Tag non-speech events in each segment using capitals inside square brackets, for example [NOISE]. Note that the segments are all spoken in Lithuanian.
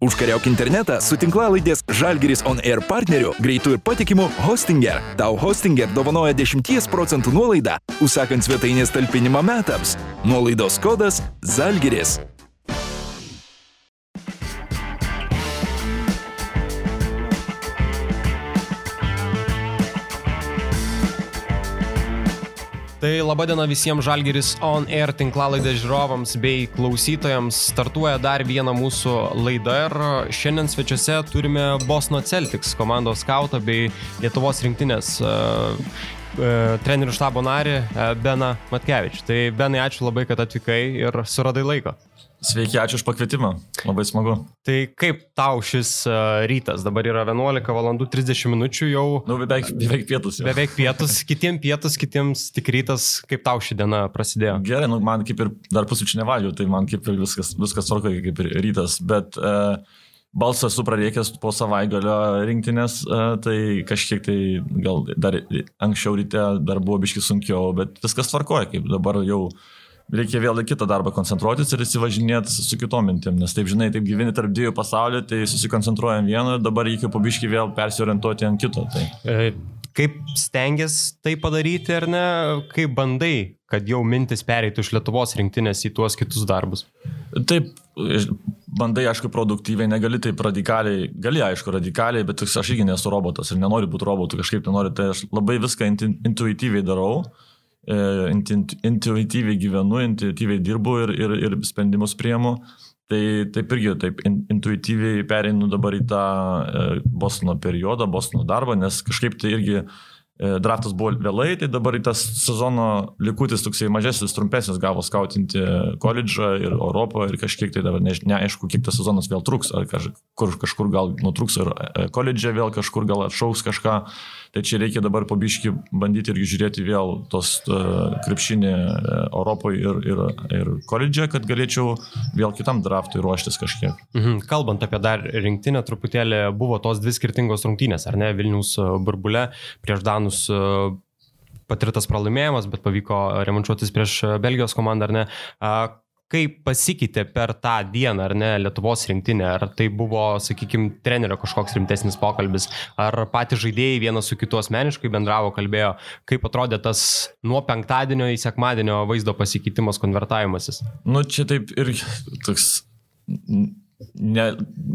Užkariauk internetą su tinklalaidės Žalgeris On Air partneriu, greitų ir patikimu Hostinger. Tau Hostinger dovanoja 10 procentų nuolaidą, užsakant svetainės talpinimą metams. Nuolaidos kodas Žalgeris. Tai laba diena visiems Žalgeris On Air tinklalaidės žiūrovams bei klausytojams. Startuoja dar viena mūsų laida ir šiandien svečiuose turime Bosno Celtics komandos skautą bei Lietuvos rinktinės uh, uh, trenerių štabo narį uh, Beną Matkevičių. Tai Benai, ačiū labai, kad atvykai ir suradai laiko. Sveiki, ačiū už pakvietimą. Labai smagu. Tai kaip tau šis uh, rytas? Dabar yra 11 val. 30 minučių jau. Nu, beveik, beveik pietus. Jau. Beveik pietus, [LAUGHS] kitiems pietus, kitiems tik rytas. Kaip tau ši diena prasidėjo? Gerai, nu, man kaip ir dar pusryčių nevalgiau, tai man kaip ir viskas, viskas tvarko, kaip ir rytas. Bet uh, balsas supradėkęs po savaitgalio rinktinės, uh, tai kažkiek tai gal dar anksčiau ryte dar buvo biški sunkiau, bet viskas tvarkoja, kaip dabar jau reikia vėl į kitą darbą koncentruotis ir įsivažinėti su kitom mintim, nes taip žinai, taip gyveni tarp dviejų pasaulių, tai susikoncentruojam vienu ir dabar reikia pabiški vėl persiorientuoti ant kito. Tai. E, kaip stengiasi tai padaryti ar ne, kaip bandai, kad jau mintis pereitų iš Lietuvos rinktinės į tuos kitus darbus? Taip, bandai, aišku, produktyviai, negali taip radikaliai, gali, aišku, radikaliai, bet aš irgi nesu robotas ir nenoriu būti robotu, kažkaip nenoriu, tai aš labai viską intuityviai darau. E, intuityviai gyvenu, intuityviai dirbu ir, ir, ir sprendimus priemu. Tai taip irgi, taip intuityviai pereinu dabar į tą e, Bostono periodą, Bostono darbą, nes kažkaip tai irgi E, draftas buvo vėlai, tai dabar į tas sezono likutis toksai mažesnis, trumpesnis gavo skautinti koledžą ir Europą ir kažkiek tai dabar ne, neaišku, kiek tas sezonas vėl truks, ar kaž, kur, kažkur gal nutruks e, koledžė vėl kažkur gal atšauks kažką. Tai čia reikia dabar pabiški bandyti irgi žiūrėti vėl tos uh, krepšinį Europoje ir, ir, ir koledžė, kad galėčiau vėl kitam draftui ruoštis kažkiek. Mhm. Kalbant apie dar rinktinę, truputėlį buvo tos dvi skirtingos rungtynės, ar ne, Vilnius burbule prieš e, patirtas pralaimėjimas, bet pavyko remontuotis prieš Belgijos komandą, ar ne? Kaip pasikeitė per tą dieną, ar ne, Lietuvos rinktinė, ar tai buvo, sakykime, trenerio kažkoks rimtesnis pokalbis, ar patys žaidėjai vienas su kitu asmeniškai bendravo, kalbėjo, kaip atrodė tas nuo penktadienio į sekmadienio vaizdo pasikeitimas, konvertavimasis. Nu, čia taip ir toks ne,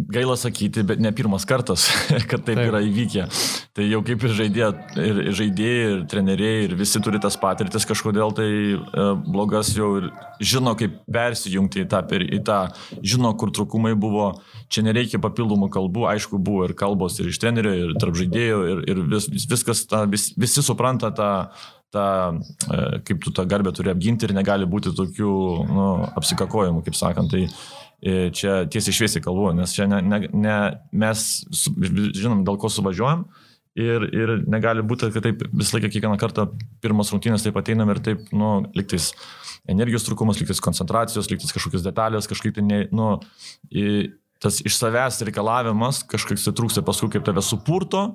gaila sakyti, bet ne pirmas kartas, [LAUGHS] kad taip, taip yra įvykę. Tai jau kaip ir žaidėjai, ir žaidėjai, ir treneriai, ir visi turi tas patirtis, kažkodėl tai e, blogas jau ir žino, kaip persijungti į tą, į tą, žino, kur trūkumai buvo. Čia nereikia papildomų kalbų, aišku, buvo ir kalbos ir iš trenerio, ir tarp žaidėjų, ir, ir vis, viskas, ta, vis, visi supranta tą tą, e, kaip tu tą garbę turi apginti ir negali būti tokių nu, apsikakojimų, kaip sakant. Tai čia tiesiai šviesiai kalbu, nes čia ne, ne, ne, mes žinom, dėl ko suvažiuojam. Ir, ir negali būti, kad taip visą laiką kiekvieną kartą pirmas rungtynės taip ateinam ir taip, nu, liktais energijos trūkumas, liktais koncentracijos, liktais kažkokios detalės, kažkaip tai, ne, nu, tas iš savęs reikalavimas, kažkaip tai trūksta paskui kaip tave supurto,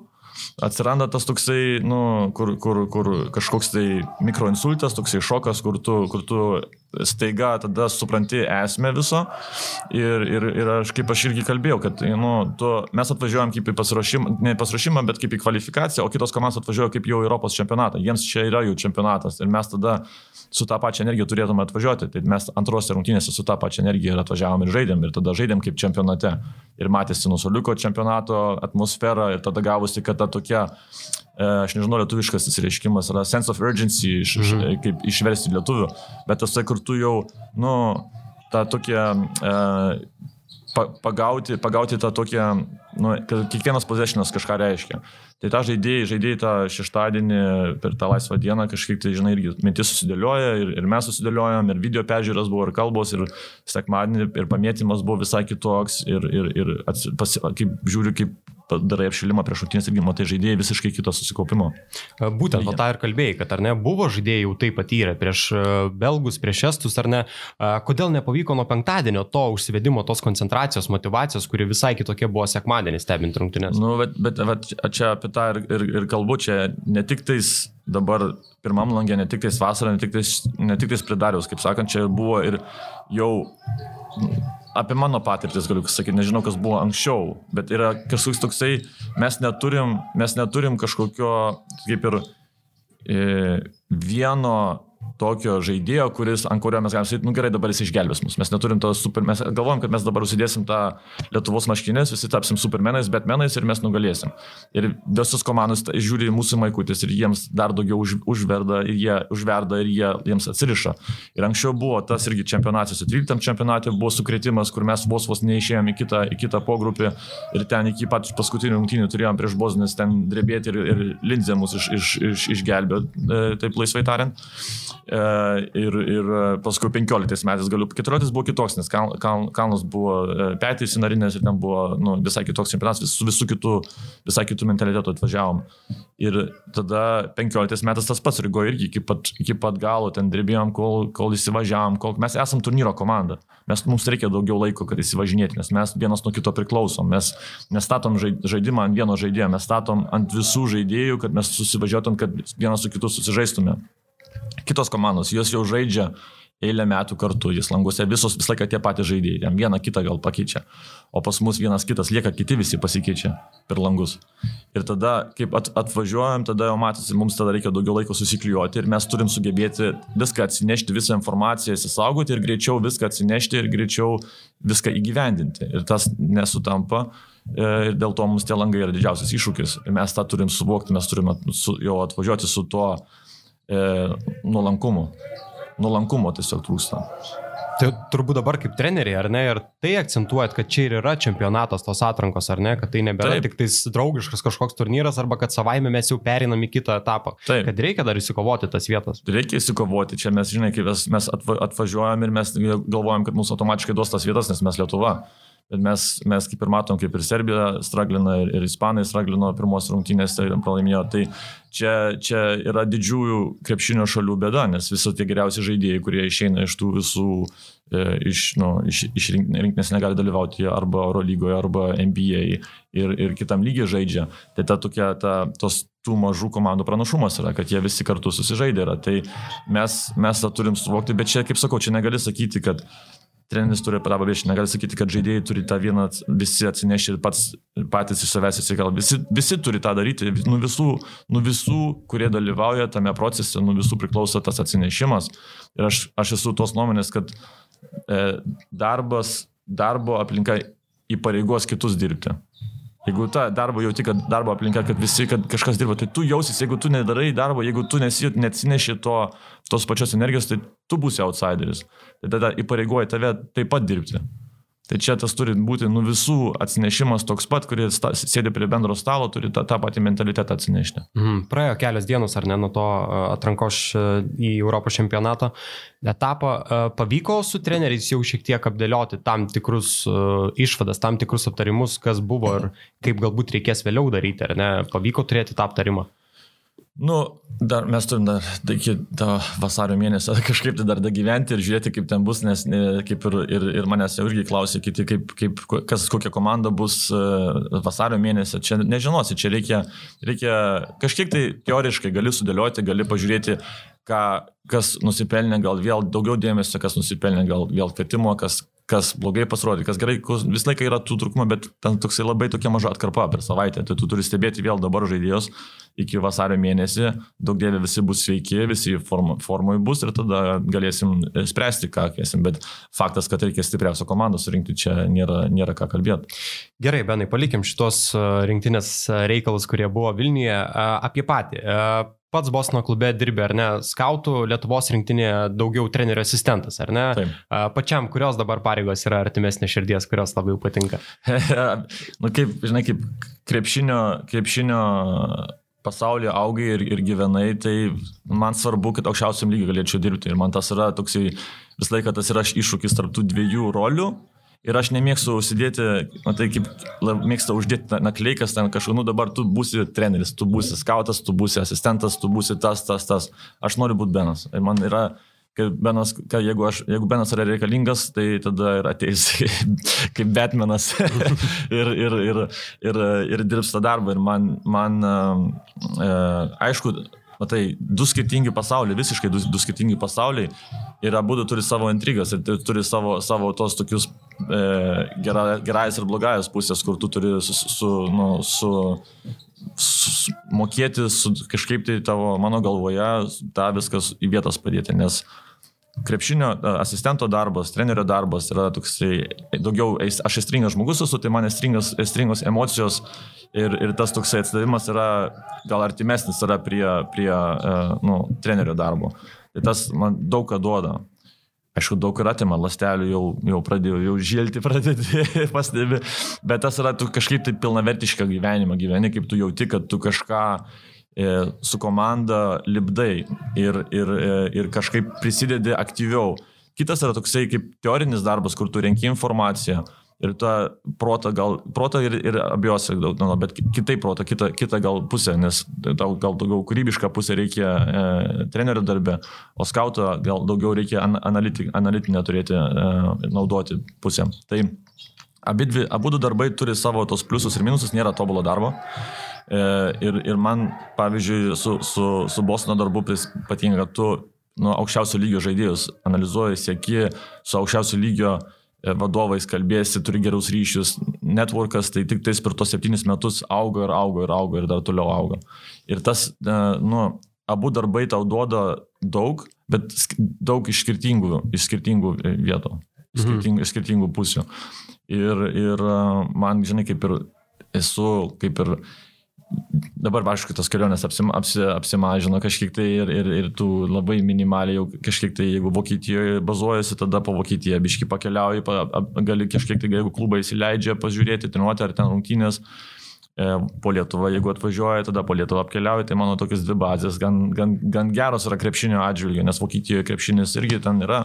atsiranda tas toksai, nu, kur, kur, kur kažkoks tai mikroinsultas, toksai šokas, kur tu, kur tu staiga tada supranti esmę viso. Ir, ir, ir aš kaip aš irgi kalbėjau, kad nu, tu, mes atvažiuojam kaip į pasiruošimą, ne pasiruošimą, bet kaip į kvalifikaciją, o kitos komandos atvažiuoja kaip jau Europos čempionatą. Jiems čia yra jų čempionatas ir mes tada su tą pačią energiją turėtume atvažiuoti. Tai mes antrose rungtynėse su tą pačią energiją ir atvažiavom ir žaidėm ir tada žaidėm kaip čempionate. Ir matėsi nusoliuko čempionato atmosfera ir tada gavosi, kad ta tokia aš nežinau, lietuviškas įsireiškimas yra sense of urgency, iš, -hmm. kaip išversti lietuvių, bet tas kur tu jau, nu, tą tokią e, pa, pagauti, pagauti tą tokią, nu, kad kiekvienas possessionas kažką reiškia. Tai tą žaidėjai, žaidėjai tą šeštadienį per tą laisvą dieną kažkaip tai, žinai, irgi mintis susidėlioja ir, ir mes susidėliojom, ir video peržiūros buvo, ir kalbos, ir sekmadienį, ir pamėtymas buvo visai kitoks, ir, ir, ir ats, pas, kaip žiūriu, kaip darai apšilimą prieš šautinės irgi matai žaidėjai visiškai kito susikaupimo. Būtent o tą ir kalbėjai, kad ar ne, buvo žaidėjai jau tai patyrę prieš belgus, prieš estus, ar ne, kodėl nepavyko nuo penktadienio to užsivedimo, tos koncentracijos, motivacijos, kuri visai kitokia buvo sekmadienį stebint rungtynės. Nu, bet, bet, bet čia apie tą ir, ir, ir kalbu, čia ne tik tais dabar pirmam langė, ne tik tais vasarą, ne tik tais, ne tik tais pridarius, kaip sakant, čia buvo ir jau apie mano patirtis galiu sakyti, nežinau, kas buvo anksčiau, bet yra kažkoks toksai, mes neturim, mes neturim kažkokio, kaip ir e, vieno tokio žaidėjo, kuris, ant kurio mes galim sakyti, nu gerai, dabar jis išgelbės mus. Mes neturim to super, mes galvojam, kad mes dabar užsidėsim tą Lietuvos maškinės, visi tapsim supermenais, betmenais ir mes nugalėsim. Ir visos komandos žiūri mūsų maikutis ir jiems dar daugiau už, užverda ir jie užverda ir jie jiems atsiriša. Ir anksčiau buvo tas irgi čempionatas, 13 čempionate buvo sukretimas, kur mes vos vos neišėjom į kitą, į kitą pogrupį ir ten iki pat paskutinių rungtynių turėjom prieš Bosnės ten drebėti ir, ir Lindzė mus iš, iš, iš, išgelbėjo, e, taip laisvai tariant. E, ir, ir paskui 15 metais galiu, 14 buvo kitoks, nes kal, kal, kalnas buvo e, petys sinarinės ir ten buvo nu, visai kitoks čempionatas, vis, su visų kitų, visai kitų mentalitetų atvažiavom. Ir tada 15 metais tas pats Rygo irgi iki pat, iki pat galo ten drebėjom, kol, kol įsivažiavom, kol mes esam turnyro komanda. Mes, mums reikia daugiau laiko, kad įsivažinėti, nes mes vienas nuo kito priklausom. Mes nestatom žaidimą ant vieno žaidėjo, mes statom ant visų žaidėjų, kad mes susivažiuotum, kad vienas su kitu susižaistume kitos komandos, jos jau žaidžia eilę metų kartu, jis languose visos visą laiką tie patys žaidėjai, jam vieną kitą gal pakeičia, o pas mus vienas kitas lieka, kiti visi pasikeičia per langus. Ir tada, kaip at, atvažiuojam, tada jau matosi, mums tada reikia daugiau laiko susiklijuoti ir mes turim sugebėti viską atsinešti, visą informaciją įsisaugoti ir greičiau viską atsinešti ir greičiau viską įgyvendinti. Ir tas nesutampa. E, ir dėl to mums tie langai yra didžiausias iššūkis. Mes tą turim suvokti, mes turim jau atvažiuoti su tuo, e, nuolankumo. Nuolankumo tiesiog trūksta. Tai turbūt dabar kaip treneriai, ar ne, ir tai akcentuojat, kad čia ir yra čempionatas tos atrankos, ar ne, kad tai nebėra Taip. tik tais draugiškas kažkoks turnyras, arba kad savaime mes jau perinam į kitą etapą. Taip. Kad reikia dar įsikovoti tas vietas. Reikia įsikovoti, čia mes, žinai, kai mes atvažiuojam ir mes galvojam, kad mūsų automatiškai duos tas vietas, nes mes Lietuva. Bet mes, mes kaip ir matom, kaip ir Serbija straglina, ir, ir Ispanai straglino pirmos rungtynės, tai pralaimėjo. Tai čia, čia yra didžiųjų krepšinio šalių bėda, nes visi tie geriausi žaidėjai, kurie išeina iš tų visų, e, iš, nu, iš, iš rinkinės negali dalyvauti arba Euro lygoje, arba NBA ir, ir kitam lygiai žaidžia. Tai ta tokia, ta, tos tų mažų komandų pranašumas yra, kad jie visi kartu susižaidė yra. Tai mes, mes tą turim suvokti, bet čia, kaip sakau, čia negali sakyti, kad treneris turi pravą viešinti, negali sakyti, kad žaidėjai turi tą vieną, visi atsinešti ir pats, patys iš savęs įsigal. Visi, visi turi tą daryti, nuo visų, nu visų, kurie dalyvauja tame procese, nuo visų priklauso tas atsinešimas. Ir aš, aš esu tos nuomonės, kad e, darbas, darbo aplinka įpareigos kitus dirbti. Jeigu ta darbo jauti, kad darbo aplinka, kad visi, kad kažkas dirba, tai tu jausis, jeigu tu nedarai darbo, jeigu tu neatsineši to, tos pačios energijos, tai tu būsi outsideris. Tai tada įpareigoja tave taip pat dirbti. Tai čia tas turi būti nu visų atsinešimas toks pat, kuris sėdi prie bendro stalo, turi tą, tą patį mentalitetą atsinešti. Mhm. Praėjo kelios dienos, ar ne, nuo to atrankos į Europos čempionato etapą. Pavyko su treneriais jau šiek tiek apdėlioti tam tikrus išvadas, tam tikrus aptarimus, kas buvo ir kaip galbūt reikės vėliau daryti, ar ne? Pavyko turėti tą aptarimą? Nu, dar mes turim dar iki vasario mėnesio [LAUGHS] kažkaip tai dar dagyventi ir žiūrėti, kaip ten bus, nes kaip ir, ir, ir manęs jau irgi klausė kiti, kaip, kaip, kas, kokia komanda bus e, vasario mėnesio. Čia nežinosi, čia reikia, reikia kažkiek tai teoriškai gali sudėlioti, gali pažiūrėti, ką, kas nusipelnė gal vėl daugiau dėmesio, kas nusipelnė gal vėl kvietimo, kas, kas blogai pasirodė, kas gerai, visą laiką yra tų trūkumų, bet ten toksai labai tokia maža atkarpa per savaitę. Tai tu turi stebėti vėl dabar žaidėjus iki vasario mėnesį, daug dėlė visi bus sveiki, visi form, formui bus ir tada galėsim spręsti, ką kėsim. Bet faktas, kad reikia stipriausią komandą surinkti, čia nėra, nėra ką kalbėti. Gerai, Benai, palikim šitos rinktinės reikalus, kurie buvo Vilniuje apie patį pats Bosno klube dirbi, ar ne, skautų Lietuvos rinktinėje daugiau trenerio asistentas, ar ne? Taip. Pačiam, kurios dabar pareigos yra artimesnė širdies, kurios labiau patinka? [LAUGHS] nu, kaip, žinai, kaip krepšinio, krepšinio pasaulyje augai ir, ir gyvenai, tai man svarbu, kad aukščiausiam lygiui galėčiau dirbti. Ir man tas yra toksai, visą laiką tas yra iššūkis tarp tų dviejų rolių Ir aš nemėgstu užsidėti, matai, kaip mėgsta uždėti nakleikas ten kažkur, nu dabar tu būsi treneris, tu būsi skautas, tu būsi asistentas, tu būsi tas, tas, tas. Aš noriu būti Benas. Ir man yra, kad Benas, kad jeigu, aš, jeigu Benas yra reikalingas, tai tada ir ateis [LAUGHS] kaip Batmanas [LAUGHS] ir, ir, ir, ir, ir dirbs tą darbą. Ir man, man e, aišku, matai, du skirtingi pasauliai, visiškai du, du skirtingi pasauliai. Ir abu turi savo intrigas ir turi savo, savo tos tokius e, gera, gerąjas ir blogąjas pusės, kur tu turi su, su, nu, su, su, mokėti su, kažkaip tai tavo, mano galvoje, tą viskas į vietas padėti, nes krepšinio asistento darbas, trenerio darbas yra toksai daugiau, aš estringas žmogus esu, tai man estringos, estringos emocijos ir, ir tas toksai atsidavimas yra gal artimesnis yra prie, prie nu, trenerio darbo. Tai tas man daug ką duoda. Aišku, daug ir atima lastelių, jau, jau pradėjau, jau žilti [LAUGHS] pradėti, pastebi, bet tas yra, tu kažkaip tai pilnavertišką gyvenimą gyveni, kaip tu jauti, kad tu kažką e, su komanda libdai ir, ir, e, ir kažkaip prisidedi aktyviau. Kitas yra toksai kaip teorinis darbas, kur tu renki informaciją, ir tą protą, gal, protą ir, ir abiejose, nu, bet kitaip protą, kitą, kitą gal pusę, nes tau gal daugiau kūrybišką pusę reikia e, trenerio darbę, o skauto gal daugiau reikia an, analiti, analitinę turėti, e, naudoti pusę. Tai abidvi, abu darbai turi savo tos pliusus ir minusus, nėra tobulo darbo. E, ir, ir man, pavyzdžiui, su, su, su Bostono darbu patinka, kad tu nu, aukščiausio lygio žaidėjus analizuoji, sieki su aukščiausio lygio E, vadovais kalbėsi, turi gerus ryšius, networkas tai tik tais per tos septynis metus auga ir auga ir auga ir dar toliau auga. Ir tas, e, nu, abu darbai tau duoda daug, bet daug iš skirtingų, iš skirtingų vietų, mhm. skirtingų, iš skirtingų pusių. Ir, ir man, žinai, kaip ir esu, kaip ir dabar, aišku, tas kelionės apsim, apsi, apsimažino kažkiek tai ir, ir, ir tu labai minimaliai jau kažkiek tai, jeigu Vokietijoje bazuojasi, tada po Vokietiją biški pakeliauji, pa, gali kažkiek tai, jeigu klubai įsileidžia, pažiūrėti, treniruoti ar ten rungtynės. E, po Lietuvą, jeigu atvažiuoja, tada po Lietuvą apkeliauja, tai mano tokios dvi bazės gan, gan, gan geros yra krepšinio atžvilgiu, nes Vokietijoje krepšinis irgi ten yra,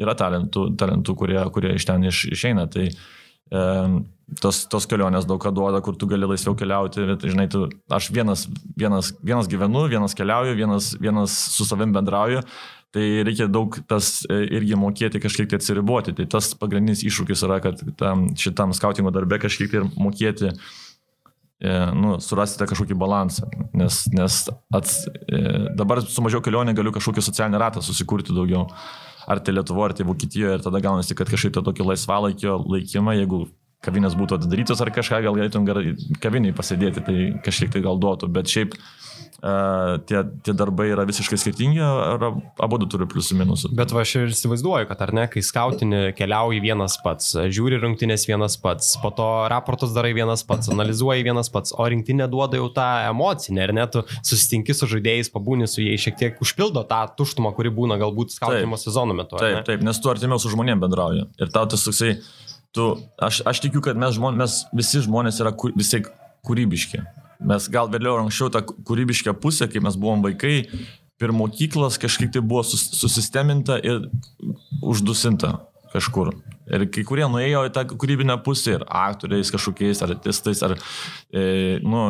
yra talentų, talentų kurie, kurie iš ten iš, išeina. Tai, e, tos, tos kelionės daug ką duoda, kur tu gali laisviau keliauti, bet, žinai, tu, aš vienas, vienas, vienas gyvenu, vienas keliauju, vienas, vienas su savim bendrauju, tai reikia daug tas e, irgi mokėti kažkiek tai atsiriboti. Tai tas pagrindinis iššūkis yra, kad tam, šitam skautingo darbe kažkiek tai mokėti e, nu, surasite kažkokį balansą, nes, nes ats, e, dabar su mažiau kelionė galiu kažkokį socialinį ratą susikurti daugiau. Ar tai Lietuvo, ar tai Vokietijoje, ir tada gaunasi, kad kažkaip tą tokį laisvalaikio laikymą, jeigu kavinės būtų atidarytos ar kažką, gal galėtum gerai kaviniai pasidėti, tai kažkiek tai gal duotų, bet šiaip uh, tie, tie darbai yra visiškai skirtingi, ar abu du turi pliusų minusų. Bet va aš ir įsivaizduoju, kad ar ne, kai skautinį keliauji vienas pats, žiūri rinktinės vienas pats, po to raportus darai vienas pats, analizuoji vienas pats, o rinktinė duoda jau tą emocinę, ar net tu susitinki su žaidėjais, pabūni su jais, šiek tiek užpildo tą tuštumą, kuri būna galbūt skautinimo sezono metu. Taip, taip, nes tu artimiau su žmonėm bendrauji. Ir tau tas toksai... Toksai tu, aš, aš tikiu, kad mes, žmon, mes visi žmonės yra kur, visi kūrybiški. Mes gal vėliau anksčiau tą kūrybišką pusę, kai mes buvom vaikai, per mokyklas kažkaip tai buvo sus, susisteminta ir uždusinta kažkur. Ir kai kurie nuėjo į tą kūrybinę pusę ir aktoriais kažkokiais, ar artistais, ar, e, nu,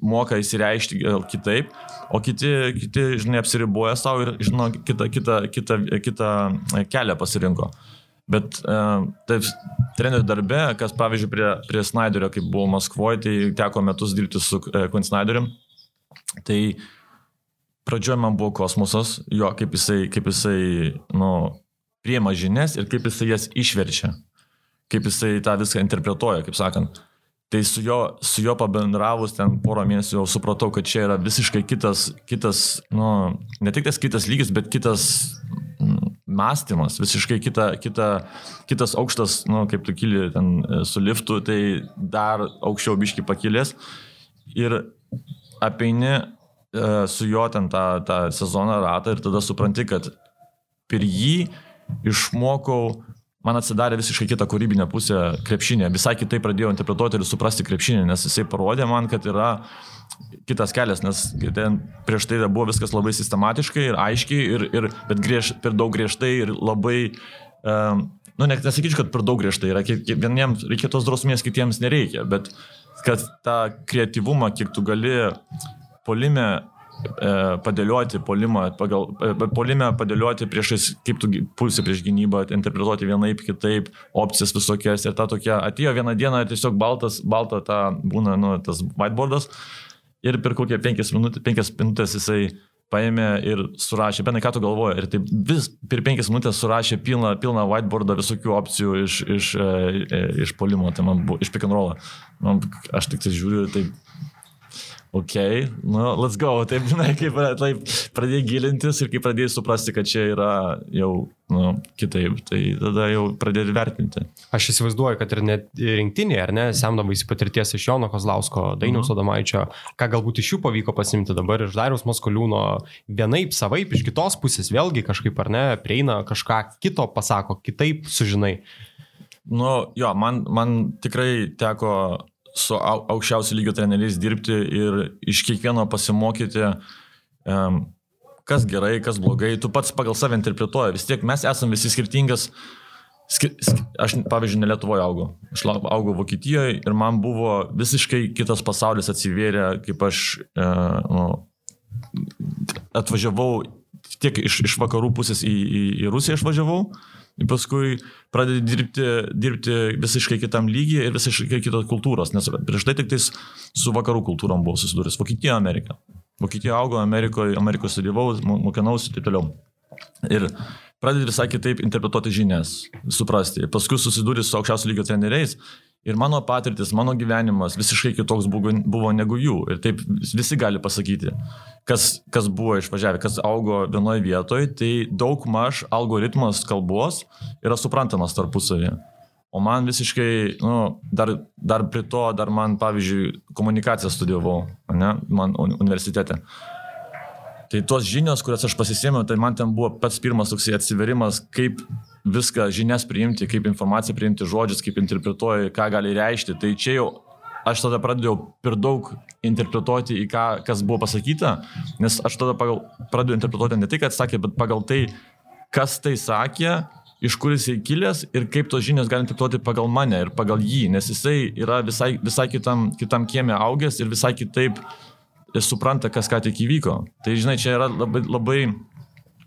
moka įsireišti kitaip, o kiti, kiti žinai, apsiriboja savo ir, žinau, kitą, kitą, kitą, kitą kelią pasirinko. Bet uh, taip, trenerių darbe, kas pavyzdžiui prie, prie Snyderio, kai buvau Maskvoje, tai teko metus dirbti su uh, Quinn Snyderiu. Tai pradžioje man buvo kosmosas, jo, kaip jisai, kaip jisai nu, priema žinias ir kaip jisai jas išverčia. Kaip jisai tą viską interpretuoja, kaip sakant. Tai su juo, su juo pabendravus ten porą mėnesių jau supratau, kad čia yra visiškai kitas, kitas nu, ne tik tas kitas lygis, bet kitas mąstymas, visiškai kita, kita, kitas aukštas, nu, kaip tu kyli ten e, su liftu, tai dar aukščiau biški pakilės. Ir apeini e, su juo ten tą, tą sezoną ratą ir tada supranti, kad per jį išmokau, man atsidarė visiškai kita kūrybinė pusė krepšinė. Visai kitaip pradėjau interpretuoti ir suprasti krepšinį, nes jisai parodė man, kad yra kitas kelias, nes ten prieš tai buvo viskas labai sistematiškai ir aiškiai, ir, ir, bet griež, per daug griežtai ir labai, um, nu, ne, nesakyčiau, kad per daug griežtai yra, vieniems reikia tos drausmės, kitiems nereikia, bet kad tą kreatyvumą, kiek tu gali polime padėlioti polimą, pagal, e, polime padėlioti priešais, kaip tu pulsi prieš gynybą, interpretuoti vienaip, kitaip, opcijas visokias ir ta tokia, atėjo vieną dieną tiesiog baltas, balta ta būna, nu, tas whiteboardas ir per kokią penkias minutės, penkias minutės jisai paėmė ir surašė, benai ką tu galvoji, ir taip vis per penkias minutės surašė pilną, pilną whiteboardą visokių opcijų iš, iš, e, iš polimo, tai man buvo, iš pick and roll. Man, aš tik tai žiūriu, taip ok, nu, let's go. Taip, žinai, kaip taip, pradėjai gilintis ir kai pradėjai suprasti, kad čia yra jau nu, kitaip, tai tada jau pradėjai vertinti. Aš įsivaizduoju, kad ir net rinktinė, ar ne, semdavai patirties iš Jono Kozlausko, Dainiaus mhm. Odamaičio, ką galbūt iš jų pavyko pasimti dabar iš Dariaus Maskoliūno, vienaip, savaip, iš kitos pusės, vėlgi kažkaip, ar ne, prieina kažką kito pasako, kitaip sužinai. Nu, jo, man, man tikrai teko su aukščiausio lygio treneriais dirbti ir iš kiekvieno pasimokyti, um, kas gerai, kas blogai, tu pats pagal save interpretuoji. Vis tiek mes esame visi skirtingas. Aš, pavyzdžiui, ne Lietuvoje augau. Aš augau Vokietijoje ir man buvo visiškai kitas pasaulis atsivėrė, kaip aš e, nu, atvažiavau tiek iš, iš vakarų pusės į, į, į Rusiją išvažiavau, ir paskui pradedi dirbti, dirbti visiškai kitam lygiai ir visiškai kitos kultūros, nes prieš tai tik tais su vakarų kultūrom buvau susidūręs. Vokietija, Amerika. Vokietija augo, Amerikoje, Amerikos studijavau, mokinausi ir taip toliau. Ir pradedi visai kitaip interpretuoti žinias, suprasti. Paskui susidūrė su aukščiausio lygio treneriais Ir mano patirtis, mano gyvenimas visiškai kitoks buvo, negu jų. Ir taip visi gali pasakyti, kas, kas buvo išvažiavę, kas augo vienoje vietoje, tai daug maž algoritmas kalbos yra suprantamas tarpusavį. O man visiškai, nu, dar, dar prie to, dar man, pavyzdžiui, komunikaciją studijavau, ne, man universitete. Tai tos žinios, kurias aš pasisėmiau, tai man ten buvo pats pirmas toks atsiverimas, kaip viską žinias priimti, kaip informaciją priimti žodžius, kaip interpretuoji, ką gali reikšti. Tai čia jau aš tada pradėjau per daug interpretuoti į ką, kas buvo pasakyta, nes aš tada pagal, pradėjau interpretuoti ne tai, kad sakė, bet pagal tai, kas tai sakė, iš kur jisai kilęs ir kaip tos žinios gali interpretuoti pagal mane ir pagal jį, nes jisai yra visai, visai kitam, kitam kiemė augęs ir visai kitaip supranta, kas ką tik įvyko. Tai žinai, čia yra labai, labai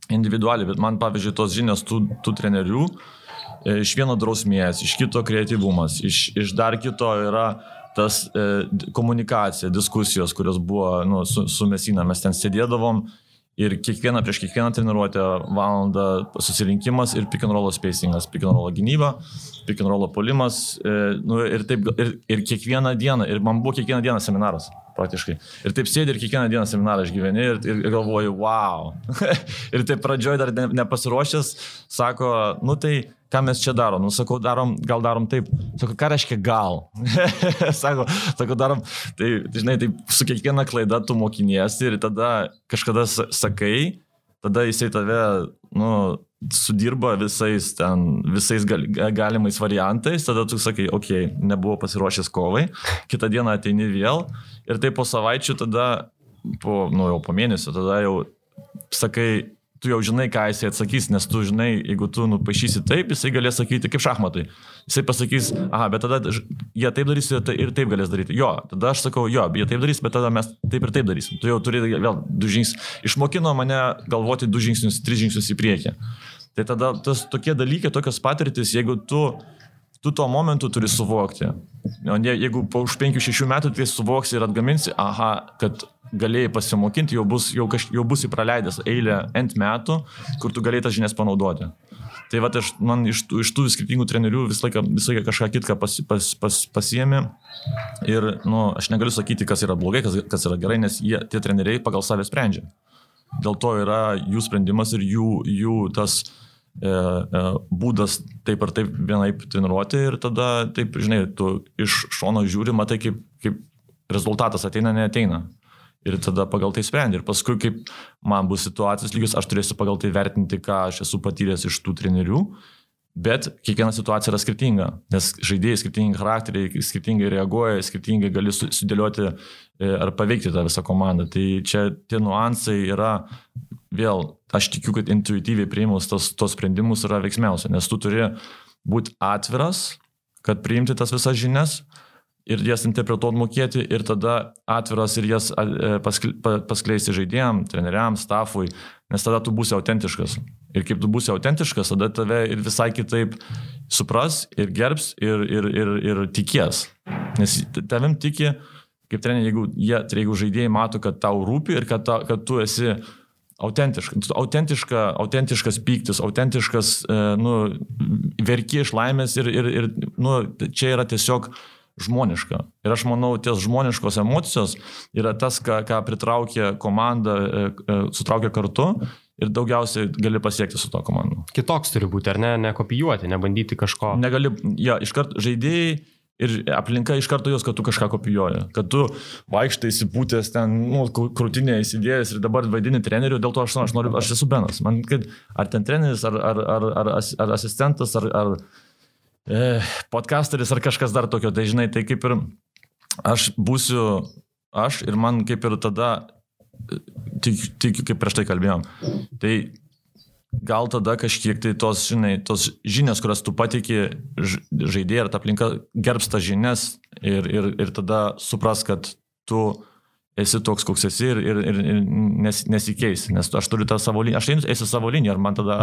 individualiai, bet man pavyzdžiui tos žinios tų, tų trenerių, e, iš vieno drausmės, iš kito kreativumas, iš, iš dar kito yra tas e, komunikacija, diskusijos, kurios buvo nu, su, su Mesina, mes ten sėdėdavom ir kiekvieną prieš kiekvieną treniruotę valandą susirinkimas ir pick and roll spacingas, pick and roll gynyba, pick and roll polimas e, nu, ir, taip, ir, ir kiekvieną dieną, ir man buvo kiekvieną dieną seminaras praktiškai. Ir taip sėdi ir kiekvieną dieną seminarą išgyveni ir, ir, galvoju, wow. [LAUGHS] ir taip pradžioj dar ne, nepasiruošęs, sako, nu tai ką mes čia darom? Nu, sakau, darom, gal darom taip. Sako, ką reiškia gal? [LAUGHS] sako, sako, darom, tai, žinai, tai su kiekviena klaida tu mokiniesi ir tada kažkada sakai, tada jisai tave, nu, sudirba visais ten, visais gal, galimais variantais, tada tu sakai, okei, okay, nebuvo pasiruošęs kovai, kitą dieną ateini vėl ir tai po savaičių tada, po, nu jau po mėnesio, tada jau sakai, tu jau žinai, ką jisai atsakys, nes tu žinai, jeigu tu nupaišysi taip, jisai galės sakyti kaip šachmatai. Jisai pasakys, aha, bet tada jie taip darys ir taip galės daryti. Jo, tada aš sakau, jo, jie taip darys, bet tada mes taip ir taip darysim. Tu jau turi vėl du žingsnius. Išmokino mane galvoti du žingsnius, tris žingsnius į priekį. Tai tada tas tokie dalykai, tokios patirtis, jeigu tu, tu tuo momentu turi suvokti. O ne, jeigu po už 5-6 metų tai suvoksi ir atgaminsi, aha, kad galėjai pasimokinti, jau bus, jau, kaž, jau bus įpraleidęs eilę ant metų, kur tu galėjai tas žinias panaudoti. Tai va, aš, man iš tų, iš tų skirtingų trenerių visą laiką, visą laiką kažką kitką pas, pas, pas, pasiemi. Ir, nu, aš negaliu sakyti, kas yra blogai, kas, kas yra gerai, nes jie, tie treneriai pagal save sprendžia. Dėl to yra jų sprendimas ir jų, jų tas e, būdas taip ar taip vienaip treniruoti ir tada, taip, žinai, tu iš šono žiūri, matai, kaip, kaip rezultatas ateina, neateina. Ir tada pagal tai sprendi. Ir paskui, kaip man bus situacijos lygius, aš turėsiu pagal tai vertinti, ką aš esu patyręs iš tų trenerių. Bet kiekviena situacija yra skirtinga, nes žaidėjai skirtingi charakteriai, skirtingai reaguoja, skirtingai gali sudėlioti e, ar paveikti tą visą komandą. Tai čia tie nuansai yra, vėl, aš tikiu, kad intuityviai priimus tos, tos sprendimus yra veiksmiausia, nes tu turi būti atviras, kad priimti tas visas žinias, ir jas interpretuot mokėti ir tada atviras ir jas e, paskleisti žaidėjams, treneriams, stafui, nes tada tu būsi autentiškas. Ir kaip tu būsi autentiškas, tada tave ir visai kitaip supras ir gerbs ir, ir, ir, ir tikės. Nes tavim tiki, kaip treneri, jeigu, jie, jeigu žaidėjai mato, kad tau rūpi ir kad, ta, kad tu esi autentiška, autentiška, autentiškas pyktis, autentiškas, e, nu, verki iš laimės ir, ir, ir nu, čia yra tiesiog žmoniška. Ir aš manau, ties žmoniškos emocijos yra tas, ką, ką pritraukia komanda, e, e, sutraukia kartu ir daugiausiai gali pasiekti su to komandu. Kitoks turi būti, ar ne, nekopijuoti, nebandyti kažko. Negali, ja, iškart žaidėjai Ir aplinka iš karto jos, kad tu kažką kopijuoji. Kad tu vaikštai įsipūtęs ten, nu, krūtinė įsidėjęs ir dabar vaidini treneriu, dėl to aš, aš noriu, aš esu Benas. Man, kad, ar ten treneris, ar, ar, ar, ar, ar asistentas, ar, ar podcasteris, ar kažkas dar tokio. Tai žinai, tai kaip ir aš būsiu aš ir man kaip ir tada, tik, tik kaip prieš tai kalbėjom. Tai gal tada kažkiek tai tos, žinai, tos žinias, kurias tu patikė žaidėjai ir ta aplinka gerbs tas žinias ir, ir, ir tada supras, kad tu esi toks, koks esi ir, ir, ir nes, nesikeisi, nes aš turiu tą savo liniją, aš eisiu savo liniją ir man tada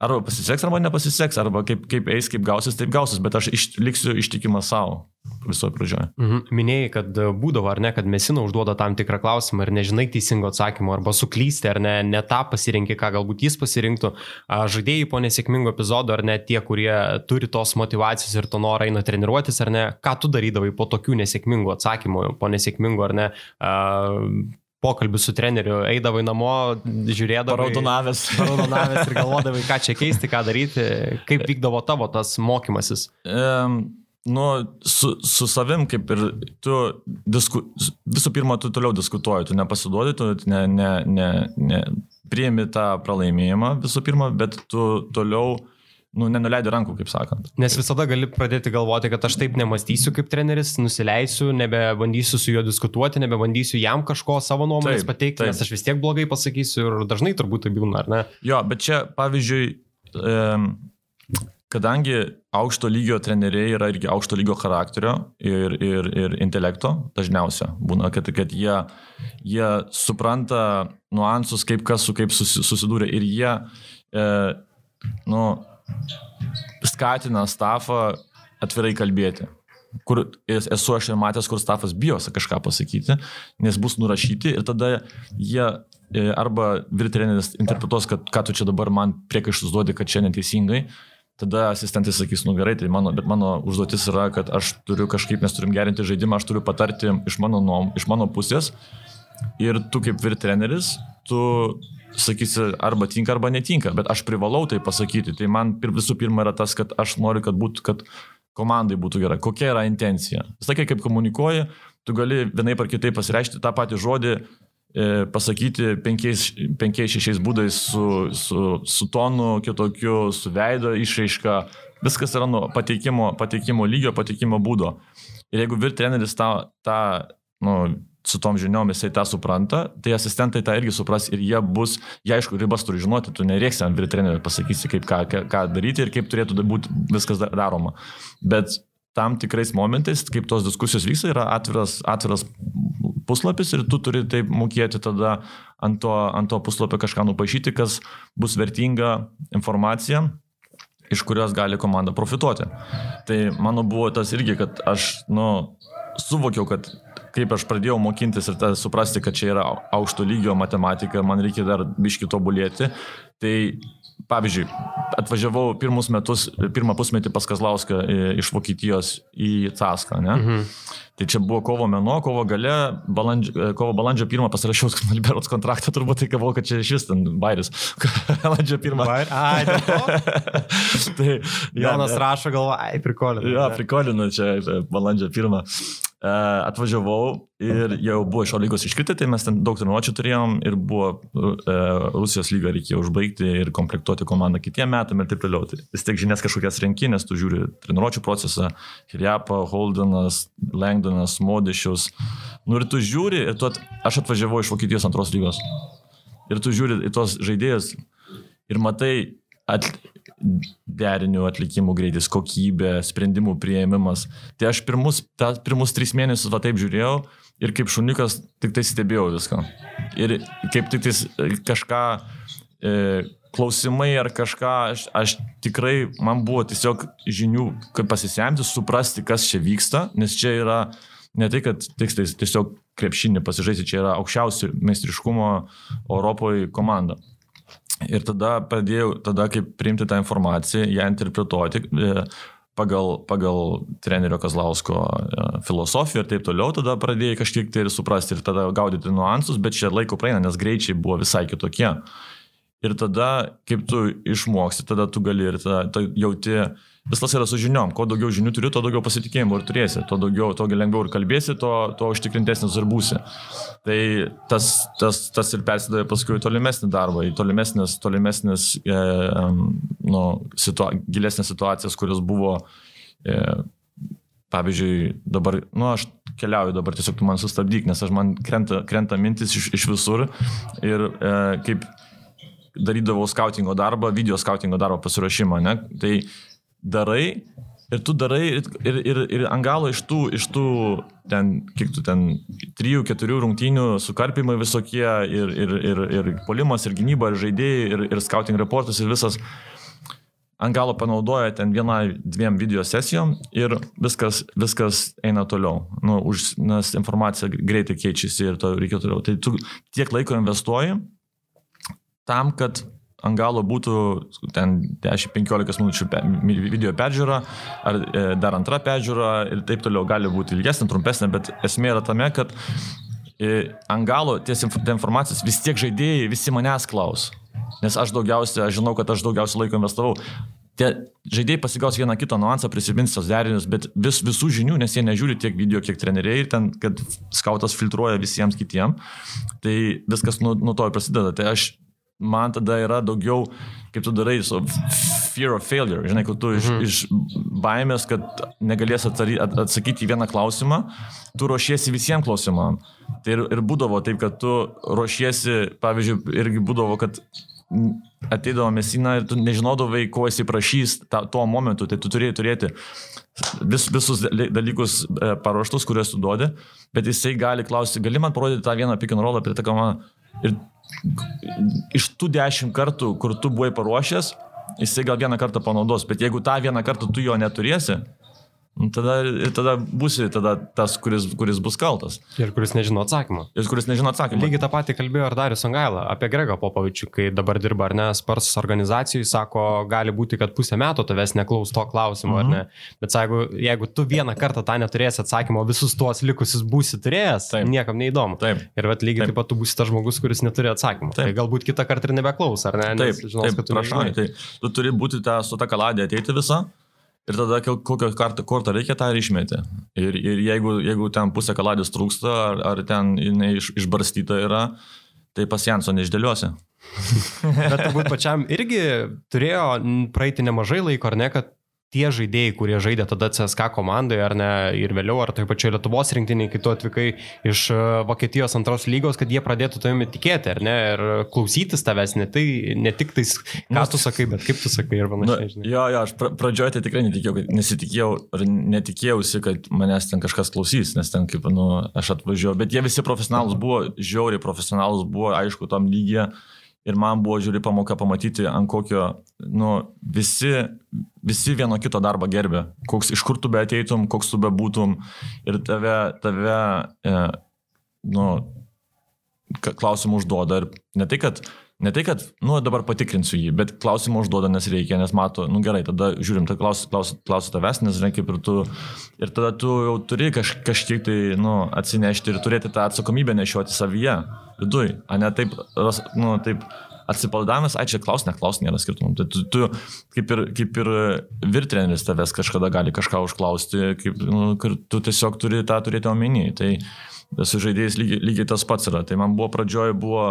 arba pasiseks, arba nepasiseks, arba kaip, kaip eis, kaip gausis, taip gausis, bet aš iš, liksiu ištikimas savo visoje pradžioje. Mhm. Minėjai, kad būdavo ar ne, kad mesina užduoda tam tikrą klausimą ir nežinai teisingo atsakymo, arba suklysti, ar ne, ne tą pasirinkti, ką galbūt jis pasirinktų. Žaidėjai po nesėkmingo epizodo, ar ne tie, kurie turi tos motivacijos ir to norą eina treniruotis, ar ne, ką tu darydavai po tokių nesėkmingų atsakymų, po nesėkmingų, ar ne, pokalbių su treneriu, eidavai namo, žiūrėdavai. Raudonavęs. [LAUGHS] Raudonavęs ir galvodavai, ką čia keisti, ką daryti, kaip vykdavo tavo tas mokymasis. Um. Nu, su, su savim kaip ir tu disku, visų pirma, tu toliau diskutuoji, tu nepasiduodi, tu ne, ne, ne, ne priimi tą pralaimėjimą visų pirma, bet tu toliau uh, nu, nenuleidai rankų, kaip sakant. Nes visada gali pradėti galvoti, kad aš taip nemastysiu kaip treneris, nusileisiu, nebebandysiu su juo diskutuoti, nebebandysiu jam kažko savo nuomonės taip, pateikti, taip. nes aš vis tiek blogai pasakysiu ir dažnai turbūt tai būna, ar ne? Jo, bet čia, pavyzdžiui, kadangi aukšto lygio treneriai yra irgi aukšto lygio charakterio ir, ir, ir intelekto, dažniausia būna, kad, kad jie, jie supranta nuansus, kaip kas su kaip susidūrė ir jie, e, nu, skatina stafą atvirai kalbėti. Kur esu aš ir matęs, kur stafas bijosi kažką pasakyti, nes bus nurašyti ir tada jie e, arba virtreneris interpretuos, kad ką tu čia dabar man priekaištus duodi, kad čia neteisingai, tada asistentai sakys, nu gerai, tai mano, bet mano užduotis yra, kad aš turiu kažkaip, mes turim gerinti žaidimą, aš turiu patarti iš mano, nuom, iš mano pusės ir tu kaip virtreneris, tu sakysi, arba tinka, arba netinka, bet aš privalau tai pasakyti. Tai man visų pirma yra tas, kad aš noriu, kad, būtų, kad komandai būtų gera. Kokia yra intencija? Sakai, kaip komunikuoji, tu gali vienaip ar kitaip pasireikšti tą patį žodį, e, pasakyti penkiais, penkiais šešiais būdais su, su, su tonu kitokiu, su veido išraiška. Viskas yra nuo pateikimo, pateikimo lygio, pateikimo būdo. Ir jeigu vir treneris tą, tą nu, su tom žiniom jisai tą supranta, tai asistentai tą irgi supras ir jie bus, jie aišku, ribas turi žinoti, tu nerėksi ant vyritrenerių pasakysi, kaip ką, ką daryti ir kaip turėtų būti viskas daroma. Bet tam tikrais momentais, kaip tos diskusijos vyksta, yra atviras, atviras puslapis ir tu turi taip mokėti tada ant to, ant to puslapio kažką nupašyti, kas bus vertinga informacija iš kurios gali komanda profituoti. Tai mano buvo tas irgi, kad aš, nu, suvokiau, kad kaip aš pradėjau mokintis ir suprasti, kad čia yra aukšto lygio matematika, man reikia dar biški tobulėti. Tai pavyzdžiui, atvažiavau pirmus metus, pirmą pusmetį pas Kazlauską iš Vokietijos į Caską, ne? Mhm. Tai čia buvo kovo mėnuo, kovo gale, balandžio, kovo balandžio pirmą pasirašiau Liberos kontraktą, turbūt tai galvoju, kad čia iš vis ten bairis. [LAUGHS] balandžio pirmą. Bair? Ai, dėl to. [LAUGHS] tai, Jonas ja, rašo galvo, ai, prikolinu. Jo, prikolinu čia balandžio pirmą. E, atvažiavau ir jau buvo iš lygos iškritę, tai mes ten daug treniruočių turėjom ir buvo e, Rusijos lygą reikėjo užbaigti ir komplektuoti komandą kitiem metam ir taip toliau. Tai vis tiek žinias kažkokias renkinės, tu žiūri treniruočių procesą, Hirjapa, Holdenas, Langdonas, Modišius. Nu ir tu žiūri, ir tu at, aš atvažiavau iš Vokietijos antros lygos. Ir tu žiūri į tos žaidėjus ir matai at, derinių atlikimų greitis, kokybė, sprendimų prieimimas. Tai aš pirmus, ta, pirmus tris mėnesius va taip žiūrėjau ir kaip šunikas tik tai stebėjau viską. Ir kaip tik tai kažką, e, klausimai ar kažką, aš, aš tikrai, man buvo tiesiog žinių, kaip pasisemti, suprasti, kas čia vyksta, nes čia yra ne tai, kad tiksliai tiesiog krepšinį pasižaisti, čia yra aukščiausių meistriškumo Europoje komanda. Ir tada pradėjau, tada kaip priimti tą informaciją, ją interpretuoti e, pagal, pagal trenerio Kazlausko e, filosofiją ir taip toliau, tada pradėjai kažkiek tai ir suprasti ir tada gaudyti nuansus, bet čia laiko praeina, nes greičiai buvo visai kitokie. Ir tada, kaip tu išmoksti, tada tu gali ir tada jauti, viskas yra su žiniom. Kuo daugiau žinių turi, tuo daugiau pasitikėjimo ir turėsi. Tuo daugiau, tuo lengviau ir kalbėsi, tuo, tuo užtikrintesnis ir būsi. Tai tas, tas, tas ir persidavė paskui į tolimesnį darbą, į tolimesnės, tolimesnės e, nu, situa gilesnės situacijas, kurios buvo e, pavyzdžiui, dabar, nu, aš keliauju dabar, tiesiog tu man sustabdyk, nes aš man krenta, krenta mintis iš, iš visur ir e, kaip darydavau skautingo darbą, video skautingo darbo pasiruošimą, ne? tai darai ir tu darai ir, ir, ir, ant galo iš tų, iš tų ten, kiek tu ten, trijų, keturių rungtynių sukarpimai visokie ir, ir, ir, ir polimas, ir gynyba, ir žaidėjai, ir, ir scouting reportas, ir visas ant galo panaudoja ten vieną, dviem video sesijom ir viskas, viskas eina toliau. Nu, už, nes informacija greitai keičiasi ir to reikia toliau. Tai tu tiek laiko investuoji, tam, kad ant galo būtų ten 10-15 minučių video peržiūra, ar e, dar antra peržiūra ir taip toliau gali būti ilgesnė, trumpesnė, bet esmė yra tame, kad e, ant galo ties informacijos vis tiek žaidėjai visi manęs klaus. Nes aš daugiausia, aš žinau, kad aš daugiausia laiko investavau. Tie žaidėjai pasigaus vieną kitą nuansą, prisimins tos derinius, bet vis, visų žinių, nes jie nežiūri tiek video, kiek treneriai ir ten, kad skautas filtruoja visiems kitiems, tai viskas nuo, nuo to ir prasideda. Tai aš man tada yra daugiau, kaip tu darai, so fear of failure. Žinai, kad tu iš, mhm. iš baimės, kad negalės atsary, atsakyti į vieną klausimą, tu ruošiesi visiems klausimam. Tai ir, ir būdavo taip, kad tu ruošiesi, pavyzdžiui, irgi būdavo, kad ateidavo mesina ir tu nežinodavai, ko esi prašys ta, tuo momentu, tai tu turėjai turėti vis, visus dalykus e, paruoštus, kuriuos tu duodi, bet jisai gali klausti, gali man parodyti tą vieną pick and rollą komandą. Ir iš tų dešimt kartų, kur tu buvai paruošęs, jisai gal vieną kartą panaudos, bet jeigu tą vieną kartą tu jo neturėsi, tada, tada būsi tada tas, kuris, kuris bus kaltas. Ir kuris nežino atsakymą. Ir kuris nežino atsakymą. Lygiai tą patį kalbėjo ir Darius Angaila apie Gregą Popovičių, kai dabar dirba ar ne Spars organizacijai, sako, gali būti, kad pusę metų tavęs neklaus to klausimo, mhm. ar ne. Bet jeigu, jeigu tu vieną kartą tą neturėsi atsakymo, visus tuos likusius būsi turėjęs, Taip. niekam neįdomu. Taip. Ir vat, lygiai taip. taip pat tu būsi tas žmogus, kuris neturi atsakymą. Tai Taip. Tai galbūt kitą kartą ir nebeklaus, ar ne? Taip, žinos, taip, kad tu prašai. Tai tu turi būti ta, su ta kaladė ateiti visą Ir tada kokią kortą reikia, tą ir išmeti. Ir, ir jeigu, jeigu ten pusė kaladės trūksta, ar, ar ten jinai iš, išbarstyta yra, tai pasijanso neišdėliuosi. [LAUGHS] Bet turbūt pačiam irgi turėjo praeiti nemažai laiko, ar ne, kad tie žaidėjai, kurie žaidė tada CSK komandoje ar ne ir vėliau, ar taip pačiai Lietuvos rinktiniai, kai tu atvykai iš e, Vokietijos antros lygos, kad jie pradėtų tavimi tikėti, ar ne, ir klausytis tavęs, ne, tai, ne tik tais, ką nu, tu sakai, bet kaip tu sakai ir panašiai. Nu, jo, jo, aš pra, pradžioje tai tikrai netikėjau, nesitikėjau ir netikėjausi, kad manęs ten kažkas klausys, nes ten kaip, nu, aš atvažiuoju, bet jie visi profesionalus buvo, žiauriai profesionalus buvo, aišku, tam lygiai Ir man buvo žiūri pamoka pamatyti, ant kokio, nu, visi, visi vieno kito darbą gerbė. Koks, iš kur tu be ateitum, koks tu be būtum. Ir tave, tave e, nu, klausimų užduoda. Ir ne tai, kad, ne tai, kad, nu, dabar patikrinsiu jį, bet klausimų užduoda, nes reikia, nes mato, nu gerai, tada žiūrim, tada klausiu klaus, klaus tavęs, nes, žinai, kaip ir tu. Ir tada tu jau turi kaž, kažkiek tai, nu, atsinešti ir turėti tą atsakomybę nešioti savyje viduj, o ne taip, nu, taip atsipaldavimas, ai čia klaus, neklaus, nėra skirtumų. Tai tu, tu kaip ir, kaip ir virtreneris tavęs kažkada gali kažką užklausti, kaip, nu, tu tiesiog turi tą turėti omeny. Tai su žaidėjais lygiai, lygiai tas pats yra. Tai man buvo pradžioje buvo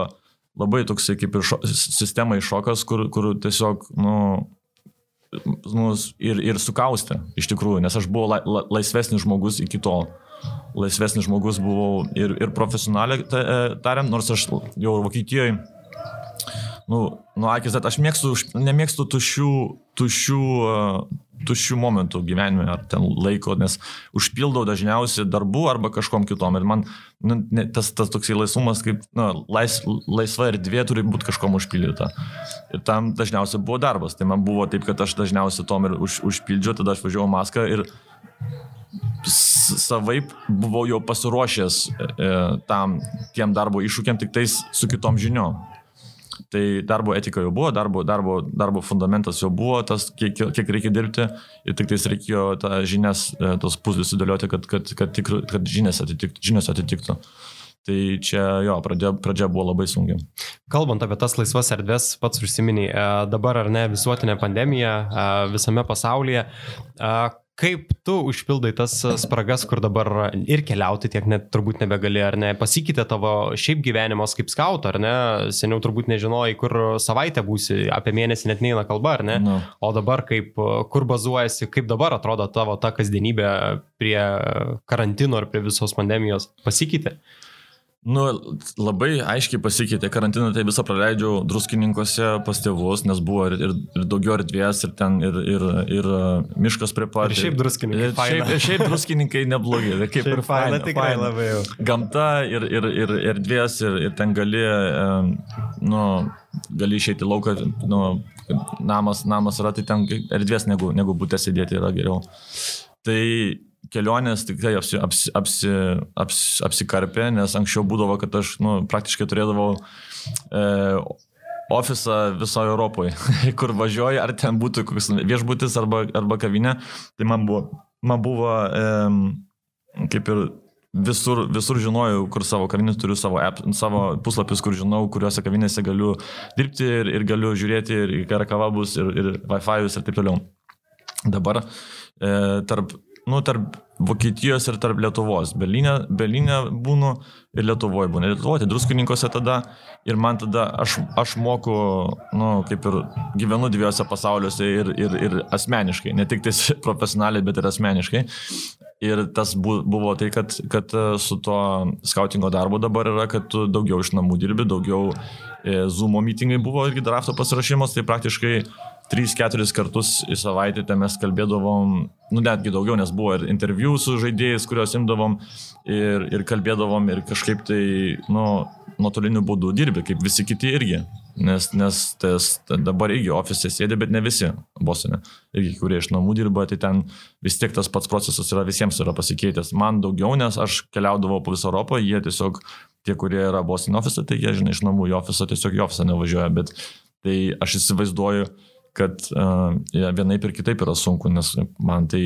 labai toksai kaip ir šo, sistema iššokas, kur, kur tiesiog, nu, nu, ir, ir sukaustė iš tikrųjų, nes aš buvau la, la, laisvesnis žmogus iki tol. Laisvesnis žmogus buvau ir, ir profesionaliai e, tariant, nors aš jau Vokietijoje, nu, nu akis, aš mėgstu, nemėgstu tuščių, tuščių, e, tuščių momentų gyvenime ar ten laiko, nes užpildau dažniausiai darbų arba kažkom kitom. Ir man nu, ne, tas, tas toksai laisvumas, kaip nu, lais, laisva erdvė turi būti kažkom užpildyta. Ir tam dažniausiai buvo darbas. Tai man buvo taip, kad aš dažniausiai tom ir už, užpildžiau, tada aš važiavau Maską ir savaip buvau jau pasiruošęs e, tam, tiem darbo iššūkiam, tik tais su kitom žiniom. Tai darbo etika jau buvo, darbo, darbo, darbo fundamentas jau buvo, tas, kiek, kiek reikia dirbti ir tik tais reikėjo tą žinias, e, tos puzlius sudėlioti, kad, kad, kad, tikr, kad žinias, atitiktų, žinias atitiktų. Tai čia jo, pradžia, pradžia buvo labai sunki. Kalbant apie tas laisvas erdvės, pats užsiminiai, e, dabar ar ne visuotinė pandemija visame pasaulyje, Kaip tu užpildai tas spragas, kur dabar ir keliauti tiek net turbūt nebegali, ar ne? Pasikeitė tavo šiaip gyvenimas kaip scout, ar ne? Seniau turbūt nežinojai, kur savaitę būsi, apie mėnesį net neina kalba, ar ne? No. O dabar kaip, kur bazuojasi, kaip dabar atrodo tavo ta kasdienybė prie karantino ar prie visos pandemijos pasikeitė? Nu, labai aiškiai pasikeitė. Karantiną tai visą praleidžiau druskininkose pas tėvus, nes buvo ir, ir, ir daugiau erdvės, ir ten ir, ir, ir miškas prie pat. Ir šiaip druskininkai. Šiaip, šiaip druskininkai neblogi. Kaip šiaip ir faina. Tikrai faina. labai jau. Gamta ir, ir, ir erdvės, ir, ir ten gali, nu, gali išeiti lauką, nu, namas, namas yra, tai ten erdvės negu, negu būtė sėdėti yra geriau. Tai kelionės tikrai apsi, apsi, apsi, apsi, apsikarpė, nes anksčiau būdavo, kad aš nu, praktiškai turėdavau e, ofisą visoje Europoje, [LAUGHS] kur važiuoju, ar ten būtų koks viešbutis arba, arba kavinė, tai man buvo, man buvo e, kaip ir visur, visur žinojau, kur savo kavinės turiu, savo, app, savo puslapius, kur žinau, kuriuose kavinėse galiu dirbti ir, ir galiu žiūrėti ir į kava bus, ir, ir Wi-Fi ir taip toliau. Dabar e, tarp nu, tarp Vokietijos ir tarp Lietuvos. Berlyne, Berlyne būnu ir Lietuvoje būnu. Lietuvoje, tai druskininkose tada ir man tada aš, aš moku, nu, kaip ir gyvenu dviejose pasauliuose ir, ir, ir asmeniškai, ne tik [LAUGHS] profesionaliai, bet ir asmeniškai. Ir tas buvo tai, kad, kad su to skautingo darbu dabar yra, kad tu daugiau iš namų dirbi, daugiau e, Zoom meetingai buvo irgi drafto pasirašymas, tai praktiškai 3-4 kartus į savaitę ten mes kalbėdavom, nu netgi daugiau, nes buvo ir interviu su žaidėjais, kuriuos imdavom ir, ir kalbėdavom ir kažkaip tai, nu, nuotoliniu būdu dirbi, kaip visi kiti irgi. Nes, nes tas, dabar irgi ofise sėdė, bet ne visi bosine. Irgi, kurie iš namų dirba, tai ten vis tiek tas pats procesas yra visiems yra pasikeitęs. Man daugiau, nes aš keliaudavau po visą Europą, jie tiesiog, tie, kurie yra bosine ofise, tai jie, žinai, iš namų į ofisą tiesiog į ofisą nevažiuoja. Bet tai aš įsivaizduoju, kad uh, ja, vienaip ir kitaip yra sunku, nes man tai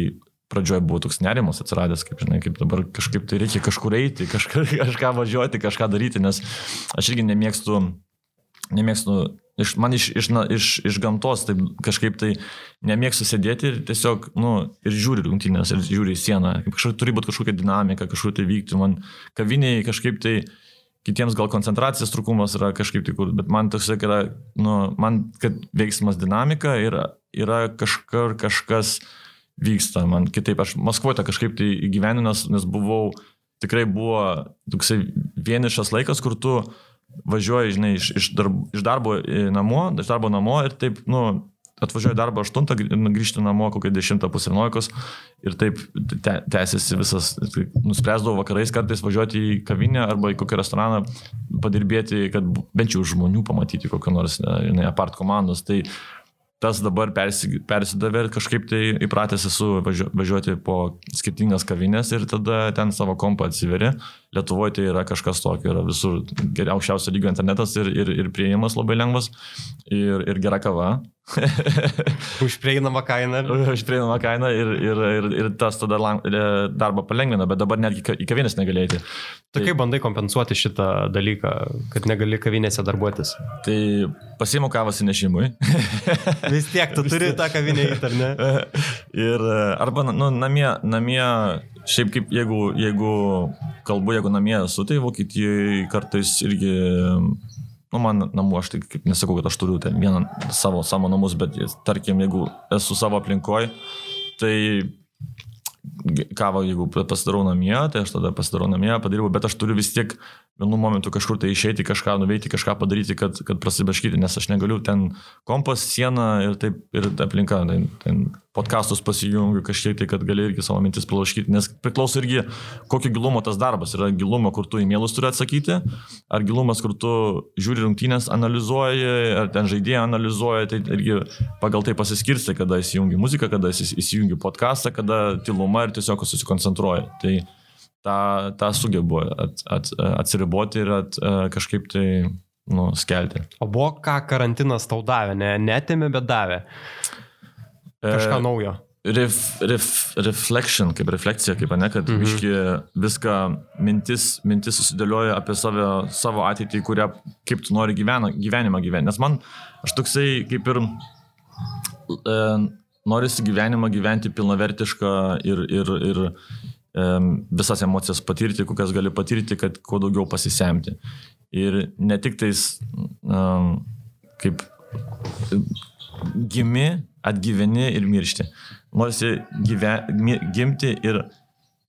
pradžioje buvo toks nerimas atsiradęs, kaip žinai, kaip dabar kažkaip tai reikia kažkur eiti, kažką, [LAUGHS] kažką važiuoti, kažką daryti, nes aš irgi nemėgstu, nemėgstu, iš, man iš, iš, na, iš, iš gamtos taip kažkaip tai nemėgstu sėdėti ir tiesiog, nu, ir žiūri rungtynės, ir žiūri į sieną, kažkaip turi būti kažkokia dinamika, kažkur tai vykti, man kaviniai kažkaip tai kitiems gal koncentracijos trūkumas yra kažkaip tik, bet man toks yra, nu, man, kad veiksmas dinamika yra, yra kažkur kažkas vyksta, man. Kitaip, aš Maskvoje kažkaip tai įgyveninęs, nes buvau, tikrai buvo toksai vienišas laikas, kur tu važiuoji, žinai, iš, iš, darbo, iš darbo namo, iš darbo namo ir taip, nu, atvažiuoju darbą 8, grįžti namo kokią 10 pusę 11 ir taip te, tęsiasi visas, nuspręsdavau vakarais kartais važiuoti į kavinę arba į kokį restoraną padirbėti, kad bent jau žmonių pamatyti kokią nors, ne, apart komandos. Tai tas dabar persidavė ir kažkaip tai įpratęs esu važiuoti po skirtingas kavinės ir tada ten savo kompą atsiveri. Lietuvoje tai yra kažkas tokio, yra visur geriausiausio lygio internetas ir, ir, ir prieimas labai lengvas ir, ir gera kava. [LAUGHS] Už prieinamą kainą. Už prieinamą kainą ir, ir, ir, ir tas tada darbą palengvina, bet dabar netgi į kavinės negalėti. Tu tai, kaip bandai kompensuoti šitą dalyką, kad negali kavinėse darbuotis? Tai pasiimu kavas įnešimui. [LAUGHS] Vis tiek, tu turi tą kavinę į, ar ne? [LAUGHS] Ir arba nu, namie, namie, šiaip kaip jeigu, jeigu kalbu, jeigu namie esu, tai Vokietijoje kartais irgi nu, man namų, aš tai kaip nesakau, kad aš turiu ten vieną savo, savo namus, bet tarkim, jeigu esu savo aplinkoje, tai kavą, jeigu pasidarau namie, tai aš tada pasidarau namie, padarau, bet aš turiu vis tiek vienu momentu kažkur tai išeiti, kažką nuveikti, kažką padaryti, kad, kad prasibaškyti, nes aš negaliu ten kompas, siena ir taip ir aplinka, ten, ten podkastus pasijungiu kažkiek tai, kad gali irgi savo mintis palaškyti, nes priklauso irgi, kokio gilumo tas darbas. Yra gilumo, kur tu į mielus turi atsakyti, ar gilumas, kur tu žiūri rungtynės, analizuoji, ar ten žaidėjai analizuoji, tai irgi pagal tai pasiskirsti, kada įsijungi muziką, kada įsijungi podcastą, kada tiluma ir tiesiog susikoncentruoji. Tai tą, tą sugebu at, at, atsiriboti ir at, kažkaip tai nu, skelti. O buvo ką karantinas tau davė, ne, netėmė, bet davė. Kažką e, naujo. Ref, ref, reflection, kaip refleksija, kaip ne, kad mhm. Viški, viską mintis, mintis susidėlioja apie save, savo ateitį, kurią, kaip tu nori gyvena, gyvenimą gyventi. Nes man, aš toksai kaip ir e, norisi gyvenimą gyventi pilnavertišką ir, ir, ir e, visas emocijas patirti, kokias gali patirti, kad kuo daugiau pasisemti. Ir ne tik tais e, kaip gimi atgyveni ir miršti. Norisi gimti ir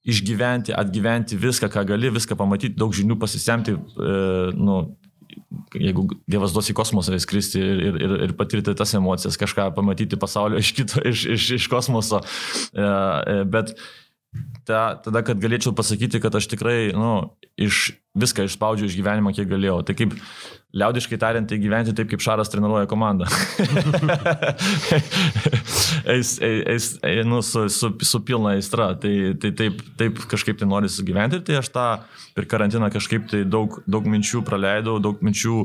išgyventi, atgyventi viską, ką gali, viską pamatyti, daug žinių pasisemti, e, nu, jeigu Dievas duos į kosmosą įskristi ir, ir, ir, ir patirti tas emocijas, kažką pamatyti pasaulio iš kito, iš, iš, iš kosmoso. E, e, bet ta, tada, kad galėčiau pasakyti, kad aš tikrai nu, iš, viską išspaudžiau iš gyvenimo, kiek galėjau. Tai kaip liaudiškai tariant, tai gyventi taip, kaip Šaras treniruoja komandą. [LAUGHS] eis, eis, eis, nu, su, su, su pilna aistra. Tai, tai taip, taip kažkaip tai nori sugyventi. Tai aš tą per karantiną kažkaip tai daug, daug minčių praleidau, daug minčių,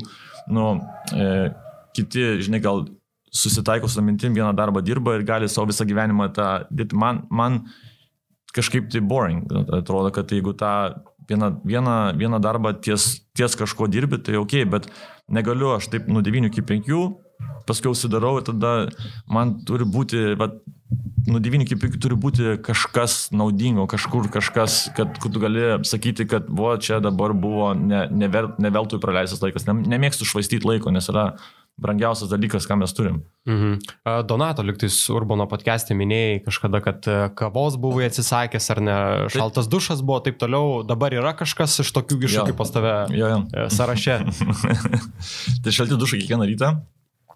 nu, e, kiti, žinai, gal susitaiko su mintim, vieną darbą dirba ir gali savo visą gyvenimą tą dirbti. Man, man kažkaip tai boring. Atrodo, kad jeigu tą vieną, vieną, vieną darbą ties, ties kažko dirbi, tai ok, bet negaliu aš taip nuo 9 iki 5, paskui užsidarau ir tada man turi būti, va, nuo 9 iki 5 turi būti kažkas naudingo, kažkur kažkas, kad, tu gali sakyti, kad vo čia dabar buvo ne, ne, ver, ne veltui praleistas laikas. Nemėgstu švaistyti laiko, nes yra brangiausias dalykas, ką mes turim. Mhm. Donato, liktais Urbano podcast'e minėjai kažkada, kad e, kavos buvai atsisakęs ar ne, šaltas dušas buvo, taip toliau, dabar yra kažkas iš tokių iššūkių pas tave jo, jo. E, sąraše. [LAUGHS] tai šalti dušai kiekvieną rytą.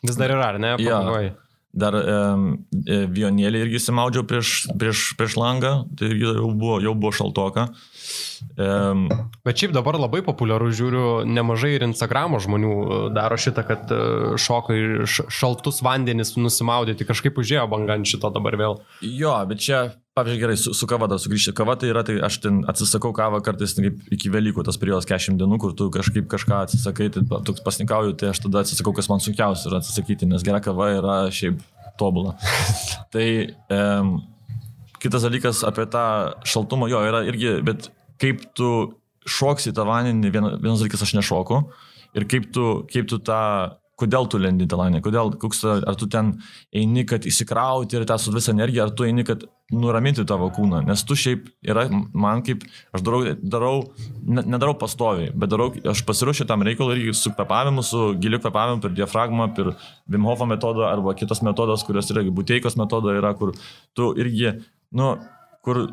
Vis dar yra, ar ne? Pamagoj. Dar um, vionėlį irgi įsimaudžiau prieš, prieš, prieš langą, tai jau buvo, jau buvo šaltoka. Um, Bet šiaip dabar labai populiaru, žiūriu, nemažai ir Instagramo žmonių e, daro šitą, kad e, šoka ir šaltus vandenis nusimaudyti, kažkaip užėjo banga ant šito dabar vėl. Jo, bet čia, pavyzdžiui, gerai, su, su kava dar sugrįžti. Kava tai yra, tai aš ten atsisakau kavą kartais kaip iki Velykų, tas periodas 40 dienų, kur tu kažkaip kažką atsisakai, tai toks pasnikauju, tai aš tada atsisakau, kas man sunkiausia yra atsisakyti, nes gera kava yra šiaip tobula. [LAUGHS] tai um, kitas dalykas apie tą šaltumą, jo, yra irgi, bet kaip tu šoksi tą vandenį, vienas dalykas aš nešoku, ir kaip tu, kaip tu tą, kodėl tu lendi tą vandenį, kodėl, koks, ar tu ten eini, kad įsikrauti ir tą su visą energiją, ar tu eini, kad nuraminti tavo kūną, nes tu šiaip yra, man kaip, aš darau, darau ne, nedarau pastoviai, bet darau, aš pasiruošiu tam reikalui irgi su kvepavimu, su giliu kvepavimu per diafragmą, per Vimhofo metodą arba kitas metodas, kurios yra, buteikos metoda yra, kur tu irgi, nu, kur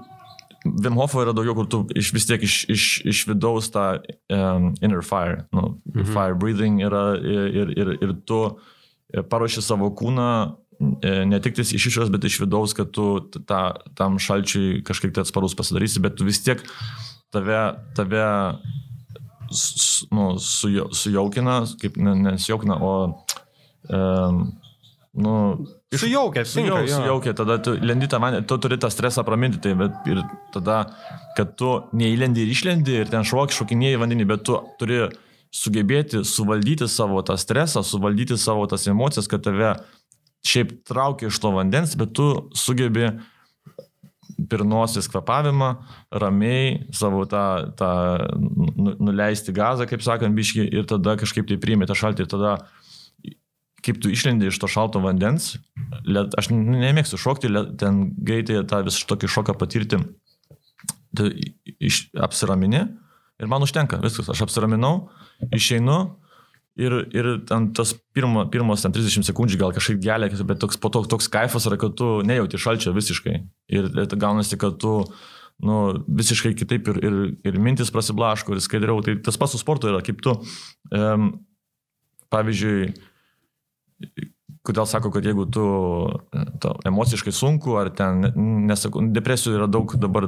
Vimhofo yra daugiau, kur tu iš, vis tiek iš, iš, iš vidaus tą um, inner fire, nu, mhm. fire breathing yra ir, ir, ir tu e, paruoši savo kūną e, ne tik iš išorės, bet iš vidaus, kad tu ta, tam šalčiui kažkiek tai atsparus pasidarysi, bet tu vis tiek tave, tave nu, sujaukina, kaip nesujaukina, o um, nu, Sujaukia, sujaukia, sujaukia, tada tu lendi tą vandenį, tu turi tą stresą praminti, tai bet ir tada, kad tu neįlendi ir išlendi ir ten šok, šokinėjai vandenį, bet tu turi sugebėti suvaldyti savo tą stresą, suvaldyti savo tas emocijas, kad tave šiaip traukia iš to vandens, bet tu sugebi pirnosis kvepavimą, ramiai savo tą, tą nu, nuleisti gazą, kaip sakant, biški, ir tada kažkaip tai priimti tą šaltį. Ir tada kaip tu išlendi iš to šalto vandens, let, aš nemėgstu šokti, let, ten greitai tą vis tokį šoką patirti, tu iš, apsiramini ir man užtenka, viskas, aš apsiraminau, išeinu ir, ir tas pirmo, pirmos ten 30 sekundžių gal kažkaip gelia, bet toks, po to toks kaifas yra, kad tu nejauti šalčio visiškai. Ir, ir gaunasi, kad tu nu, visiškai kitaip ir, ir, ir mintis prasiblaško ir skaidriau, tai tas pats su sportu yra, kaip tu, um, pavyzdžiui, kodėl sako, kad jeigu tu to, emociškai sunku, ar ten, nesakau, depresijų yra daug dabar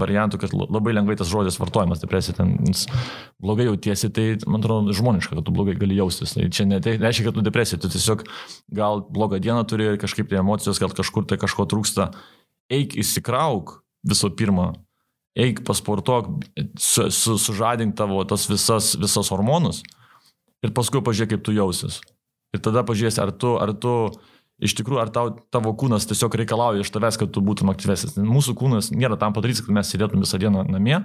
variantų, kad labai lengvai tas žodis vartojamas, depresija ten blogai jautiesi, tai man atrodo žmoniška, kad tu blogai gali jaustis. Tai čia ne tai reiškia, kad tu depresija, tu tiesiog gal blogą dieną turi kažkaip tai emocijos, gal kažkur tai kažko trūksta. Eik įsikrauk visų pirma, eik pasportuok, su, su, sužadink tavo tas visas, visas hormonus ir paskui pažiūrėk, kaip tu jausis. Ir tada pažiūrėsi, ar tu, ar tu iš tikrųjų, ar tau, tavo kūnas tiesiog reikalauja iš tavęs, kad tu būtum aktyvesnis. Mūsų kūnas nėra tam padarytas, kad mes sėdėtum visą dieną namie,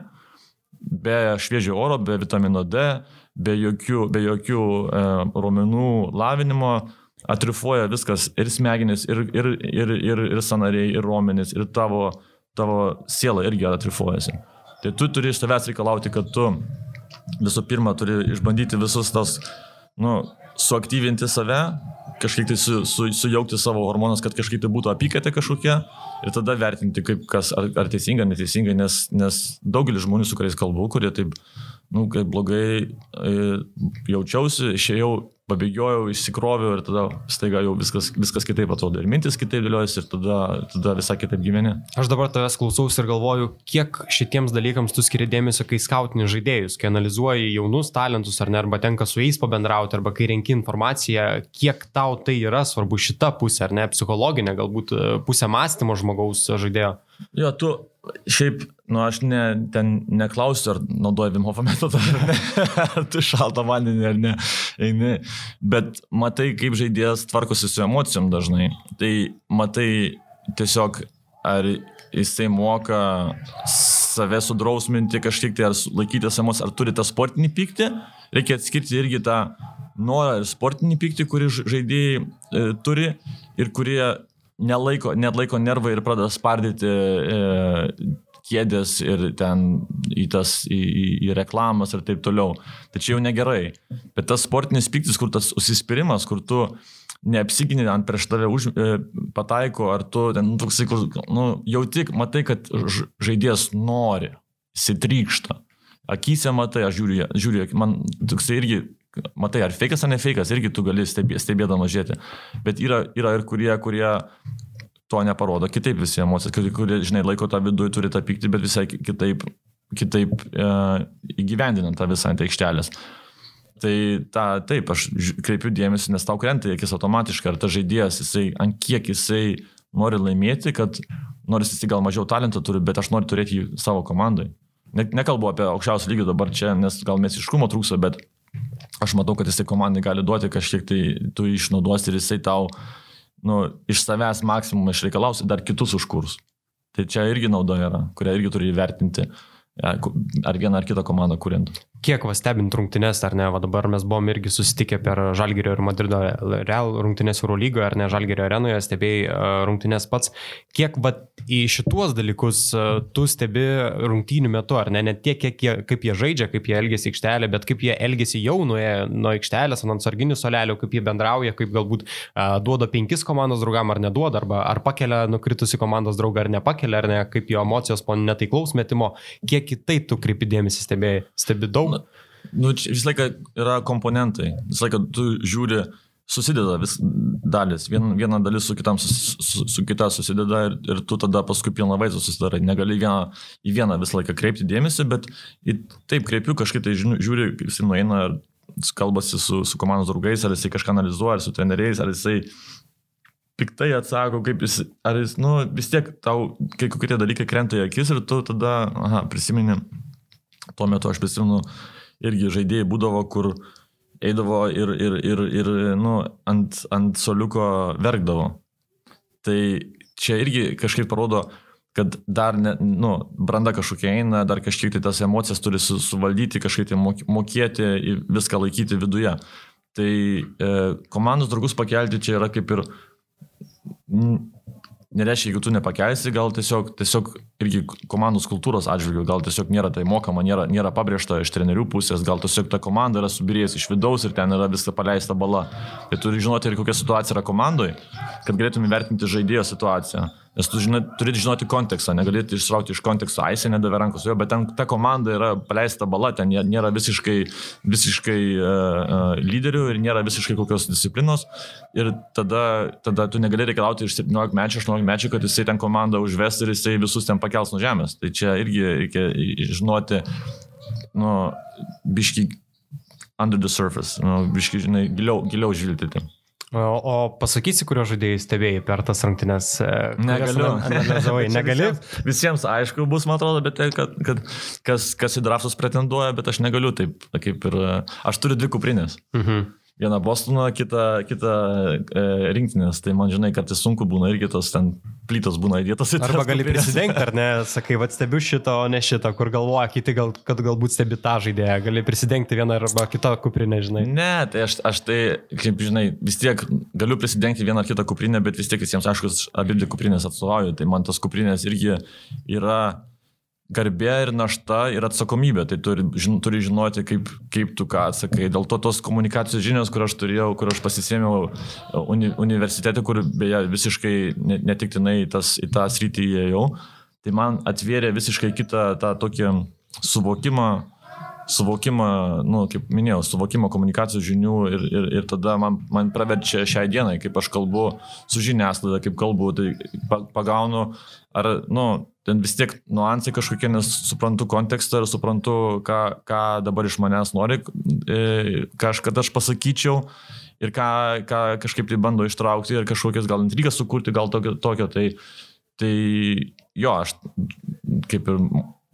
be šviežio oro, be vitamino D, be jokių, be jokių e, raumenų lavinimo, atrifuoja viskas ir smegenis, ir, ir, ir, ir, ir sanariai, ir raumenis, ir tavo, tavo siela irgi atrifuojasi. Tai tu turi iš tavęs reikalauti, kad tu visų pirma turi išbandyti visus tos, nu, suaktyvinti save, kažkiek tai su, su, sujaukti savo hormonus, kad kažkaip tai būtų apykaitė kažkokia ir tada vertinti, kaip kas, ar, ar teisinga, neteisinga, nes, nes daugelis žmonių, su kuriais kalbu, kurie taip, nu, kaip blogai e, jaučiausi, išėjau pabėgiojau, išsikroviau ir tada staiga jau viskas, viskas kitaip atrodo. Ir mintis kitaip dėliojasi ir tada, tada visai kitaip gyveni. Aš dabar tavęs klausausi ir galvoju, kiek šitiems dalykams tu skiri dėmesio, kai skautini žaidėjus, kai analizuoji jaunus talentus ar ne, arba tenka su jais pabendrauti, arba kai renki informaciją, kiek tau tai yra svarbu šita pusė, ar ne, psichologinė, galbūt e, pusė mąstymo žmogaus žaidėjo. Jo, tu šiaip, nu aš ne, ten neklausiu, ar naudoji Vimhofo metodą ar ne, ar [LAUGHS] tu šaltą vandenį ar ne, eini, bet matai, kaip žaidėjas tvarkosi su emocijom dažnai. Tai matai tiesiog, ar jisai moka save sudrausminti kažkiek tai, ar laikytis emocijų, ar turi tą sportinį pyktį, reikia atskirti irgi tą norą ir sportinį pyktį, kurį žaidėjai e, turi ir kurie nelaiko, net laiko nervai ir pradeda spardyti e, kėdės ir ten į tas, į, į, į reklamas ir taip toliau. Tai čia jau negerai. Bet tas sportinis piktis, kur tas užsispyrimas, kur tu neapsigini ant prieš tave už, e, pataiko, ar tu ten, nu, toksai, kur, nu, jau tik matai, kad žaidėjas nori, sitrykšta. Akyse matai, aš žiūriu, žiūriu man toksai irgi matai, ar fejkas ar ne fejkas, irgi tu gali stebė, stebėdamas žiūrėti. Bet yra, yra ir kurie, kurie to neparodo kitaip visi emocijos, kurie, žinai, laiko tą viduje, turi tą pyktį, bet visai kitaip, kitaip e, įgyvendinant tą visą ant aikštelės. Tai ta, taip, aš kreipiu dėmesį, nes tau krenta akis automatiškai, ar tas žaidėjas, jisai, ant kiek jisai nori laimėti, kad nors jisai gal mažiau talento turi, bet aš noriu turėti jį savo komandai. Ne, nekalbu apie aukščiausią lygį dabar čia, nes gal mesiškumo trūksta, bet aš matau, kad jisai komandai gali duoti kažkiek tai tu išnaudosi ir jisai tau nu, iš savęs maksimumą išreikalaus ir dar kitus užkurs. Tai čia irgi nauda yra, kurią irgi turi įvertinti, ar vieną ar kitą komandą kuriant kiek va stebint rungtynes, ar ne, va dabar mes buvom irgi susitikę per Žalgirio ir Madrido Real rungtynės Euro lygoje, ar ne, Žalgirio arenoje, stebėjai uh, rungtynės pats, kiek va į šituos dalykus uh, tu stebi rungtynių metu, ar ne, ne tiek, kiek jie, kaip jie žaidžia, kaip jie elgesi aikštelė, bet kaip jie elgesi jau nuėję nuo aikštelės, ant sarginių solelių, kaip jie bendrauja, kaip galbūt uh, duoda penkis komandos draugam ar neduoda, arba ar pakelia nukritusi komandos draugą ar nepakelia, ar ne, kaip jo emocijos po netaiklaus metimo, kiek kitai tu kreipi dėmesį stebėjai, stebi daug daug? Nu, visą laiką yra komponentai. Visą laiką tu žiūri, susideda vis dalis. Vien, viena dalis su, kitam, su, su, su kita susideda ir, ir tu tada paskui pilną vaizdą susidarai. Negali vieną, į vieną visą laiką kreipti dėmesį, bet į, taip kreipiu kažkaip tai žiūri, kaip jisai nueina kalbasi su, su komandos draugais, ar jisai kažką analizuoja, ar su treneriais, ar jisai piktai atsako, kaip jis, ar jis, nu, vis tiek tau kai kokie dalykai krenta į akis ir tu tada, aha, prisimeni Tuo metu aš prisimenu, irgi žaidėjai būdavo, kur eidavo ir, ir, ir, ir nu, ant, ant soliuko verkdavo. Tai čia irgi kažkaip parodo, kad dar, ne, nu, branda kažkokia eina, dar kažkiek tai tas emocijas turi su, suvaldyti, kažkaip tai mokėti, viską laikyti viduje. Tai e, komandos draugus pakelti čia yra kaip ir, nereiškia, jeigu tu nepakelsi, gal tiesiog, tiesiog irgi komandos kultūros atžvilgių, gal tiesiog nėra tai mokama, nėra, nėra pabrėžta iš trenerių pusės, gal tiesiog ta komanda yra subirėjus iš vidaus ir ten yra visą paleista bala. Tai turi žinoti ir kokia situacija yra komandoje, kad galėtum įvertinti žaidėjo situaciją. Nes tu žinai, turi žinoti kontekstą, negalėtum ištraukti iš konteksto, Aisė nedavė rankos jo, bet ten ta komanda yra paleista bala, ten nėra visiškai, visiškai uh, lyderių ir nėra visiškai kokios disciplinos. Ir tada, tada tu negali reikalauti iš 17 mečių, 18 mečių, kad jisai ten komandą užves ir jisai visus ten pakels nuo žemės. Tai čia irgi reikia žinoti, nu, biški under the surface, nu, biški, žinai, giliau, giliau žvilgti. O, o pasakysi, kurio žaidėjai stebėjai per tas rungtynes? E, Negaliu. Analizavai, [LAUGHS] negali? visiems, visiems aišku bus, man atrodo, bet tai, kad, kad kas, kas į draftus pretenduoja, bet aš negaliu taip, kaip ir... Aš turiu dvi kuprinės. Mhm vieną Bostoną, kitą, kitą e, rinktinės. Tai man, žinai, kartais sunku būna irgi tos ten plytos būna įdėtos į tą. Arba gali prisidengti, ar ne, sakai, vad stebiu šito, o ne šito, kur galvoja kiti, gal, kad galbūt stebi tą žaidėją, gali prisidengti vieną arba kitą kuprinę, žinai. Ne, tai aš, aš tai, kaip žinai, vis tiek galiu prisidengti vieną ar kitą kuprinę, bet vis tiek visiems aišku, abi dvi kuprinės atstovauju, tai man tos kuprinės irgi yra garbė ir našta ir atsakomybė. Tai turi, žin, turi žinoti, kaip, kaip tu ką atsakai. Dėl to tos komunikacijos žinios, kur aš turėjau, kur aš pasisėmiau uni, universitete, kur beje visiškai netiktinai tas, į tą sritį įėjau, tai man atvėrė visiškai kitą tą tokį suvokimą suvokimą, nu, kaip minėjau, suvokimą komunikacijos žinių ir, ir, ir tada man, man praverčia šiai dienai, kaip aš kalbu su žiniasklaida, kaip kalbu, tai pagaunu, ar, nu, ten vis tiek nuansai kažkokie, nes suprantu kontekstą ir suprantu, ką, ką dabar iš manęs nori, e, ką aš, kad aš pasakyčiau ir ką, ką kažkaip tai bando ištraukti ir kažkokias gal intrigas sukurti, gal tokio. tokio tai, tai jo, aš kaip ir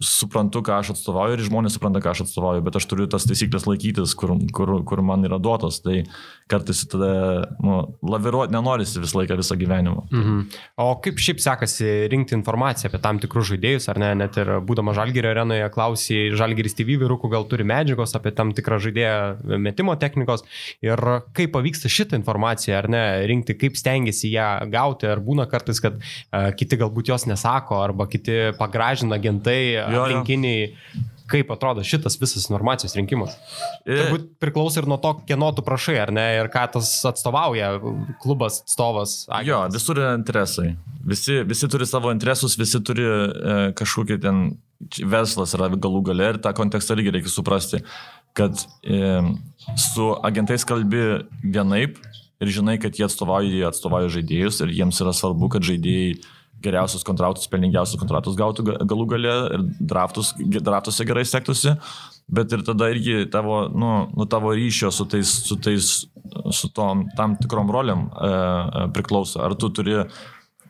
suprantu, ką aš atstovauju ir žmonės supranta, ką aš atstovauju, bet aš turiu tas taisyklės laikytis, kur, kur, kur man yra duotos. Tai kartais tada nu, laviruoti nenorisi visą laiką, visą gyvenimą. Mhm. O kaip šiaip sekasi rinkti informaciją apie tam tikrus žaidėjus, ar ne, net ir būdama Žalgirio arenoje, klausy Žalgiris TV vyrukų, gal turi medžiagos apie tam tikrą žaidėją metimo technikos ir kaip pavyksta šitą informaciją, ar ne, rinkti, kaip stengiasi ją gauti, ar būna kartais, kad uh, kiti galbūt jos nesako, arba kiti pagražina agentai jo, aplinkiniai. Jo. Kaip atrodo šitas visas informacijos rinkimas? Ir... Turbūt priklauso ir nuo to, kieno tu prašai, ar ne, ir ką tas atstovauja klubas, atstovas. Agentas. Jo, visur yra interesai. Visi, visi turi savo interesus, visi turi e, kažkokį ten verslas yra galų gale ir tą kontekstą irgi reikia suprasti, kad e, su agentais kalbi vienaip ir žinai, kad jie atstovauja, jie atstovauja žaidėjus ir jiems yra svarbu, kad žaidėjai geriausius kontraktus, pelningiausius kontraktus gautų galų gale ir draftus, draftuose gerai sektųsi, bet ir tada irgi tavo, nu, nu, tavo ryšio su tais, su tais, su tom tam tikrom roliam e, e priklauso. Ar tu turi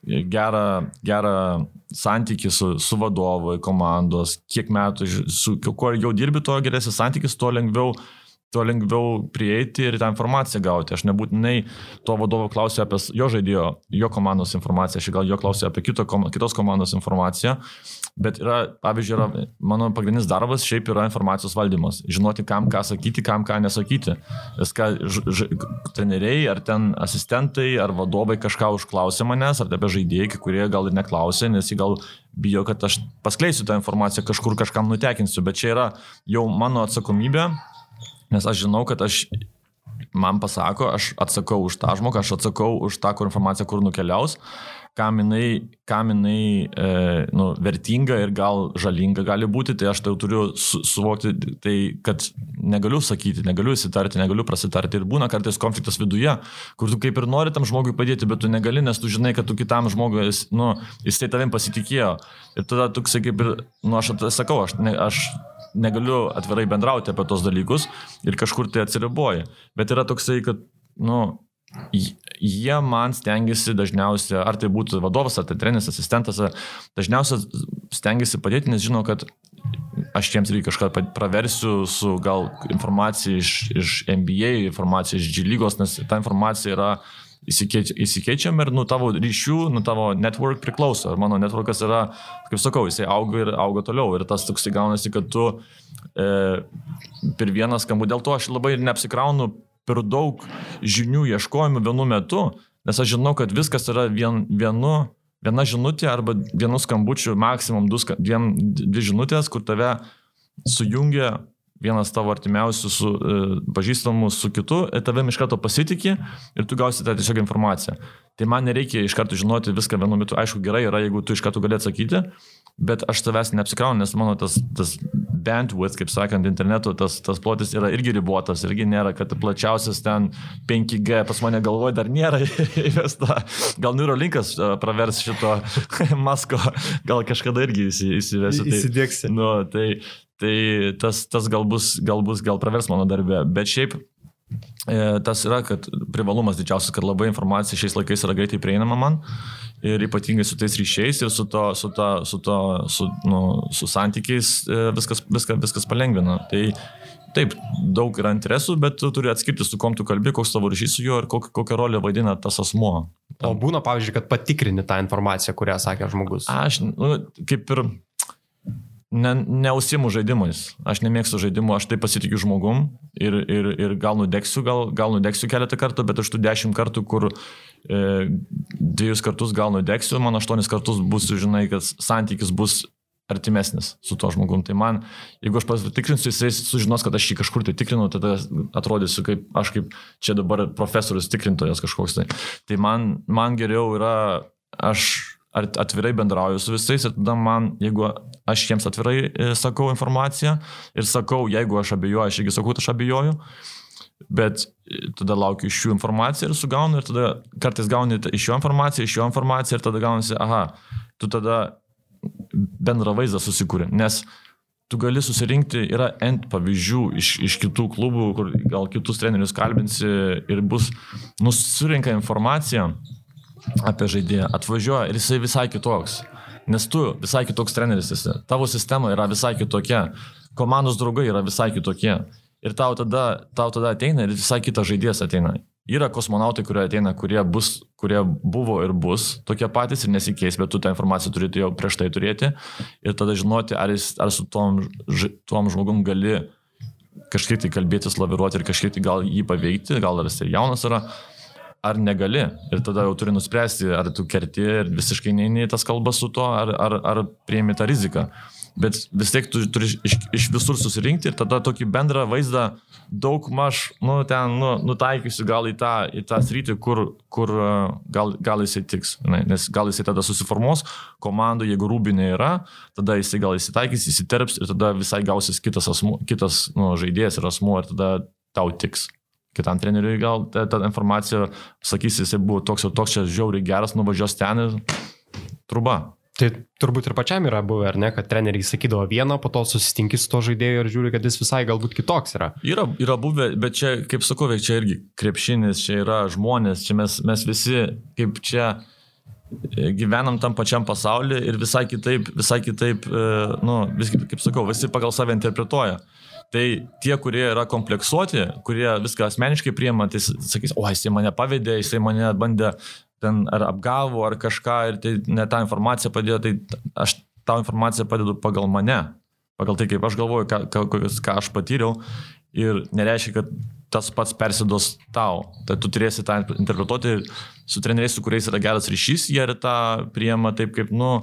gerą, gerą santyki su, su vadovu, komandos, kiek metų, su kuo ilgiau dirbi, tuo geresnis santykis, tuo lengviau tuo lengviau prieiti ir tą informaciją gauti. Aš nebūtinai to vadovo klausiu apie jo žaidėjo, jo komandos informaciją, aš gal jo klausiu apie kito, kitos komandos informaciją, bet yra, pavyzdžiui, yra, mano pagrindinis darbas šiaip yra informacijos valdymas. Žinoti, kam ką sakyti, kam ką nesakyti. Nes ką ž, ž, treneriai, ar ten asistentai, ar vadovai kažką užklausė manęs, ar apie žaidėjai, kurie gal ir neklausė, nes jie gal bijo, kad aš paskleisiu tą informaciją, kažkur kažkam nutekinsiu, bet čia yra jau mano atsakomybė Nes aš žinau, kad aš, man pasako, aš atsakau už tą žmogų, aš atsakau už tą kur informaciją, kur nukeliaus, kam jinai, kam jinai e, nu, vertinga ir gal žalinga gali būti, tai aš tai turiu su, suvokti, tai kad negaliu sakyti, negaliu įsitarti, negaliu prasitarti. Ir būna kartais konfliktas viduje, kur tu kaip ir nori tam žmogui padėti, bet tu negali, nes tu žinai, kad tu kitam žmogui, nu, jisai tavim pasitikėjo. Ir tada tu, kaip ir, nu, aš sakau, aš, ne, aš negaliu atvirai bendrauti apie tos dalykus ir kažkur tai atsiriboji. Bet yra toksai, kad, nu, jie man stengiasi dažniausiai, ar tai būtų vadovas, ar tai treneris, asistentas, dažniausiai stengiasi padėti, nes žino, kad aš jiems reikia kažką praversiu su gal informacija iš, iš NBA, informacija iš G lygos, nes ta informacija yra įsikeič, įsikeičiam ir nuo tavo ryšių, nuo tavo network priklauso. Ir mano networkas yra, kaip sakau, jisai auga ir auga toliau. Ir tas toksai gaunasi, kad tu e, per vieną skambų, dėl to aš labai neapsikraunu per daug žinių ieškojimų vienu metu, nes aš žinau, kad viskas yra vien, vienu viena žinutė arba vienu skambučiu, maksimum du, dviem, dvi žinutės, kur tave sujungia vienas tavo artimiausių su, e, pažįstamų su kitu, tave iš karto pasitikė ir tu gausi tą tiesiog informaciją. Tai man nereikia iš karto žinoti viską vienu metu. Aišku, gerai yra, jeigu tu iš karto gali atsakyti, bet aš tavęs neapsikraunu, nes mano tas, tas bandwidth, kaip sakant, interneto, tas, tas plotis yra irgi ribotas, irgi nėra, kad plačiausias ten 5G pas mane galvoje dar nėra [LAUGHS] įvesta. Gal Neurolinkas pravers šito [LAUGHS] masko, gal kažkada irgi įsivesiu. Tai, Įsidėksi. Nu, tai, tai tas, tas gal bus, gal bus, gal pravers mano darbę, bet šiaip e, tas yra, kad privalumas didžiausias, kad labai informacija šiais laikais yra greitai prieinama man ir ypatingai su tais ryšiais ir su, to, su, to, su, to, su, nu, su santykiais e, viskas, viskas, viskas palengvina. Tai taip, daug yra interesų, bet tu turi atskirti, su kom tu kalbi, koks tavo ryšys su juo ir kokią, kokią rolę vaidina tas asmuo. O būna, pavyzdžiui, kad patikrini tą informaciją, kurią sakė žmogus. Aš, nu, kaip ir ne, neusimu žaidimais. Aš nemėgstu žaidimų, aš taip pasitikiu žmogum ir, ir, ir gal nudegsiu, gal, gal nudegsiu keletą kartų, bet aš tų dešimt kartų, kur dviejus kartus gal nudegsiu, man aštuonis kartus bus, žinai, kad santykis bus artimesnis su tuo žmogum. Tai man, jeigu aš pasitikrinsiu, jisai sužinos, kad aš jį kažkur tai tikrinu, tada atrodysiu kaip aš kaip čia dabar profesorius tikrintojas kažkoks tai. Tai man, man geriau yra, aš atvirai bendrauju su visais ir tada man, jeigu aš jiems atvirai e, sakau informaciją ir sakau, jeigu aš abejoju, aš irgi sakau, kad aš abejoju, bet e, tada laukiu iš jų informaciją ir sugaunu ir tada kartais gauni iš jo informaciją, iš jo informaciją ir tada gaunasi, aha, tu tada bendrą vaizdą susikūrė, nes tu gali susirinkti, yra ent pavyzdžių iš, iš kitų klubų, kur gal kitus trenerius kalbinsi ir bus, nusirinka informacija apie žaidėją, atvažiuoja ir jisai visai kitoks. Nes tu visai kitoks treneris esi, tavo sistema yra visai kitokia, komandos draugai yra visai kitokie. Ir tau tada, tau tada ateina ir visai kitas žaidėjas ateina. Yra kosmonautai, kurie ateina, kurie, bus, kurie buvo ir bus tokie patys ir nesikeis, bet tu tą informaciją turėti jau prieš tai turėti ir tada žinoti, ar, jis, ar su tom, tom žmogum gali kažkiek tai kalbėtis, laviruoti ir kažkiek tai gal jį paveikti, gal ar jis ir jaunas yra ar negali. Ir tada jau turi nuspręsti, ar tu kerti ir visiškai neini tas kalbas su to, ar, ar, ar prieimi tą riziką. Bet vis tiek tu turi iš, iš visur susirinkti ir tada tokį bendrą vaizdą daug maž, nu, ten, nu, nutaikysiu gal į tą, į tą sritį, kur, kur gal, gal jisai tiks. Ne? Nes gal jisai tada susiformuos, komandų, jeigu rūbinė yra, tada jisai gal įsitaikys, įsiterps ir tada visai gausis kitas, asmu, kitas nu, žaidėjas ir asmuo ir tada tau tiks kitam treneriui gal ta, ta informacija, sakys, jisai buvo toks ir toks, čia žiauriai geras, nuvažiuos ten ir truba. Tai turbūt ir pačiam yra buvę, ar ne, kad treneriai sakydavo vieną, po to susitinki su to žaidėju ir žiūri, kad jis visai galbūt kitoks yra. Yra, yra buvę, bet čia, kaip sakau, čia irgi krepšinis, čia yra žmonės, čia mes, mes visi, kaip čia e, gyvenam tam pačiam pasaulyje ir visai kitaip, visai kitaip, e, nu, vis, kaip sakau, visi pagal save interpretuoja. Tai tie, kurie yra kompleksuoti, kurie viską asmeniškai priema, tai sakys, o jisai mane pavedė, jisai mane bandė ten ar apgavo, ar kažką ir tai ne tą informaciją padėjo, tai aš tą informaciją padedu pagal mane, pagal tai, kaip aš galvoju, ką, ką, ką aš patyriau ir nereiškia, kad tas pats persidos tau. Tai tu turėsi tą interpretuoti ir su treneriais, su kuriais yra geras ryšys, jie ir tą priema taip, kaip, nu,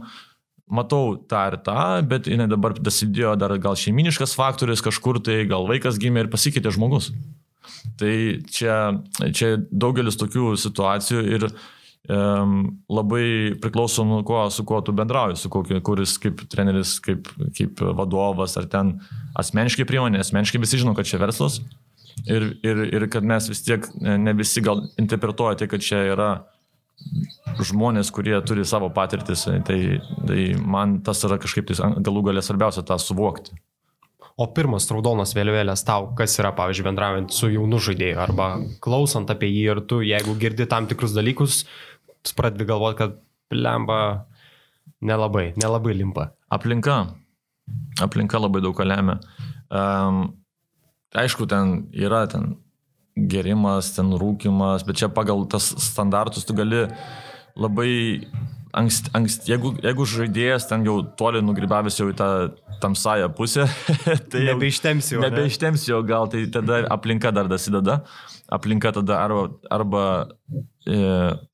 matau tą ir tą, bet jinai dabar dasidėjo dar gal šeiminiškas faktorius kažkur, tai gal vaikas gimė ir pasikeitė žmogus. Tai čia, čia daugelis tokių situacijų ir labai priklauso nuo ko, su kuo tu bendrauji, su kokiu, kuris kaip treneris, kaip, kaip vadovas, ar ten asmeniškai priemonė, asmeniškai visi žino, kad čia verslas ir, ir, ir kad mes vis tiek ne visi gal interpretuoja tai, kad čia yra žmonės, kurie turi savo patirtis, tai, tai man tas yra kažkaip tai galų galę svarbiausia tą suvokti. O pirmas raudonas vėliavėlės tau, kas yra, pavyzdžiui, bendraujant su jaunu žaidėju arba klausant apie jį ir tu, jeigu girdi tam tikrus dalykus, tu pradedi galvoti, kad lemba nelabai, nelabai limpa. Aplinka. Aplinka labai daug ką lemia. Um, aišku, ten yra ten gerimas, ten rūkimas, bet čia pagal tas standartus tu gali labai ankst, ankst, jeigu, jeigu žaidėjas ten jau toli nugribavęs jau į tą tamsąją pusę, [LAUGHS] tai nebeištemsiu. Nebeištemsiu, gal tai tada aplinka dar dasideda. Aplinka tada arba, arba e,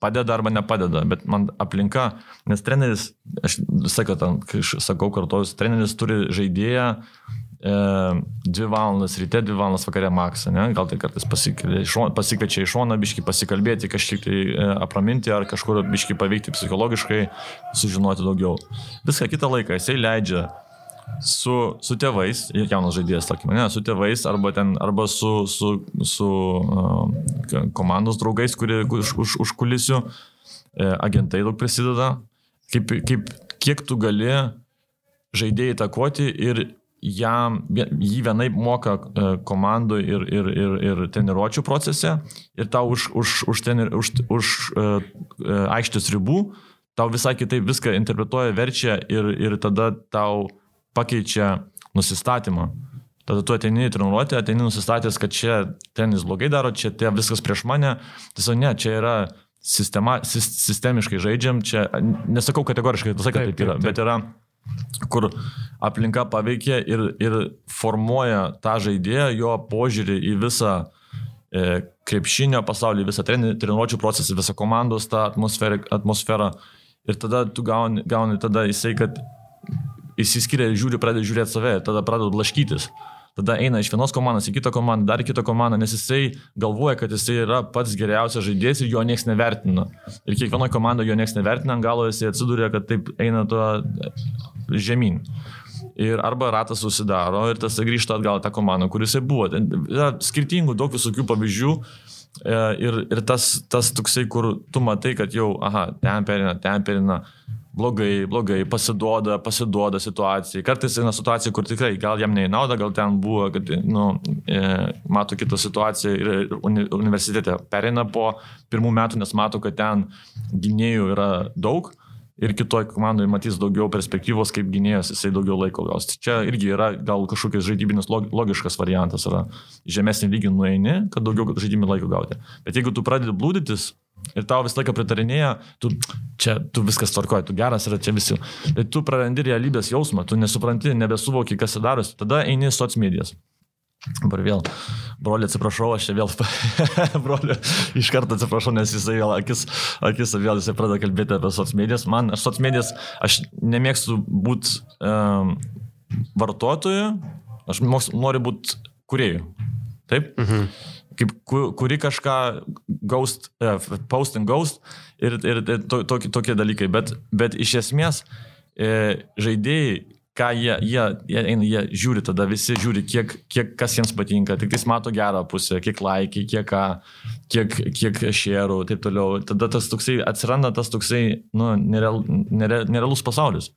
padeda, arba nepadeda. Bet man aplinka, nes treneris, aš kai aš sakau kartojus, treneris turi žaidėją e, dvi valandas ryte, dvi valandas vakare maksą, ne? gal tai kartais pasikviečia iš šono, biški pasikalbėti, kažkiek tai e, apraminti ar kažkur biški paveikti psichologiškai, sužinoti daugiau. Viską kitą laiką jisai leidžia su, su tėvais, jaunas žaidėjas, tarkim, ne, su tėvais arba, ten, arba su, su, su uh, komandos draugais, kurie už, už, už kulisių, uh, agentai daug prisideda, kaip, kaip, kiek tu gali žaidėjai įtakoti ir jam, jį vienaip moka e, komandų ir, ir, ir, ir treniruočio procese ir tau už, už, už, trener, už, už uh, aikštės ribų, tau visai kitaip viską interpretuoja, verčia ir, ir tada tau pakeičia nusistatymą. Tada tu ateini į treniruotę, ateini nusistatęs, kad čia tenis blogai daro, čia tie viskas prieš mane. Tiesiog ne, čia yra sistema, sistemiškai žaidžiam, čia nesakau kategoriškai, tu sakai, taip yra, bet yra kur aplinka paveikia ir, ir formuoja tą žaidėją, jo požiūrį į visą e, krepšinio pasaulį, visą treniruočio procesą, visą komandos tą atmosferą, atmosferą. Ir tada tu gauni, gauni tada jisai, kad įsiskiria ir žiūri, pradeda žiūrėti save, tada pradeda blaškytis tada eina iš vienos komandos į kitą komandą, dar kitą komandą, nes jisai galvoja, kad jisai yra pats geriausias žaidėjas ir jo niekas nevertina. Ir kiekvienoje komandoje jo niekas nevertina, galo jisai atsiduria, kad taip eina tuo žemyn. Ir arba ratas susidaro ir tas grįžta atgal tą komandą, kuris jisai buvo. Yra skirtingų, daug visokių pavyzdžių. E, ir, ir tas, tas toksai, kur tu matai, kad jau, aha, ten perina, ten perina, blogai, blogai, pasiduoda, pasiduoda situacijai. Kartais yra situacija, kur tikrai gal jam neįnauda, gal ten buvo, kad nu, e, mato kitą situaciją ir uni, universitete perina po pirmų metų, nes mato, kad ten gynėjų yra daug. Ir kitoj komandai matys daugiau perspektyvos kaip gynėjas, jisai daugiau laiko gaus. Tai čia irgi yra gal kažkokias žaidybinis logiškas variantas, yra žemesnį lygį nueini, kad daugiau žaidimų laiko gauti. Bet jeigu tu pradedi blūdytis, ir tau visą laiką pritarinėja, tu čia, tu viskas tvarkoji, tu geras yra čia visi. Tai tu prarandi realybės jausmą, tu nesupranti, nebesuvoki, kas darosi, tada eini soc medijas. Dabar vėl, broli atsiprašau, aš čia vėl, [LAUGHS] broli, iš karto atsiprašau, nes jisai vėl akis, akis vėl jisai pradeda kalbėti apie soc medijas. Man, aš soc medijas, aš nemėgstu būti um, vartotoju, aš noriu būti kuriejų. Taip? Mhm kaip kuri kažką ghost, uh, posting ghost ir, ir, to, tokie, tokie dalykai. Bet, bet iš esmės e, žaidėjai, ką jie, jie, jie, eina, jie žiūri, tada visi žiūri, kiek, kiek kas jiems patinka, tik jis mato gerą pusę, kiek laikai, kiek kiek, kiek šerų ir taip toliau. Tada tas toksai atsiranda tas toksai, nu, nereal, nereal, nerealus pasaulis.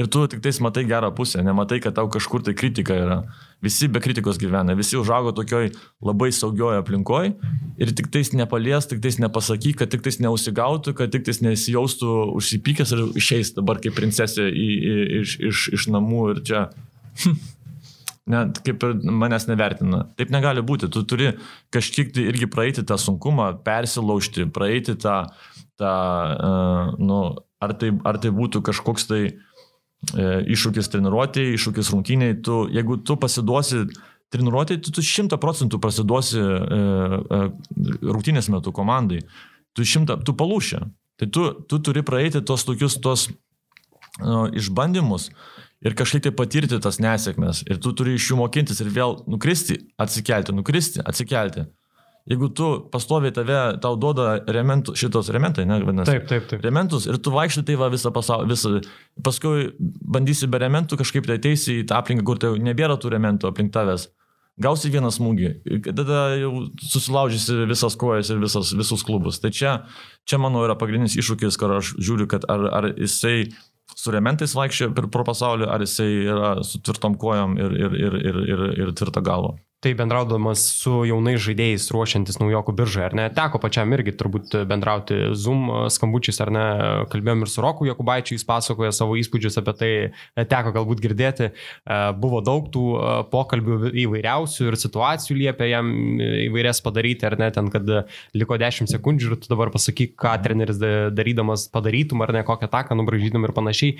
Ir tu tik tais matai gerą pusę, nematai, kad tau kažkur tai kritika yra. Visi be kritikos gyvena, visi užaugo tokioj labai saugioje aplinkoje ir tik tais nepalies, tik tais nepasakyk, kad tik tais neusigautų, kad tik tais nesijaustų užsipykęs ir išeis dabar kaip princesė į, į, iš, iš, iš namų ir čia. Net kaip ir manęs nevertina. Taip negali būti. Tu turi kažkiek tai irgi praeiti tą sunkumą, persilaužti, praeiti tą, tą uh, nu, ar tai, ar tai būtų kažkoks tai uh, iššūkis treniruotėjai, iššūkis rungtyniai, tu, jeigu tu pasiduosi treniruotėjai, tu, šimta procentų pasiduosi e, e, rungtynės metu komandai, tu šimta, tu palūšia. Tai tu, tu turi praeiti tos tokius, tos nu, išbandymus ir kažkaip tai patirti tas nesėkmes. Ir tu turi iš jų mokintis ir vėl nukristi, atsikelti, nukristi, atsikelti. Jeigu tu pastoviai tave, tau duoda rementų, šitos rementai, ne, vadinasi. Taip, taip, taip. Rementus ir tu vaikštai tai va visą pasaulį, visą, paskui bandysi be rementų kažkaip tai ateisi į tą aplinką, kur tai nebėra tų rementų aplink tavęs. Gausi vieną smūgį, tada jau susilaužysi visas kojas ir visas, visus klubus. Tai čia, čia mano yra pagrindinis iššūkis, kur aš žiūriu, kad ar, ar jisai su rementais vaikščia per pro pasaulį, ar jisai yra su tvirtom kojom ir, ir, ir, ir, ir, ir tvirta galva. Tai bendraudamas su jaunais žaidėjais ruošiantis naujokų biržai, ar ne, teko pačiam irgi turbūt bendrauti Zoom skambučiais, ar ne, kalbėjom ir su Roku Jokubaičiu, jis pasakoja savo įspūdžius apie tai, teko galbūt girdėti, buvo daug tų pokalbių įvairiausių ir situacijų liepė jam įvairias padaryti, ar ne, ten, kad liko 10 sekundžių ir tu dabar pasakyk, ką treneris darydamas padarytum, ar ne, kokią taką nubražytum ir panašiai.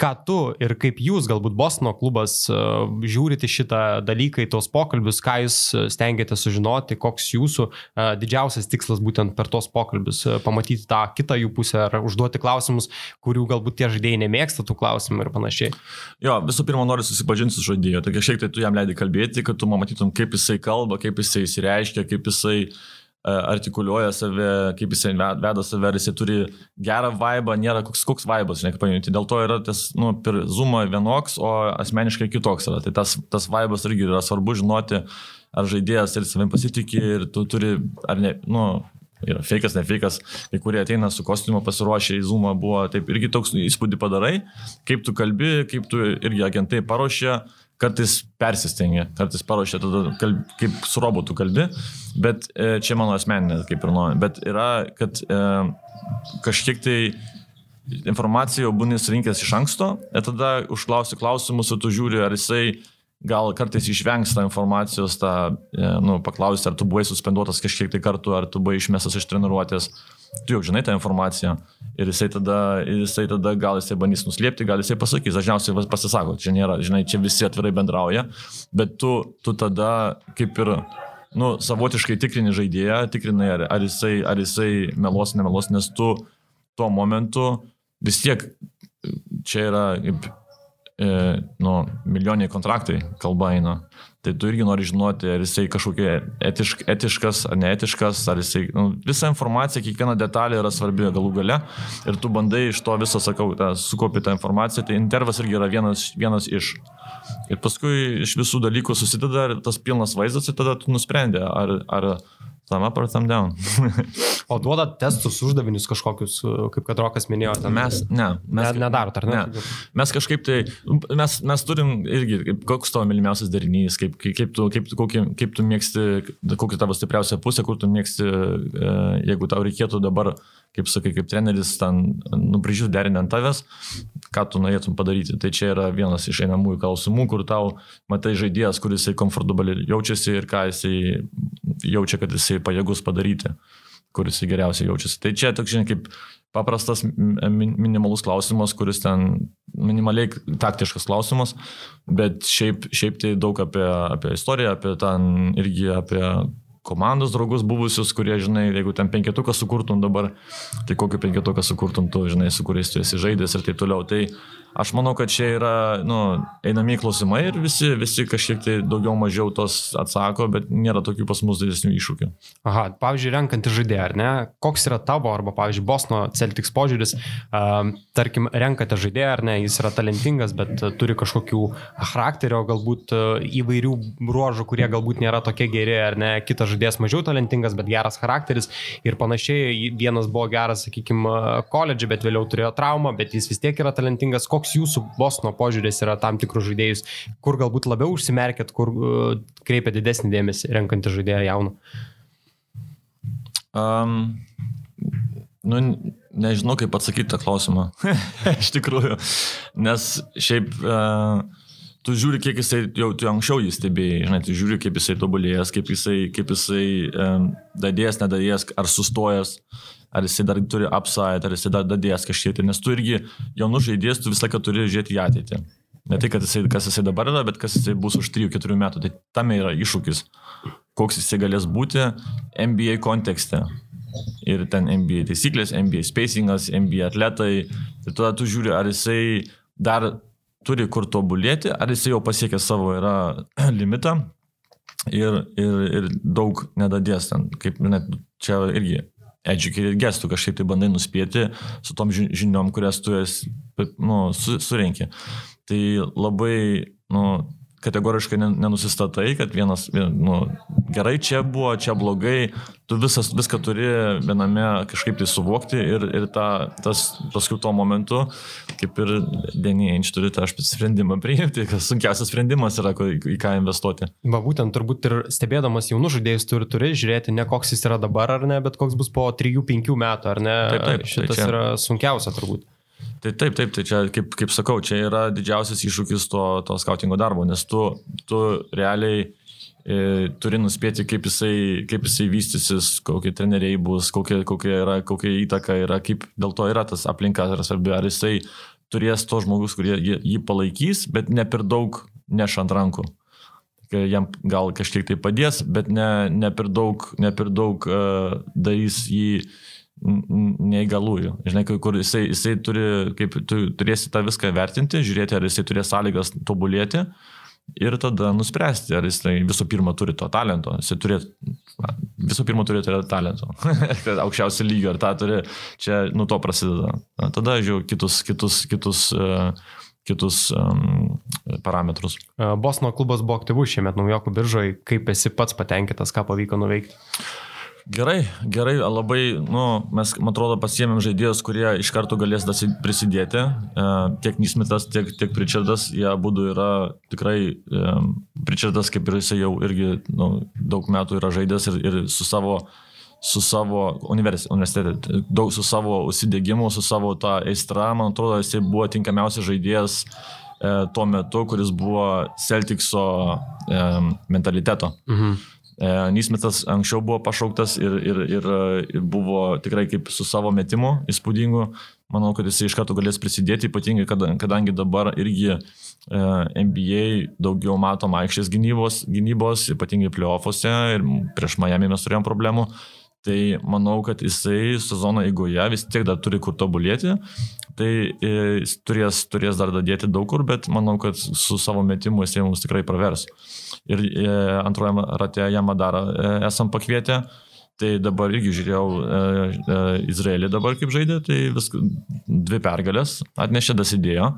Ką tu ir kaip jūs, galbūt Bosno klubas, žiūrite šitą dalyką į tos pokalbius, ką jūs e, stengiatės sužinoti, koks jūsų uh, didžiausias tikslas būtent per tos pokalbius, uh, pamatyti tą kitą jų pusę ar užduoti klausimus, kurių galbūt tie žaidėjai nemėgsta tų klausimų ir panašiai. Jo, visų pirma, noriu susipažinti su žaidėju, tai kažkiek tai tu jam leidai kalbėti, kad tu matytum, kaip jisai kalba, kaip jisai įsireiškia, kaip jisai artikuliuoja save, kaip jisai veda save, ar jisai turi gerą vaibą, nėra koks, koks vaibas, žinai, paminėti. Dėl to yra tas, nu, per zoomą vienoks, o asmeniškai kitoks yra. Tai tas, tas vaibas irgi yra svarbu žinoti, ar žaidėjas ir savim pasitikė ir tu turi, ar ne, nu, yra fejkas, ne fejkas, kai kurie ateina su kostiumu pasiruošę į Zoomą, buvo taip irgi toks įspūdį padarai, kaip tu kalbi, kaip tu irgi agentai paruošė, kartais persistengia, kartais paruošia tada, kalb, kaip su robotu kalbi, bet e, čia mano asmeninė kaip ir nuomonė, bet yra, kad e, kažkiek tai informaciją jau būni surinkęs iš anksto, ir tada užklausi klausimus, ir tu žiūri, ar jisai gal kartais išvengs tą informacijos, tą, e, nu, paklausti, ar tu buvai suspenduotas kažkiek tai kartų, ar tu buvai išmestas iš treniruotės. Tu jau žinai tą informaciją ir jisai tada, jisai tada gal jisai bandys nuslėpti, gal jisai pasakys, dažniausiai pasisako, čia nėra, žinai, čia visi atvirai bendrauja, bet tu, tu tada kaip ir nu, savotiškai tikrini žaidėją, tikrinai, ar, ar, jisai, ar jisai melos, nemelos, nes tu tuo momentu vis tiek čia yra kaip e, nu, milijoniai kontraktai kalba eina. Tai tu irgi nori žinoti, ar jisai kažkokia etišk, etiškas ar neetiškas, ar jisai, nu, visa informacija, kiekviena detalė yra svarbi galų gale ir tu bandai iš to viso, sakau, tą, sukopi tą informaciją, tai intervas irgi yra vienas, vienas iš. Ir paskui iš visų dalykų susideda tas pilnas vaizdas ir tada tu nusprendė, ar, ar Tam up ar tam down. [LAUGHS] o duodat testus, uždavinius kažkokius, kaip kad Rokas minėjo. Ten. Mes, ne. Mes ne, nedarot, ar ne? ne? Mes kažkaip tai, mes, mes turim irgi, koks tavo mylimiausias darinys, kaip, kaip, tu, kaip, kokį, kaip tu mėgsti, kokia tavo stipriausia pusė, kur tu mėgsti, e, jeigu tau reikėtų dabar kaip sakai, kaip treneris ten nubrėžiu derinį ant tavęs, ką tu norėtum padaryti. Tai čia yra vienas iš einamųjų klausimų, kur tau matai žaidėjas, kuris komfortabaliai jaučiasi ir ką jisai jaučia, kad jisai pajėgus padaryti, kuris geriausiai jaučiasi. Tai čia toks, žinai, kaip paprastas minimalus klausimas, kuris ten minimaliai taktiškas klausimas, bet šiaip, šiaip tai daug apie, apie istoriją, apie ten irgi apie komandos draugus buvusius, kurie, žinai, jeigu ten penketuką sukurtum dabar, tai kokį penketuką sukurtum tu, žinai, su kuriais tu esi žaidęs ir taip toliau. Tai Aš manau, kad čia yra, nu, einami klausimai ir visi, visi kažkiek tai daugiau mažiau tos atsako, bet nėra tokių pas mus didesnių iššūkių. Aha, pavyzdžiui, renkantį žaidėją, ar ne? Koks yra tavo, arba, pavyzdžiui, Bosno Celtics požiūris, uh, tarkim, renkate žaidėją, ar ne, jis yra talentingas, bet uh, turi kažkokių charakterio, galbūt uh, įvairių bruožų, kurie galbūt nėra tokie geri, ar ne, kitas žaidėjas mažiau talentingas, bet geras charakteris ir panašiai. Vienas buvo geras, sakykime, koledžiai, bet vėliau turėjo traumą, bet jis vis tiek yra talentingas. Koks koks jūsų Bosno požiūris yra tam tikrus žaidėjus, kur galbūt labiau užsimerkėt, kur uh, kreipia didesnį dėmesį renkantį žaidėją jauną? Um, nu, nežinau, kaip atsakyti tą klausimą. [LAUGHS] Iš tikrųjų. Nes šiaip uh, tu žiūri, kiek jisai, jau tu anksčiau jį stebėjai, žinai, tu žiūri, kaip jisai tobulėjęs, kaip jisai, kaip jisai um, dadėjęs, nedadėjęs, ar sustojęs. Ar jisai dar turi upside, ar jisai dar dadės kažkiek, tai, nes tu irgi jaunus žaidėjas, tu visą laiką turi žiūrėti į ateitį. Ne tai, jisai, kas jisai dabar yra, bet kas jisai bus už 3-4 metų. Tai tame yra iššūkis, koks jisai galės būti NBA kontekste. Ir ten NBA taisyklės, NBA spacingas, NBA atletai. Ir tada tu žiūri, ar jisai dar turi kur tobulėti, ar jisai jau pasiekė savo yra [CLEARS THROAT] limitą ir, ir, ir daug nedadės ten. Kaip net čia irgi educated guess, tu kažkaip tai bandai nuspėti su tom žiniom, kurias tu esi, nu, su, surenki. Tai labai, nu, kategoriškai nenusistatai, kad vienas, nu, gerai čia buvo, čia blogai, tu visas, viską turi viename kažkaip tai suvokti ir, ir ta, tas paskui tuo momentu, kaip ir Denienč turi tą sprendimą priimti, kas sunkiausias sprendimas yra, į ką investuoti. Va būtent turbūt ir stebėdamas jaunų žaidėjus turi, turi žiūrėti ne koks jis yra dabar ar ne, bet koks bus po 3-5 metų ar ne. Taip, taip, Šitas tai čia... yra sunkiausia turbūt. Tai taip, taip, tai čia, kaip, kaip sakau, čia yra didžiausias iššūkis to, to skautingo darbo, nes tu, tu realiai e, turi nuspėti, kaip jisai, kaip jisai vystysis, kokie treneriai bus, kokia, kokia, yra, kokia įtaka yra, kaip dėl to yra tas aplinka, yra svarbi, ar jisai turės to žmogus, kurie jį palaikys, bet ne per daug neš ant rankų. Jam gal kažkiek tai padės, bet ne, ne per daug, ne per daug uh, darys jį neįgalųjų. Žinai, kur jisai, jisai turi, kaip tu turėsi tą viską vertinti, žiūrėti, ar jisai turės sąlygas tobulėti ir tada nuspręsti, ar jisai visų pirma turi to talento. Jisai turi, visų pirma turi turėti talento. [LAUGHS] Aukščiausio lygio, ar tą turi, čia nuo to prasideda. Tada žiūrėjau kitus, kitus, kitus uh, kitus um, parametrus. Bosno klubas buvo aktyvus šiemet naujokų biržoje, kaip esi pats patenkintas, ką pavyko nuveikti? Gerai, gerai, labai, nu, mes, man atrodo, pasiemėm žaidėjus, kurie iš karto galės prisidėti. E, tiek Nismitas, tiek, tiek Pričardas, jie būdu yra tikrai, e, Pričardas kaip ir jisai jau irgi nu, daug metų yra žaidęs ir, ir su savo, su savo universitete, daug su savo užsidėgymu, su savo tą aistrą, man atrodo, jisai buvo tinkamiausias žaidėjas e, tuo metu, kuris buvo Celticso e, mentaliteto. Mhm. E, Nysmitas anksčiau buvo pašauktas ir, ir, ir, ir buvo tikrai kaip su savo metimu įspūdingu. Manau, kad jisai iš karto galės prisidėti, ypatingai kadangi dabar irgi e, NBA daugiau matom aikštės gynybos, gynybos ypatingai playoffuose ir prieš Miami mes turėjom problemų. Tai manau, kad jisai sezono eigoje vis tiek dar turi kur tobulėti. Tai e, jis turės, turės dar dadėti daug kur, bet manau, kad su savo metimu jisai mums tikrai pravers ir e, antrojame rate Jamadarą e, esam pakvietę. Tai dabar irgi žiūrėjau e, e, Izraelį dabar kaip žaidė, tai vis, dvi pergalės atnešė, dasidėjo.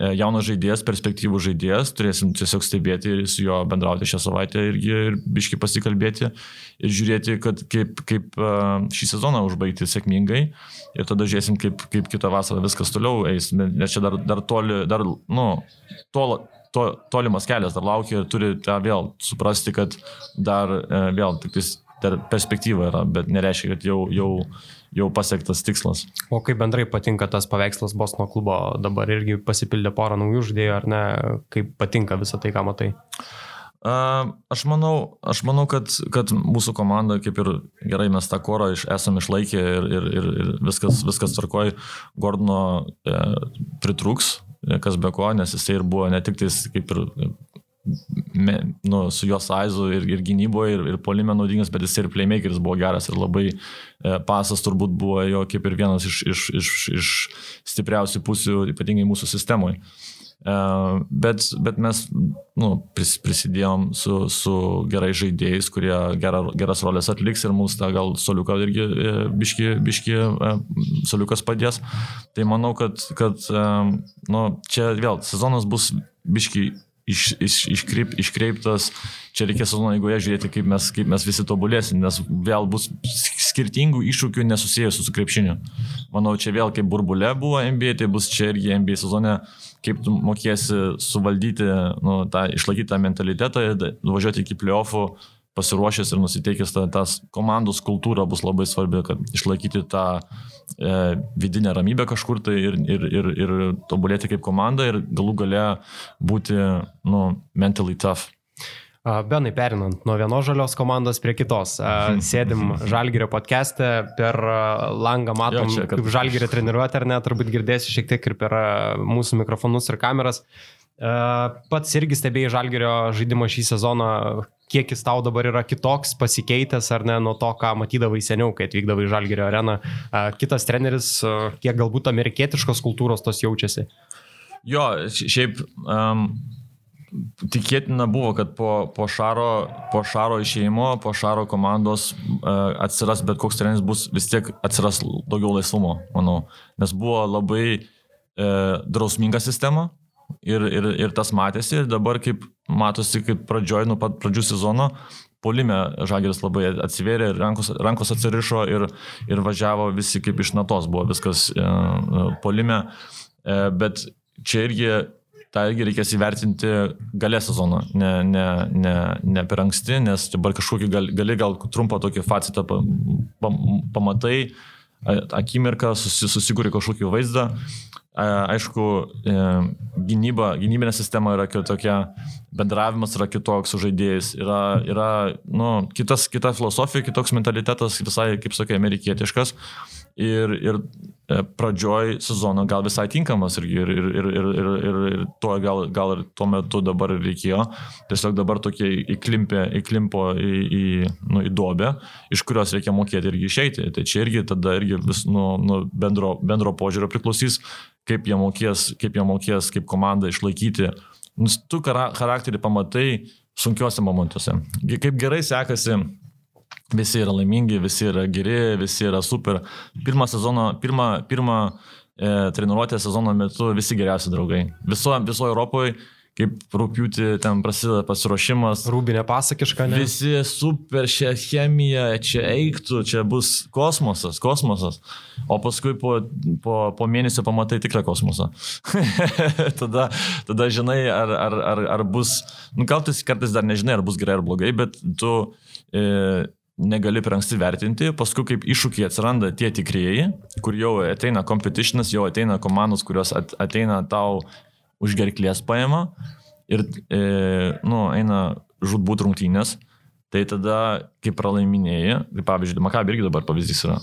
E, jaunas žaidėjas, perspektyvų žaidėjas, turėsim tiesiog stebėti ir su juo bendrauti šią savaitę irgi ir biški pasikalbėti ir žiūrėti, kad kaip, kaip e, šį sezoną užbaigti sėkmingai ir tada žiūrėsim, kaip, kaip kitą vasarą viskas toliau eis, nes čia dar, dar toli, dar, nu, tol, to, tolimas kelias dar laukia ir turi tą vėl suprasti, kad dar e, vėl tik tais dar perspektyva yra, bet nereiškia, kad jau, jau, jau pasiektas tikslas. O kaip bendrai patinka tas paveikslas Bosno klubo, dabar irgi pasipildė porą naujų žaidėjų, ar ne, kaip patinka visą tai, ką matai? Aš manau, aš manau kad, kad mūsų komanda, kaip ir gerai mes tą korą iš, esam išlaikę ir, ir, ir, ir viskas, viskas tvarkoj, Gordono e, pritrūks, kas be ko, nes jisai ir buvo ne tik tais kaip ir me, nu, su jo saizu ir, ir gynyboje, ir, ir polime naudingas, bet jis ir playmakeris buvo geras ir labai e, pasas turbūt buvo jo kaip ir vienas iš, iš, iš, iš stipriausių pusių, ypatingai mūsų sistemoje. Uh, bet, bet mes nu, pris, prisidėjom su, su gerai žaidėjais, kurie gera, geras rolės atliks ir mums tą gal soliuką irgi e, biški, biški e, soliukas padės. Tai manau, kad, kad nu, čia vėl sezonas bus biški iš, iš, iškreip, iškreiptas, čia reikės sezono eigoje žiūrėti, kaip mes, kaip mes visi tobulėsim, nes vėl bus skirtingų iššūkių nesusijusių su krepšiniu. Manau, čia vėl kaip burbulė buvo NBA, tai bus čia irgi NBA sezone, kaip tu mokėsi suvaldyti, nu, tą, išlaikyti tą mentalitetą ir nuvažiuoti iki playoffų pasiruošęs ir nusiteikęs, ta, tas komandos kultūra bus labai svarbi, kad išlaikyti tą e, vidinę ramybę kažkur tai ir, ir, ir, ir tobulėti kaip komanda ir galų gale būti, nu, mentally tough. Benai, perinant nuo vienos žalios komandos prie kitos. [LAUGHS] Sėdim Žalgirio podcast'e, per langą matom, jo, čia, kad... kaip Žalgirio treniruotė, ar ne, turbūt girdėsi šiek tiek ir per mūsų mikrofonus ir kameras. Pats irgi stebėjai Žalgirio žaidimą šį sezoną, kiek jis tau dabar yra kitoks, pasikeitęs ar ne nuo to, ką matydavai seniau, kai atvykdavai į Žalgirio areną. Kitas treneris, kiek galbūt amerikietiškos kultūros tos jaučiasi. Jo, šiaip um, tikėtina buvo, kad po, po, šaro, po šaro išėjimo, po šaro komandos uh, atsiras bet koks treneris bus vis tiek atsiras daugiau laisvumo, manau. Nes buvo labai uh, drausminga sistema, ir, ir, ir tas matėsi ir dabar kaip matosi, kaip pradžioj, nuo pat pradžių sezono, polime Žageris labai atsivėrė, rankos, rankos atsirišo ir, ir važiavo visi kaip iš natos, buvo viskas e, e polime, e, bet čia irgi tą irgi reikės įvertinti galę sezono, ne, ne, ne, ne per anksti, nes dabar kažkokį gali, gali gal trumpą tokį facitą pamatai, akimirką susi, susikūrė kažkokį vaizdą. Aišku, e, gynyba, gynybinė sistema yra kitokia, bendravimas yra kitoks su žaidėjais, yra, yra nu, kitas, kita filosofija, kitoks mentalitetas, visai, kaip sakai, amerikietiškas. Ir, ir E, pradžioj sezono gal visai tinkamas ir, ir, ir, ir, ir, ir, ir, ir to gal, gal ir tuo metu dabar reikėjo. Tiesiog dabar tokie įklimpė, įklimpo į, į, nu, į duobę, iš kurios reikia mokėti irgi išeiti. Tai čia irgi tada irgi vis nuo nu, bendro, bendro požiūrio priklausys, kaip jie mokės, kaip jie mokės, kaip komanda išlaikyti. Nes tu charakterį pamatai sunkiuose momentuose. Kaip gerai sekasi Visi yra laimingi, visi yra geri, visi yra super. Pirmą sezoną, pirmą, pirmą e, treniruotę sezono metu visi geriausi draugai. Viso, viso Europoje, kaip rūpiutį ten prasideda pasiruošimas. Rūbinė pasakiška, ne? Visi super, čia chemija, čia eiktų, čia bus kosmosas, kosmosas. O paskui po, po, po mėnesio pamatai tikrą kosmosą. [LAUGHS] tada, tada žinai, ar, ar, ar, ar bus, nu kartais, kartais dar nežinai, ar bus gerai ar blogai, bet tu... E, negali per anksti vertinti, paskui kaip iššūkiai atsiranda tie tikrieji, kur jau ateina competitionas, jau ateina komandos, kurios ateina tau už gerklės paima ir, e, nu, eina žudbūt rungtynės, tai tada, kai pralaiminėjai, tai pavyzdžiui, Makabi irgi dabar pavyzdys yra,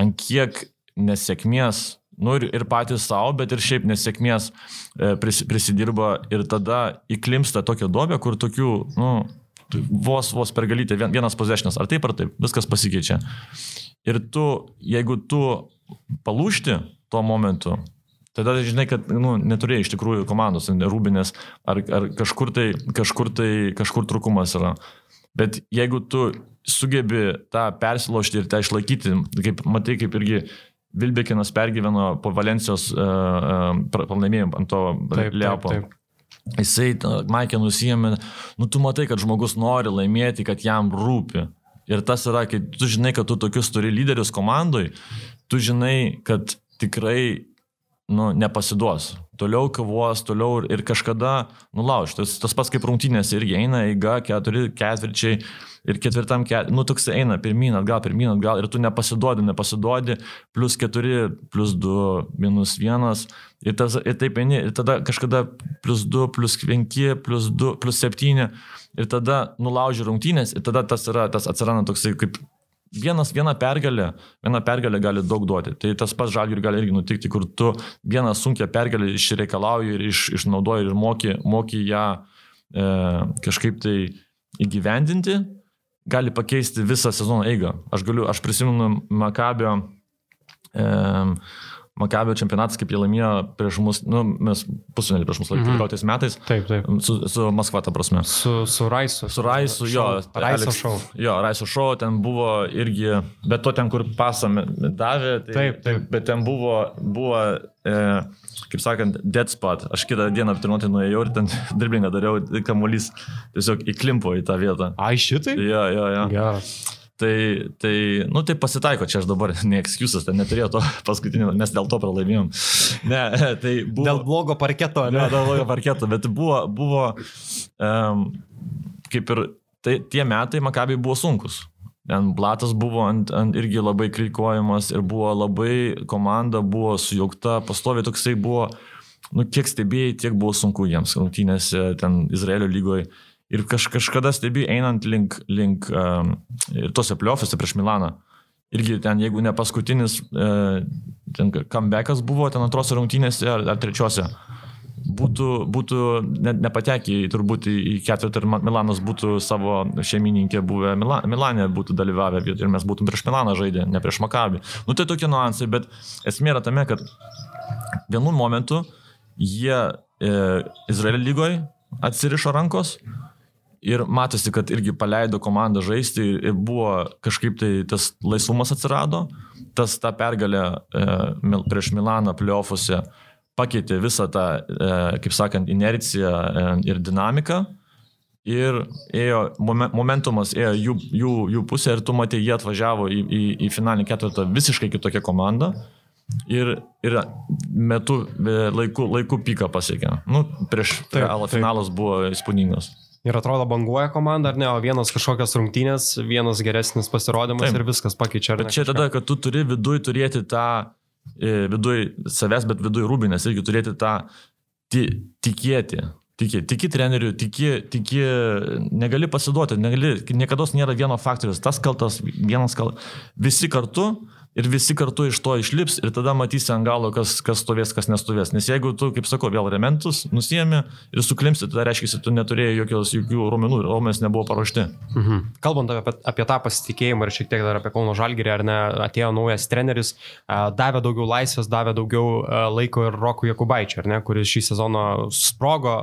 ant kiek nesėkmės, nu ir, ir patys savo, bet ir šiaip nesėkmės e, pris, prisidirba ir tada įklimsta tokia duobė, kur tokių, nu, vos, vos per galytę vienas possessionas, ar taip ar taip, viskas pasikeičia. Ir tu, jeigu tu palūšti tuo momentu, tada žinai, kad nu, neturėjai iš tikrųjų komandos, rūbinės, ar, ar kažkur, tai, kažkur tai kažkur trukumas yra. Bet jeigu tu sugebi tą persilaužti ir tą išlaikyti, kaip matai, kaip irgi Vilbekinas pergyveno po Valencijos uh, uh, pralaimėjimą ant to Leopo. Taip, taip. Jisai, Maikė nusijėmė, nu tu matai, kad žmogus nori laimėti, kad jam rūpi. Ir tas yra, kai tu žinai, kad tu tokius turi lyderius komandai, tu žinai, kad tikrai nu, nepasiduos. Toliau kavos, toliau ir, ir kažkada nulauž. Tas, tas pats kaip rungtynės irgi eina, eiga, keturi, ketvirčiai ir ketvirtam, ket... nu toks eina pirmyn, atgal, pirmyn, atgal ir tu nepasiduodi, nepasiduodi, plus keturi, plus du, minus vienas ir, tas, ir taip eini, ir tada kažkada plus du, plus penki, plus du, plus septyni ir tada nulauži rungtynės ir tada tas, yra, tas atsiranda toksai kaip vienas, viena pergalė, viena pergalė gali daug duoti. Tai tas pats žalgiui gali irgi nutikti, kur tu vieną sunkę pergalę išreikalauji ir iš, išnaudoji ir moki, moki ją e, kažkaip tai įgyvendinti, gali pakeisti visą sezono eigą. Aš galiu, aš prisimenu Makabio e, Makabio čempionatas, kaip jie laimėjo prieš mus, nu, mes pusfinalį prieš mus laimėjome mm -hmm. 14 metais. Taip, taip. Su, su Maskva, ta prasme. Su, su Raisu. Su Raisu, jo. Raiso šou. Jo, Raiso šou, ten buvo irgi, bet to ten, kur pasą davė. Tai, taip, taip. Bet ten buvo, buvo e, kaip sakant, dead spot. Aš kitą dieną aptirnuotį nuėjau ir ten [LAUGHS] driblingą dariau, kamuolys tiesiog įklimpo į tą vietą. Ai, šitai? Jo, jo, jo. Geras. Tai, tai, nu, tai pasitaiko, čia aš dabar [LAUGHS] ne excusas, ten neturėjau to [LAUGHS] paskutinio, nes dėl to pralaimėjom. [LAUGHS] Ne, tai buvo. Dėl blogo parketo, ne? ne dėl blogo parketo, bet buvo, buvo um, kaip ir tai, tie metai Makabiai buvo sunkus. Ten Blatas buvo ant, ant irgi labai kritikuojamas ir buvo labai, komanda buvo sujaukta, pastoviai toksai buvo, nu, kiek stebėjai, tiek buvo sunku jiems rungtynėse ten Izraelio lygoje. Ir kaž, kažkada stebi einant link, link um, tose pliofuose prieš Milaną. Irgi ten, jeigu ne paskutinis, uh, comebackas buvo ten antrose rungtynėse ar, ar trečiose, būtų, būtų ne, nepatekę turbūt į ketvirtą ir Milanas būtų savo šeimininkė buvę Mila, Milanė, būtų dalyvavę ir mes būtum prieš Milaną žaidę, ne prieš Makabį. Nu tai tokie nuansai, bet esmė yra tame, kad vienu momentu jie e, Izraelio lygoje atsirišo rankos, Ir matosi, kad irgi paleido komandą žaisti ir buvo kažkaip tai tas laisvumas atsirado. Tas ta pergalė e, prieš Milaną pliofuose pakeitė visą tą, e, kaip sakant, inerciją e, ir dinamiką. Ir ėjo, momentumas ėjo jų, jų, jų pusė ir tu matė, jie atvažiavo į, į, į finalinį ketvirtą visiškai kitokią komandą. Ir, ir metu laiku, laiku piką pasiekė. Nu, prieš realą finalas buvo įspūdingas. Ir atrodo banguoja komanda, ar ne, o vienas kažkokios rungtynės, vienas geresnis pasirodymas Taip. ir viskas pakeičia. Bet čia kažką. tada, kad tu turi viduj turėti tą, e, viduj savęs, bet viduj rūbinės, irgi turėti tą tikėti. Tiki, tiki treneriu, tiki, tiki, negali pasiduoti, negali, niekada nėra vieno faktorius, tas kaltas, vienas kaltas, visi kartu ir visi kartu iš to išlips ir tada matysi ant galo, kas, kas stovės, kas nestovės. Nes jeigu tu, kaip sakau, vėl rementus nusijėmi ir suklimsi, tada reiškia, tu neturėjai jokios, jokių raumenų ir raumenys nebuvo paruošti. Mhm. Kalbant apie, apie tą pasitikėjimą ir šiek tiek dar apie Kauno Žalgirį, ar ne, atėjo naujas treneris, davė daugiau laisvės, davė daugiau laiko ir Rokui Jakubaičiui, ar ne, kuris šį sezoną sprogo.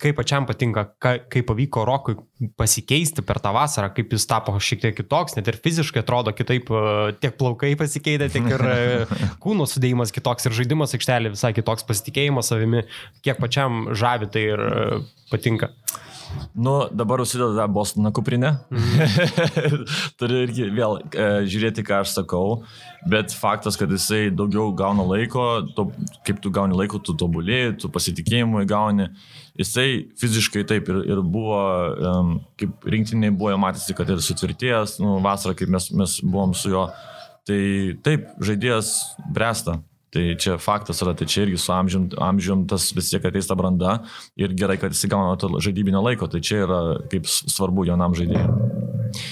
Kaip pačiam patinka, kaip pavyko Rokui pasikeisti per tą vasarą, kaip jis tapo šiek tiek kitoks, net ir fiziškai atrodo kitaip tiek tiek plaukai pasikeitė, tiek ir e, [LAUGHS] kūno sudėjimas kitoks ir žaidimas aikštelė visai kitoks, pasitikėjimas savimi, kiek pačiam žavi tai ir e, patinka. Nu, dabar užsideda Bostono kuprinę. [LAUGHS] Mm. Turiu irgi vėl e, žiūrėti, ką aš sakau, bet faktas, kad jisai daugiau gauna laiko, to, kaip tu gauni laiko, tu tobulėjai, tu pasitikėjimui gauni. Jisai fiziškai taip ir, ir buvo, um, kaip rinktiniai buvo, matėsi, kad ir sutvirtėjęs, nu, vasarą, kaip mes, mes buvom su juo. Tai taip, žaidėjas bręsta. Tai čia faktas yra, tai čia irgi su amžium, amžium tas vis tiek ateis ta branda ir gerai, kad jis gauna to žaidybinio laiko, tai čia yra kaip svarbu jaunam žaidėjui.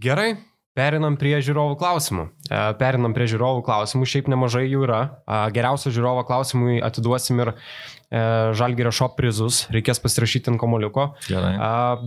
Gerai, Perinam prie žiūrovų klausimų. E, perinam prie žiūrovų klausimų, šiaip nemažai jų yra. Geriausio žiūrovo klausimui atiduosim ir E, Žalgerio šop prizus, reikės pasirašyti ant komoliuko. Gerai.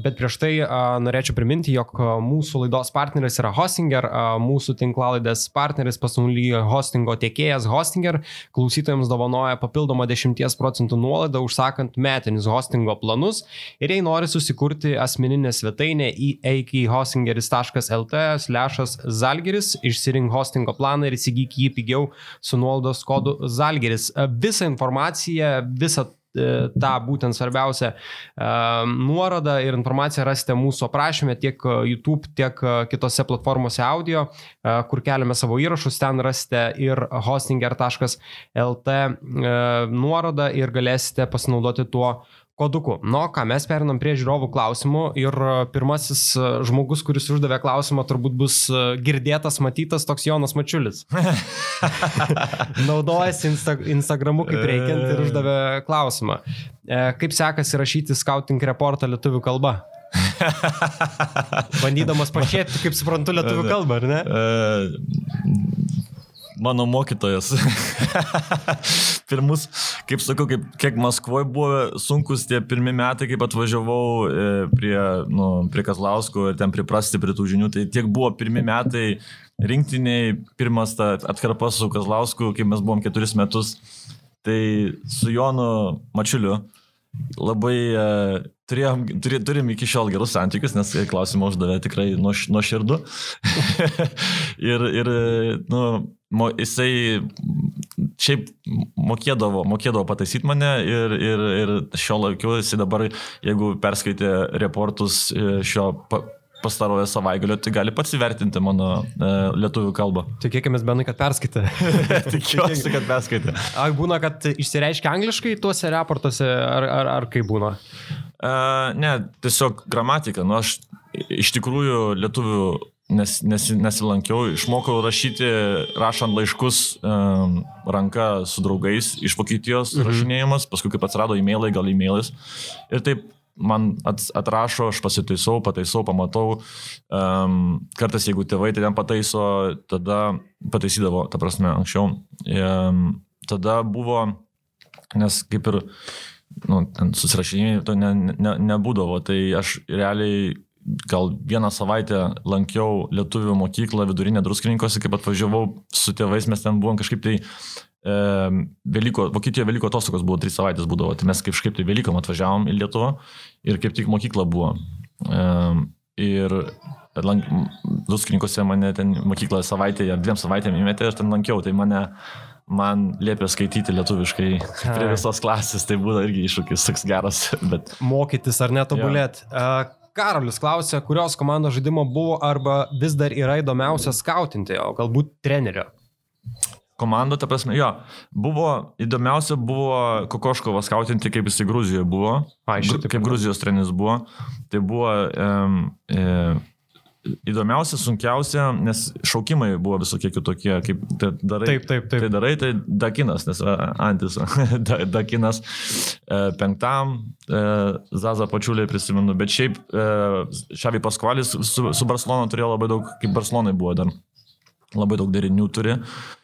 Bet prieš tai norėčiau priminti, jog mūsų laidos partneris yra Hostinger, mūsų tinklalaidės partneris pasaulyje hostingo tiekėjas Hostinger. Klausytojams dovanoja papildomą 10 procentų nuolaidą užsakant metinius hostingo planus. Ir jei nori susikurti asmeninę svetainę į eikihostingeris.lt zalgeris, išsirink hostingo planą ir įsigyk jį pigiau su nuolaidos kodu zalgeris. Visą informaciją, visą e, tą būtent svarbiausią e, nuorodą ir informaciją rasite mūsų aprašymė tiek e, YouTube, tiek kitose platformose audio, kur keliame savo įrašus, ten rasite ir hostinger.lt nuorodą ir galėsite pasinaudoti tuo koduku. Nu, ką mes perinam prie žiūrovų klausimų ir e, pirmasis e, žmogus, kuris uždavė klausimą, turbūt bus e, girdėtas, matytas toks Jonas Mačiulis. [LAUGHS] Naudojasi Insta Instagramu kaip reikiant ir uždavė klausimą. Kaip sekasi rašyti scouting reportą lietuvių kalba? [LAUGHS] Bandydamas pašėti, kaip suprantu, lietuvių kalbą, ar ne? mano mokytojas. [LAUGHS] Pirmus, kaip sakau, kaip, kiek Maskvoje buvo sunkus tie pirmi metai, kaip atvažiavau e, prie, nu, prie Kazlausko ir ten priprasti prie tų žinių, tai tiek buvo pirmi metai rinktiniai, pirmas ta atkarpa su Kazlausku, kai mes buvom keturis metus, tai su Jonu Mačiuliu labai uh, turėjom, turi, turim iki šiol gerus santykius, nes klausimą uždavė tikrai nuo, nuo širdų. [LAUGHS] ir, ir nu, jisai šiaip mokėdavo, mokėdavo pataisyti mane ir, ir, ir šio laiku jisai dabar, jeigu perskaitė reportus e, šio pa, pastarojo savaitgalio, tai gali pats įvertinti mano e, lietuvių kalbą. [LAUGHS] Tikėkime, Benai, kad perskaitė. [LAUGHS] Tikiuosi, kad perskaitė. Ar būna, kad išsireiškia angliškai tuose raportuose, ar, ar, ar kaip būna? E, ne, tiesiog gramatika. Nu, aš iš tikrųjų lietuvių nes, nes, nesilankiau, išmokau rašyti, rašant laiškus um, ranka su draugais iš Vokietijos mhm. rašinėjimas, paskui kaip atsirado e-mailai, gal e-mailis. Ir taip man atrašo, aš pasitaisau, pataisau, pamatau. Um, kartais, jeigu tėvai tai ten pataiso, tada pataisydavo, ta prasme, anksčiau. Um, tada buvo, nes kaip ir nu, susirašinėjimai to ne, ne, nebūdavo, tai aš realiai gal vieną savaitę lankiau lietuvių mokyklą vidurinę druskininkose, kaip atvažiavau su tėvais, mes ten buvom kažkaip tai e, Velyko, Vokietijoje Velyko atostogos buvo trys savaitės būdavo, tai mes kažkaip tai Velykom atvažiavom į Lietuvą ir kaip tik mokykla buvo. E, ir lank, druskininkose mane ten mokyklą savaitę ar dviem savaitėm įmetė ir ten lankiau, tai mane man liepė skaityti lietuviškai prie visos klasės, tai būna irgi iššūkis toks geras. [LAUGHS] Bet... Mokytis ar netobulėti. Ja. Karolis klausė, kurios komandos žaidimo buvo arba vis dar yra įdomiausia skautinti, o galbūt trenerio. Komanda, ta prasme, jo, buvo įdomiausia buvo Kokoškovas skautinti, kaip jisai Gruzijoje buvo. A, iš kaip Gruzijos treneris buvo. Tai buvo um, e, įdomiausia, sunkiausia, nes šaukimai buvo visokie kitokie, kaip tai darai. Taip, taip, taip. Tai darai, tai Dakinas, nes Antis, [LAUGHS] Dakinas e, penktam, e, Zaza pačiuliai prisimenu, bet šiaip e, Šavi Paskvalis su, su Barcelona turėjo labai daug, kaip Barcelonai buvo dar labai daug derinių turi.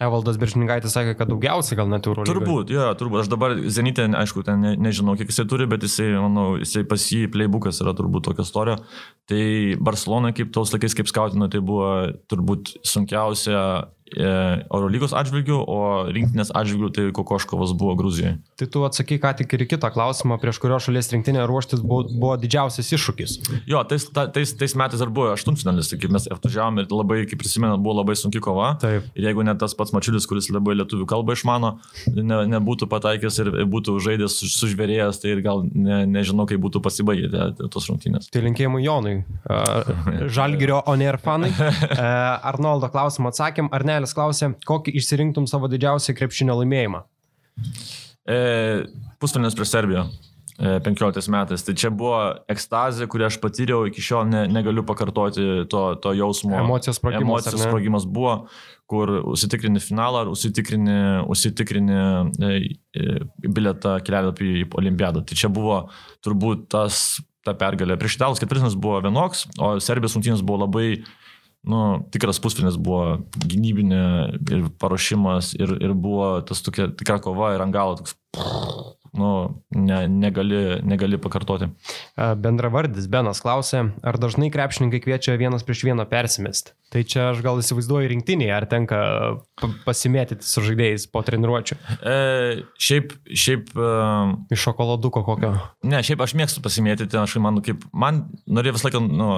Evaldas Biržininkaitis sakė, kad daugiausiai gal net eurų. Turbūt, jo, turbūt. Aš dabar Zenitė, aišku, ten ne, nežinau, kiek jisai turi, bet jisai, manau, jisai pas jį playbookas yra turbūt tokia istorija. Tai Barcelona, kaip tos laikais, kaip skautino, tai buvo turbūt sunkiausia Eurolygos atžvilgių, o rinktinės atžvilgių tai Kokoškovas buvo Gruzijoje. Tai tu atsakai ką tik ir kitą klausimą, prieš kurio šalies rinktinė ruoštis buvo, buvo didžiausias iššūkis. Jo, tais, ta, tais, tais metais dar buvo aštuntfinalis, kai mes atvažiavome ir labai, kaip prisimenu, buvo labai sunki kova. Taip. Ir jeigu net tas pats Mačiulis, kuris labai lietuvių kalbą išmano, ne, nebūtų pataikęs ir būtų žaidęs sužvėrėjęs, tai ir gal ne, nežinau, kaip būtų pasibaigę tos rungtynės. Tai linkėjimai Jonui. [LAUGHS] Žalgirio Oner fanai. [LAUGHS] Arnoldo klausimą atsakėm, ar ne Senelis klausė, kokį išsirinktum savo didžiausią krepšinio laimėjimą? E, Pusfinės prieš Serbiją. 15 e, metais. Tai čia buvo ekstazė, kurią aš patyriau, iki šiol ne, negaliu pakartoti to, to jausmo. Emocijos sprogimas. Emocijos sprogimas buvo, kur užsitikrini finalą, užsitikrini, užsitikrini e, e, biletą kelialapį į olimpiadą. Tai čia buvo turbūt tas, ta pergalė. Prieš italus ketvirtinis buvo vienoks, o Serbijos rungtynės buvo labai nu, tikras pusfinis buvo gynybinė ir paruošimas ir, ir buvo tas tokia tikra kova ir ant galo toks, nu, ne, negali, negali pakartoti. Bendravardis Benas klausė, ar dažnai krepšininkai kviečia vienas prieš vieną persimesti. Tai čia aš gal įsivaizduoju rinktinėje, ar tenka pasimėtyti su žaidėjais po treniruočio. E, šiaip, šiaip. Uh, Iš šokoladuko kokio? Ne, šiaip aš mėgstu pasimėtyti, aš man, kaip, man norėjau visą laiką, nu,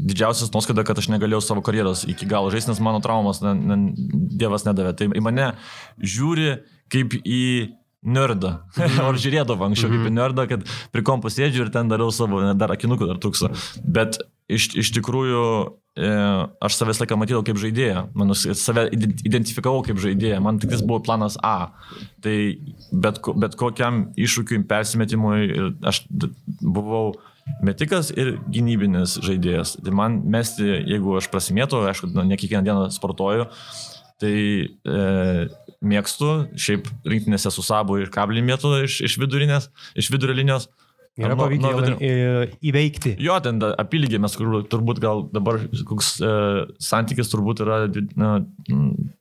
didžiausias nuoskada, kad aš negalėjau savo karjeros iki galo žaisti, nes mano traumas ne, ne, Dievas nedavė. Tai į mane žiūri kaip į nerdą. Mhm. [LAUGHS] Ar žiūrėdavo anksčiau kaip į mhm. nerdą, kad prie kompo sėdžiu ir ten dariau savo, dar akinukų dar trūksa. Bet iš, iš tikrųjų e, aš savęs laiką matydavau kaip žaidėją, man save identifikavau kaip žaidėją, man tik tas buvo planas A. Tai bet, bet kokiam iššūkiui, persimetimui aš buvau metikas ir gynybinis žaidėjas. Tai man mesti, jeigu aš prasimėtų, aišku, nu, ne kiekvieną dieną sportuoju, tai e, mėgstu, šiaip rinktinėse su sabo ir kablį mėtų iš, iš vidurinės, iš vidurio linijos. Yra pavykę vidurio... įveikti. Jo, ten apylygė mes turbūt gal dabar koks e, santykis turbūt yra na,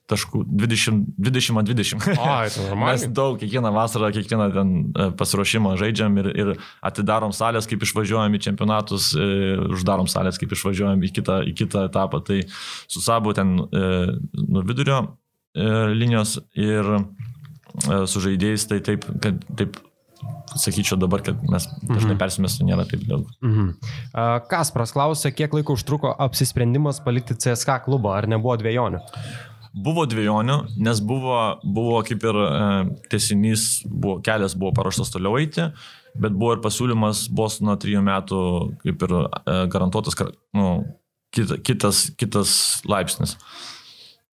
taškų 20, 20 ant 20. Ai, tai [LAUGHS] Mes daug, kiekvieną vasarą, kiekvieną ten e, pasiruošimą žaidžiam ir, ir atidarom salės, kaip išvažiuojam į čempionatus, e, uždarom salės, kaip išvažiuojam į kitą, į kitą etapą. Tai su sabo ten e, nuo vidurio e, linijos ir e, su žaidėjais, tai taip, kad taip sakyčiau dabar, kad mes dažnai mhm. persimestų nėra taip daug. Mhm. Kaspras klausė, kiek laiko užtruko apsisprendimas palikti CSK klubą, ar nebuvo dviejonių? Buvo dviejonių, nes buvo, buvo kaip ir e, tesinys, buvo, kelias buvo paruoštas toliau eiti, bet buvo ir pasiūlymas Bostono trijų metų kaip ir e, garantuotas nu, kita, kitas, kitas laipsnis.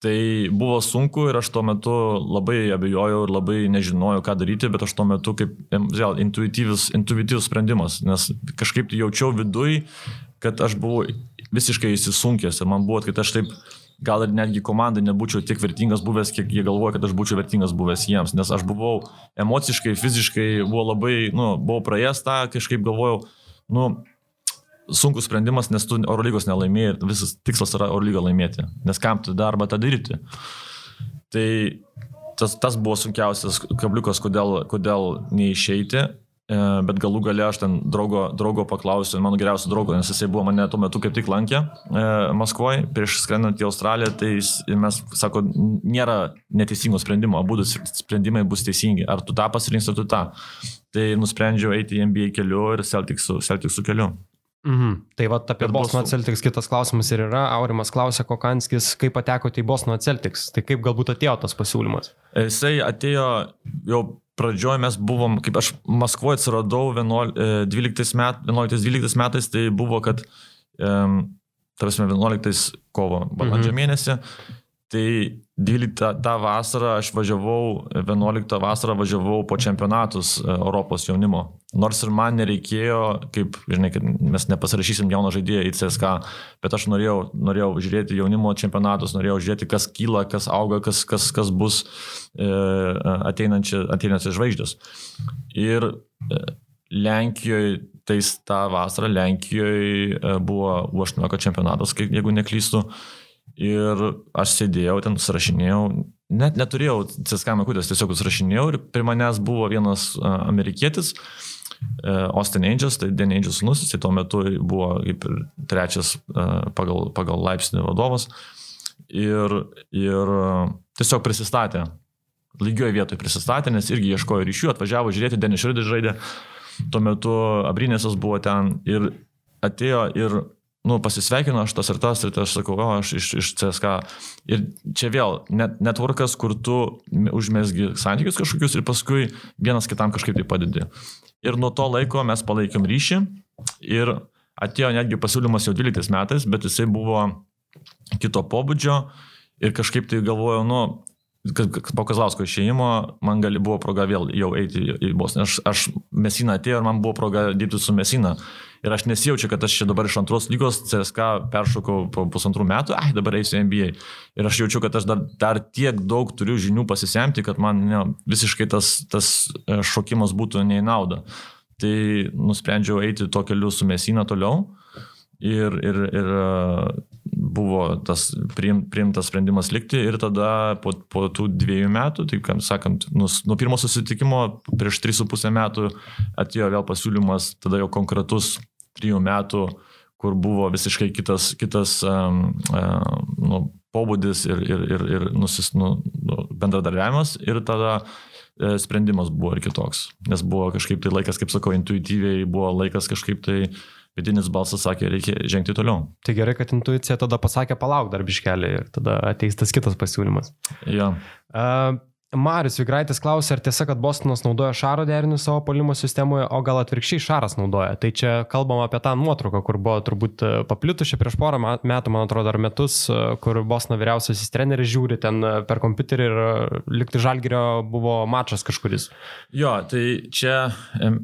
Tai buvo sunku ir aš tuo metu labai abejojau ir labai nežinojau, ką daryti, bet aš tuo metu kaip, vėl, intuityvus, intuityvus sprendimas, nes kažkaip jaučiau viduj, kad aš buvau visiškai įsisunkęs ir man buvo, kad aš taip gal ir netgi komandai nebūčiau tiek vertingas buvęs, kiek jie galvoja, kad aš būčiau vertingas buvęs jiems, nes aš buvau emociškai, fiziškai, buvo labai, nu, buvau praėjęs tą, kažkaip galvojau, nu, sunkus sprendimas, nes tu Eurolygos nelaimėjai ir visas tikslas yra Eurolygą laimėti, nes kam tu darbą tą daryti. Tai tas, tas buvo sunkiausias kabliukas, kodėl, kodėl neišeiti E, bet galų gale aš ten draugo, draugo paklausiu, mano geriausio draugo, nes jisai buvo mane tuo metu kaip tik lankė e, Maskvoje prieš skrendant į Australiją, tai jis, mes, sako, nėra neteisingo sprendimo, abu sprendimai bus teisingi, ar tu tą pasirinksi, ar tu tą. Tai nusprendžiau eiti į NBA keliu ir Celticsų, Celticsų keliu. Mhm. Tai va apie Bosno Celtics kitas klausimas ir yra. Aurimas klausė, Kokanskis, kaip patekote į Bosno Celtics. Tai kaip galbūt atėjo tas pasiūlymas? Jisai atėjo jau pradžioje mes buvom, kaip aš Maskvoje atsiradau 12 met, 11-12 metais, tai buvo, kad, um, tarsi 11 kovo, balandžio Mhm. mėnesį, tai 12 tą vasarą aš važiavau, 11 vasarą važiavau po čempionatus e, Europos jaunimo. Nors ir man nereikėjo, kaip, žinai, kad mes nepasirašysim jauno žaidėjo į CSK, bet aš norėjau, norėjau žiūrėti jaunimo čempionatus, norėjau žiūrėti, kas kyla, kas auga, kas, kas, kas bus e, ateinančios žvaigždės. Ir e, Lenkijoje, tais tą vasarą Lenkijoje e, buvo U18 čempionatas, jeigu neklystu. Ir aš sėdėjau ten, surašinėjau, net neturėjau CSK makutės, tiesiog surašinėjau ir prie manęs buvo vienas amerikietis, Austin Angels, tai Den Angels sūnus, jis tuo metu buvo kaip ir trečias pagal, pagal laipsnį vadovas. Ir, ir tiesiog prisistatė, lygioje vietoje prisistatė, nes irgi ieškojo ryšių, atvažiavo žiūrėti, Denis Širdis žaidė, tuo metu Abrinėsas buvo ten ir atėjo ir nu, pasisveikino aš tas ir tas, ir tas, sakau, o, aš iš, iš CSK. Ir čia vėl net, networkas, kur tu užmėsgi santykius kažkokius ir paskui vienas kitam kažkaip tai padedi. Ir nuo to laiko mes palaikėm ryšį ir atėjo netgi pasiūlymas jau 12 metais, bet jisai buvo kito pobūdžio ir kažkaip tai galvojau, nu, po Kazlausko išėjimo man gali buvo proga vėl jau eiti į- Bosniją. Aš, aš Mesina atėjo ir man buvo proga dirbti su Mesina. Ir aš nesijaučiu, kad aš čia dabar iš antros lygos CSK peršokau po pusantrų metų, ai dabar eisiu NBA. Ir aš jaučiu, kad aš dar, dar tiek daug turiu žinių pasisemti, kad man ne, visiškai tas, tas e, šokimas būtų ne į naudą. Tai nusprendžiau eiti tuo keliu su Mesina toliau. Ir, ir, ir e, buvo tas priim, priimtas sprendimas likti ir tada po, po tų dviejų metų, tai kam sakant, nus, nuo pirmo susitikimo prieš 3,5 metų atėjo vėl pasiūlymas, tada jau konkretus trijų metų, kur buvo visiškai kitas, kitas um, um, nu, pobūdis ir, ir, ir, ir nusis, nu, nu, bendradarbiavimas ir tada e, sprendimas buvo ir kitoks, nes buvo kažkaip tai laikas, kaip sakau, intuityviai buvo laikas kažkaip tai vidinis balsas sakė, reikia žengti toliau. Tai gerai, kad intuicija tada pasakė palauk dar biškelį ir tada ateis tas kitas pasiūlymas. Ja. Uh, Marius Vigraitis klausė, ar tiesa, kad Bostonas naudoja šaro derinius savo polimo sistemoje, o gal atvirkščiai šaras naudoja. Tai čia kalbam apie tą nuotrauką, kur buvo turbūt e, paplitusi prieš porą metų, man atrodo, ar metus, e, kur Bostono vyriausiasis treneris žiūri ten e, per kompiuterį ir likti žalgerio buvo mačas kažkuris. Jo, tai čia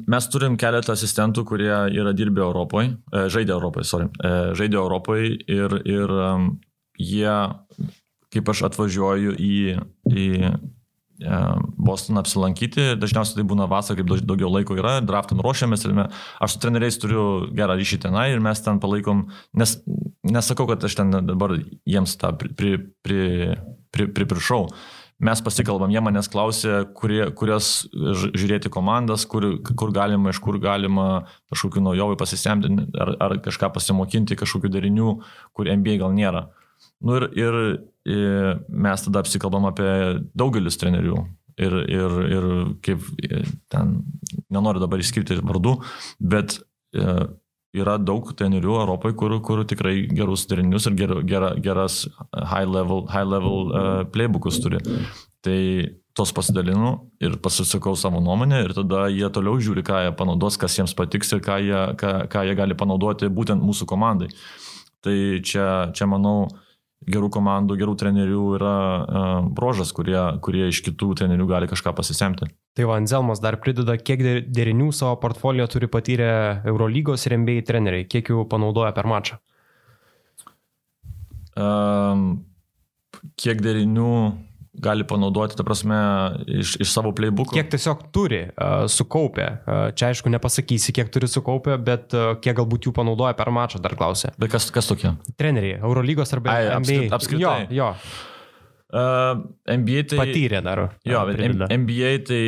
mes turim keletą asistentų, kurie yra dirbę Europoje, žaidė Europoje, sorry, žaidė Europoje ir, ir jie, kaip aš atvažiuoju į, į Bostoną apsilankyti, dažniausiai tai būna vasarą, kaip daug- daugiau laiko yra, draftam ruošiamės ir me, aš su treneriais turiu gerą ryšį tenai ir mes ten palaikom, nes nesakau, kad aš ten dabar jiems tą pri, pri, pri, pri, pripiršau. Mes pasikalbam, jie manęs klausė, kurie, kurias žiūrėti komandas, kur, kur galima, iš kur galima kažkokių naujovių pasisemti, ar, ar kažką pasimokinti, kažkokių darinių, kur NBA gal nėra. Nu ir, ir mes tada apsikalbam apie daugelis trenerių. Ir, ir, ir kaip ten, nenoriu dabar išskirti vardų, bet e, yra daug trenerių Europoje, kur, kur tikrai gerus derinius ir ger, gera, geras high level, high level uh, playbookus turi. Tai tos pasidalinu ir pasisakau savo nuomonę ir tada jie toliau žiūri, ką jie panaudos, kas jiems patiks ir ką jie, ką, ką jie gali panaudoti būtent mūsų komandai. Tai čia, čia manau, gerų komandų, gerų trenerių yra uh, brožas, kurie, kurie iš kitų trenerių gali kažką pasisemti. Tai va, Anzelmas dar prideda, kiek der- derinių savo portfolio turi patyrę Eurolygos ir NBA treneriai, kiek jų panaudoja per mačą. Um, kiek derinių gali panaudoti, ta prasme, iš, iš savo playbookų. Kiek tiesiog turi uh, sukaupę. Uh, čia aišku nepasakysi, kiek turi sukaupę, bet uh, kiek galbūt jų panaudoja per mačą, dar klausia. Bet kas, kas tokie? Treneriai, Eurolygos arba Ai, NBA. apskrit- apskritai. Jo, jo, Uh, NBA tai... patyrė dar. Jo, uh, bet prideda. M- NBA tai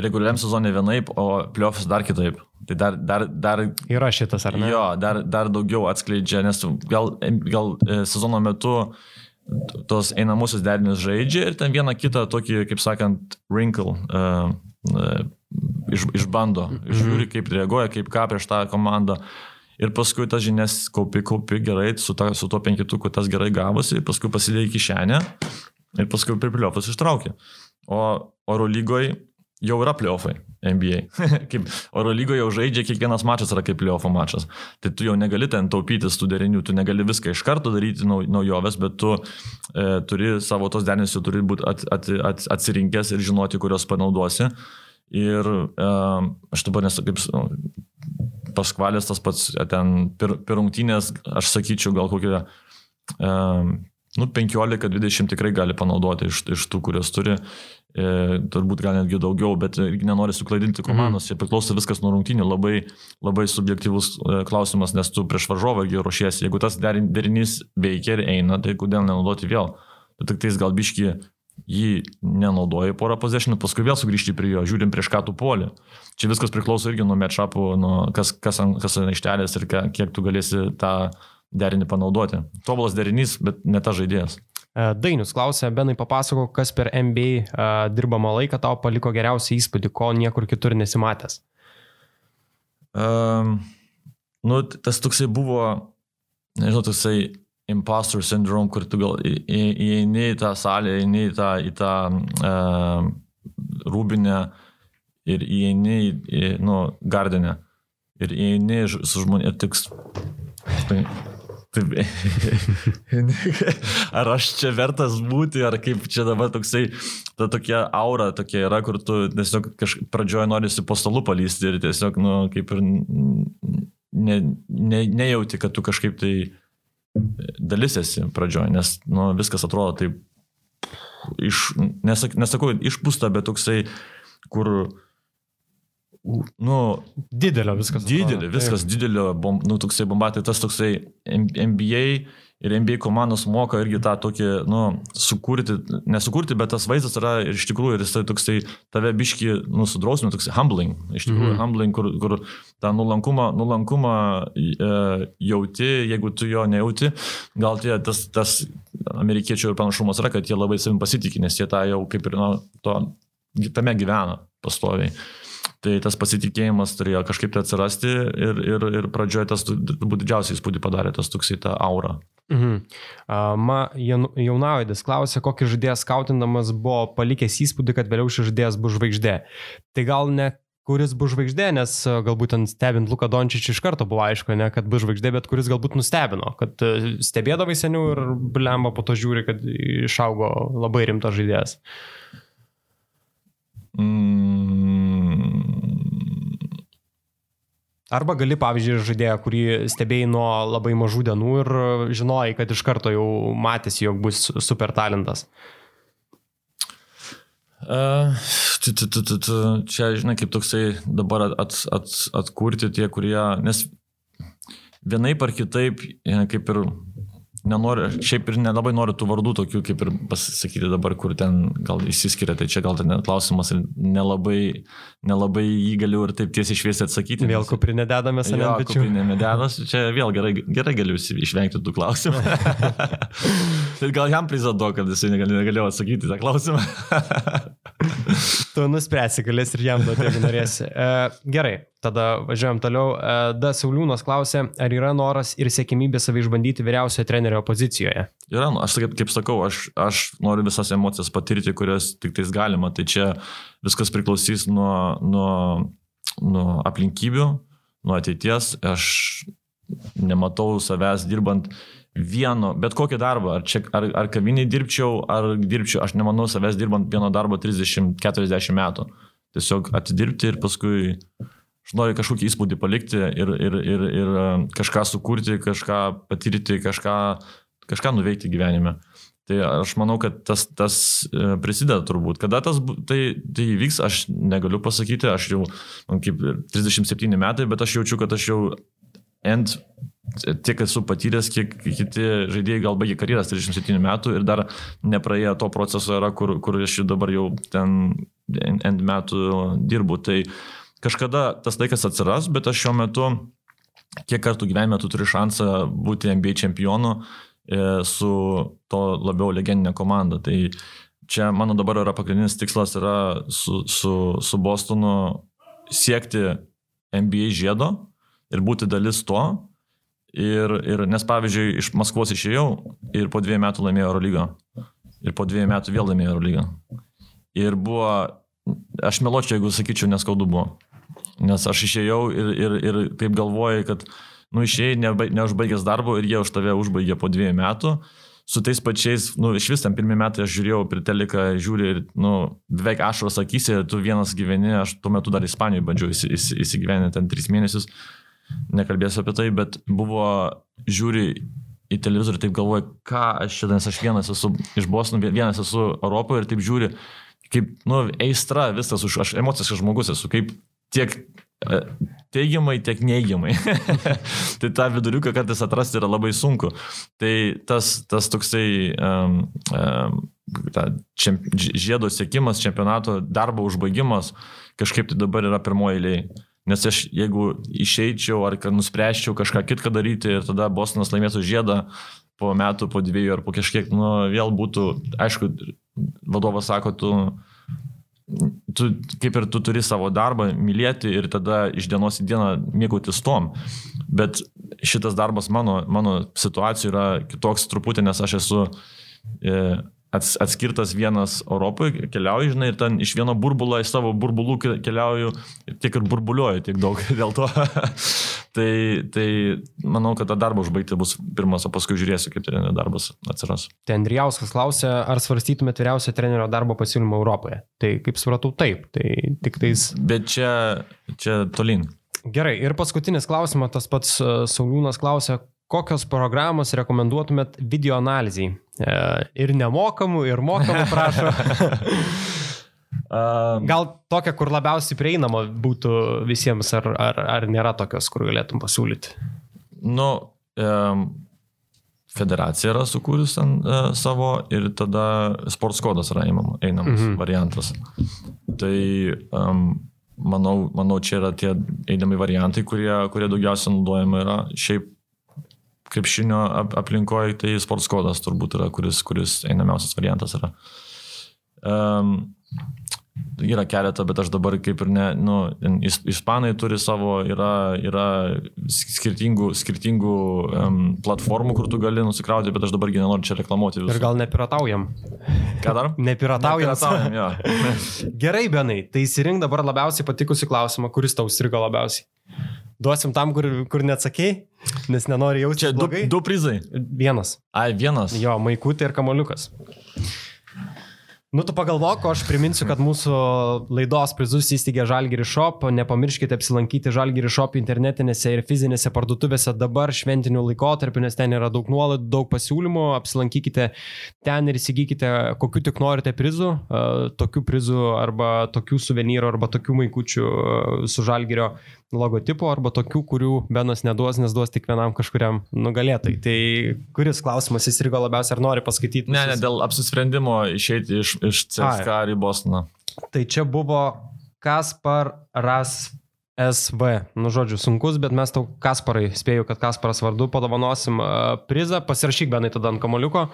reguliariam sezonė vienaip, o playoffs dar kitaip. Tai dar, dar, dar Yra šitas, ar ne? Jo, dar, dar daugiau atskleidžia, nes gal, gal sezono metu tos einamusius derinius žaidžia ir ten vieną kitą tokį, kaip sakant, wrinkle uh, uh, iš, išbando, žiūri, kaip reaguoja, kaip ką prieš tą komandą. ir paskui tas žinias kaupi, kaupi gerai, su, ta, su tuo penketuku tas gerai gavosi, paskui pasidėjai kišenę ir paskui per pliofus ištraukė. O oro lygoje jau yra pliofai NBA. [LAUGHS] kaip oro lygoje jau žaidžia, kiekvienas mačas yra kaip pliofo mačas. Tai tu jau negali ten taupytis tų derinių, tu negali viską iš karto daryti naujoves, bet tu e, turi savo tos derinius, jau turi būti at, at, at, atsirinkęs ir žinoti, kurios panaudosi. Ir e, aš dabar nesu kaip paskvalės tas pats, e, ten per rungtynės, aš sakyčiau, gal kokie, um, nu, 15-20 tikrai gali panaudoti iš, iš tų, kurios turi, e, turbūt gal netgi daugiau, bet irgi nenori suklaidinti komandos, mm. čia priklauso viskas nuo rungtynių, labai, labai subjektivus e, klausimas, nes tu prieš varžovą irgi ruošiesi, jeigu tas derinys veikia ir eina, tai kodėl nenaudoti vėl? Tai tik tais gal biški jį nenaudoji porą possessionų, paskui vėl sugrįžti prie jo, žiūrim prieš ką tu puoli. Čia viskas priklauso irgi nuo matchupų, nuo kas, kas, kas ant aikštelės ir kiek tu galėsi tą derinį panaudoti. Tobulas derinys, bet ne ta žaidėjas. E, Dainius klausė, Benai papasako, kas per uh, e, dirbamą laiką tau paliko geriausią įspūdį, ko niekur kitur nesimatęs. Um, nu, tas toksai buvo, nežinau, toksai impostor syndrome, kur tu gal įeini į tą salę, įeini į tą, į tą uh, rūbinę ir įeini į, į nu, gardinę. Ir įeini su žmonėmis, tik... Tai, taip, [LAUGHS] ar aš čia vertas būti, ar kaip čia dabar toksai, ta tokia aura tokia yra, kur tu tiesiog kažkaip pradžioje norisi po stalu palysti ir tiesiog, nu, kaip ir ne, ne, nejauti, kad tu kažkaip tai dalis esi pradžioje, nes nu, viskas atrodo taip, iš, nesak, nesakau, išpūsta, bet toksai, kur, nu, didelio viskas. Didelio, viskas taip. didelio, bom, nu, toksai bombatai, tas toksai NBA ir NBA komandos moka irgi tą tokį, nu, sukurti, nesukurti, bet tas vaizdas yra ir iš tikrųjų, ir jis tai toksai tave biški, nu, sudrausmina, toksai humbling, iš tikrųjų, mm -hmm. humbling, kur, kur tą nulankumą, nulankumą e, jauti, jeigu tu jo nejauti, gal tie, tas, tas amerikiečių ir panašumas yra, kad jie labai savim pasitikė, nes jie tą jau kaip ir, nu, to, tame gyvena pastoviai. Tai tas pasitikėjimas turėjo kažkaip tai atsirasti ir, ir, ir pradžioje tas turbūt didžiausiai įspūdį padarė tas toksai ta aura. Mhm. Ma jaunaujas klausė, kokį žaidėją skautindamas buvo palikęs įspūdį, kad vėliau šis žaidėjas bus žvaigždė. Tai gal ne kuris bus žvaigždė, nes galbūt ten stebint Luką Dončičių iš karto buvo aišku, ne, kad bus žvaigždė, bet kuris galbūt nustebino, kad stebėdavai seniau ir blemba po to žiūri, kad išaugo labai rimtas žaidėjas. Mm. Arba gali, pavyzdžiui, žaidėją, kurį stebėjai nuo labai mažų dienų ir žinojai, kad iš karto jau matėsi, jog bus super talentas. Uh, čia, žinai, kaip toksai dabar at, at, atkurti tie, kurie, nes vienaip ar kitaip, kaip ir nenoriu, šiaip ir nelabai noriu tų vardų tokių, kaip ir pasakyti dabar, kur ten gal išsiskiria, tai čia gal ten klausimas ir nelabai, nelabai jį galiu ir taip tiesiai šviesiai atsakyti. Vėl kuprinė dedamės, ne? Vėl kuprinė nededas, čia vėl gerai, gerai galiu išvengti tų klausimų. [LAUGHS] tai gal jam prizado, kad jisai negalėjo atsakyti tą klausimą. [LAUGHS] tu nuspręsi, galės ir jam duoti, jeigu norėsi. E, gerai, tada važiuojam toliau. E, da Sauliūnas klausė, ar yra noras ir siekimybė savai išbandyti vyriausiojo trenerio pozicijoje? Yra, nu, aš kaip, kaip sakau, aš, aš noriu visas emocijas patirti, kurias tik tais galima. Tai čia viskas priklausys nuo, nuo, nuo aplinkybių, nuo ateities. Aš nematau savęs dirbant vieno, bet kokį darbą, ar, čia, ar, ar kaviniai dirbčiau, ar dirbčiau, aš nemanau savęs dirbant vieno darbo 30-40 metų. Tiesiog atidirbti ir paskui aš noriu kažkokį įspūdį palikti ir, ir, ir, ir e, kažką sukurti, kažką patirti, kažką, kažką nuveikti gyvenime. Tai aš manau, kad tas, tas e, prisideda turbūt. Kada tas tai, tai įvyks, aš negaliu pasakyti, aš jau man kaip 37 metai, bet aš jaučiu, kad aš jau end tiek esu patyręs, kiek kiti žaidėjai gal baigė karjeras 37 metų ir dar nepraėjo to proceso yra, kur, kur aš dabar jau ten end metų dirbu. Tai kažkada tas laikas atsiras, bet aš šiuo metu, kiek kartų gyvenime tu turi šansą būti NBA čempionu e, su to labiau legendinė komanda. Tai čia mano dabar yra pagrindinis tikslas yra su, su, su Bostonu siekti NBA žiedo ir būti dalis to Ir, ir nes pavyzdžiui, iš Maskvos išėjau ir po dviejų metų laimėjau Eurolygą. Ir po dviejų metų vėl laimėjau Eurolygą. Ir buvo, aš meločiau, jeigu sakyčiau, neskaudu buvo. Nes aš išėjau ir, ir, ir taip galvojai, kad, nu, išėjai neužbaigęs darbo ir jie už tave užbaigė po dviejų metų. Su tais pačiais, nu, iš vis ten pirmie metai aš žiūrėjau prie teleką, žiūri ir, nu, beveik ašaros akise, tu vienas gyveni, aš tuo metu dar Ispanijoje bandžiau įsigyventi ten tris mėnesius nekalbėsiu apie tai, bet buvo, žiūri į televizorių taip galvoja, ką aš čia, nes aš vienas esu iš Bostono, vienas esu Europoje ir taip žiūri, kaip, nu, eistra, viskas, už, aš emociškas žmogus esu, kaip tiek e, teigiamai, tiek neigiamai. [LAUGHS] tai tą viduriuką kartais atrasti yra labai sunku. Tai tas, tas toksai um, um, ta čemp, žiedo sėkimas, čempionato darbo užbaigimas kažkaip tai dabar yra pirmoji eiliai. Nes aš, jeigu išeičiau ar nuspręščiau kažką kitką daryti ir tada Bostonas laimėtų žiedą po metų, po dviejų ar po kažkiek, nu, vėl būtų, aišku, vadovas sako, tu, tu kaip ir tu turi savo darbą mylėti ir tada iš dienos į dieną mėgautis tom. Bet šitas darbas mano, mano situacijų yra kitoks truputį, nes aš esu e, atskirtas vienas Europoje, keliauju, žinai, ir ten iš vieno burbulo į savo burbulų keliauju, tiek ir burbuliuoju tiek daug [LAUGHS] dėl to. tai, tai manau, kad tą darbą užbaigti bus pirmas, o paskui žiūrėsiu, kaip trenerio darbas atsiras. Tai Andrijauskas klausė, ar svarstytumėte vyriausio trenerio darbo pasiūlymą Europoje. Tai kaip supratau, taip. Tai tik tais. Bet čia, čia tolin. Gerai, ir paskutinis klausimas, tas pats uh, Sauliūnas klausė, kokios programos rekomenduotumėt video analizai? E, ir nemokamų, ir mokamų prašo. [LAUGHS] Gal tokia, kur labiausiai prieinama būtų visiems, ar, ar, ar nėra tokios, kur galėtum pasiūlyti? Nu, um, federacija yra sukūrus ant uh, savo ir tada sports kodas yra einam, einamas mhm. variantas. Tai um, manau, manau, čia yra tie einami variantai, kurie, kurie daugiausia naudojami yra. Šiaip krepšinio aplinkoje, tai sports kodas turbūt yra, kuris, kuris einamiausias variantas yra. Um, yra keletą, bet aš dabar kaip ir ne, nu, ispanai turi savo, yra, yra skirtingų, skirtingų um, platformų, kur tu gali nusikrauti, bet aš dabargi nenoriu čia reklamuoti visų. Ir gal nepirataujam. Ką dar? [LAUGHS] nepirataujam. nepirataujam ja. [LAUGHS] Gerai, Benai, tai įsirink dabar labiausiai patikusi klausimą, kuris tau įstrigo labiausiai. Duosim tam, kur, kur neatsakėjai, nes nenori jausti. Čia du, du prizai. Vienas. Ai, vienas. Jo, maikutė ir kamoliukas. Nu, tu pagalvok, aš priminsiu, kad mūsų laidos prizus įsteigė Žalgiri Shop. Nepamirškite apsilankyti Žalgiri Shop internetinėse ir fizinėse parduotuvėse dabar šventiniu laikotarpiu, nes ten yra daug nuolaidų, daug pasiūlymų. Apsilankykite ten ir įsigykite, kokiu tik norite prizų. Tokių prizų arba tokių suvenyrų arba tokių maikučių su Žalgirio logotipo arba tokių, kurių Benas neduos, nes duos tik vienam kažkuriam nugalėtai. Tai kuris klausimas įstrigo labiausiai, ar nori paskaityti? Ne, ne, dėl apsisprendimo išeiti iš, iš CSK į Bostoną. Tai čia buvo Kaspar Ras SV. Nu, žodžiu, sunkus, bet mes tau Kasparai, spėju, kad Kasparas vardu padovanosim prizą. Pasirašyk benai tada ant kamoliuko.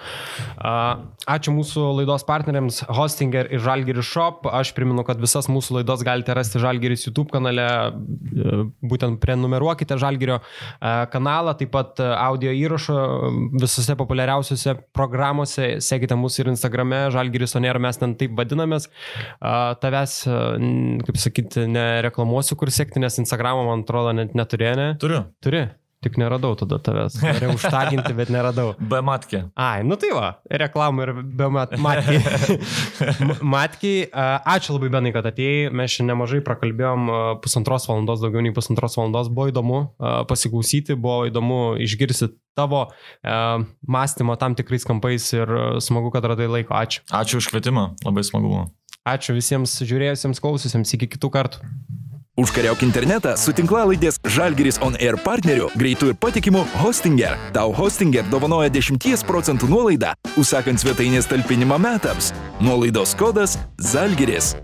Ačiū mūsų laidos partneriams Hostinger ir Žalgiris Shop. Aš priminu, kad visas mūsų laidos galite rasti Žalgiris YouTube kanale. Būtent prenumeruokite Žalgirio kanalą, taip pat audio įrašo visose populiariausiose programuose. Sekite mūsų ir Instagrame, Žalgiris Onero, mes ten taip vadinamės. Tavęs, kaip sakyti, nereklamuosiu, kur sekti sekti, nes Instagramą, man atrodo, net neturėjo, ne? Turiu. Turi. Tik neradau tada tavęs. Norėjau [LAUGHS] užtaginti, bet neradau. [LAUGHS] Be matkė. Ai, nu tai va, reklamų ir be mat, matkiai. [LAUGHS] matkiai, ačiū labai Benai, kad atėjai. Mes šiandien nemažai prakalbėjom pusantros valandos, daugiau nei pusantros valandos. Buvo įdomu pasiklausyti, buvo įdomu išgirsti tavo mąstymą tam tikrais kampais ir smagu, kad radai laiko. Ačiū. Ačiū už kvietimą, labai smagu buvo. Ačiū visiems žiūrėjusiems, klausiusiems, iki kitų kartų. Užkariauk internetą su tinklalaidės Žalgiris On Air partneriu, greitų ir patikimu Hostinger. Tau Hostinger dovanoja 10 procentų nuolaidą, užsakant svetainės talpinimą metams. Nuolaidos kodas Žalgiris.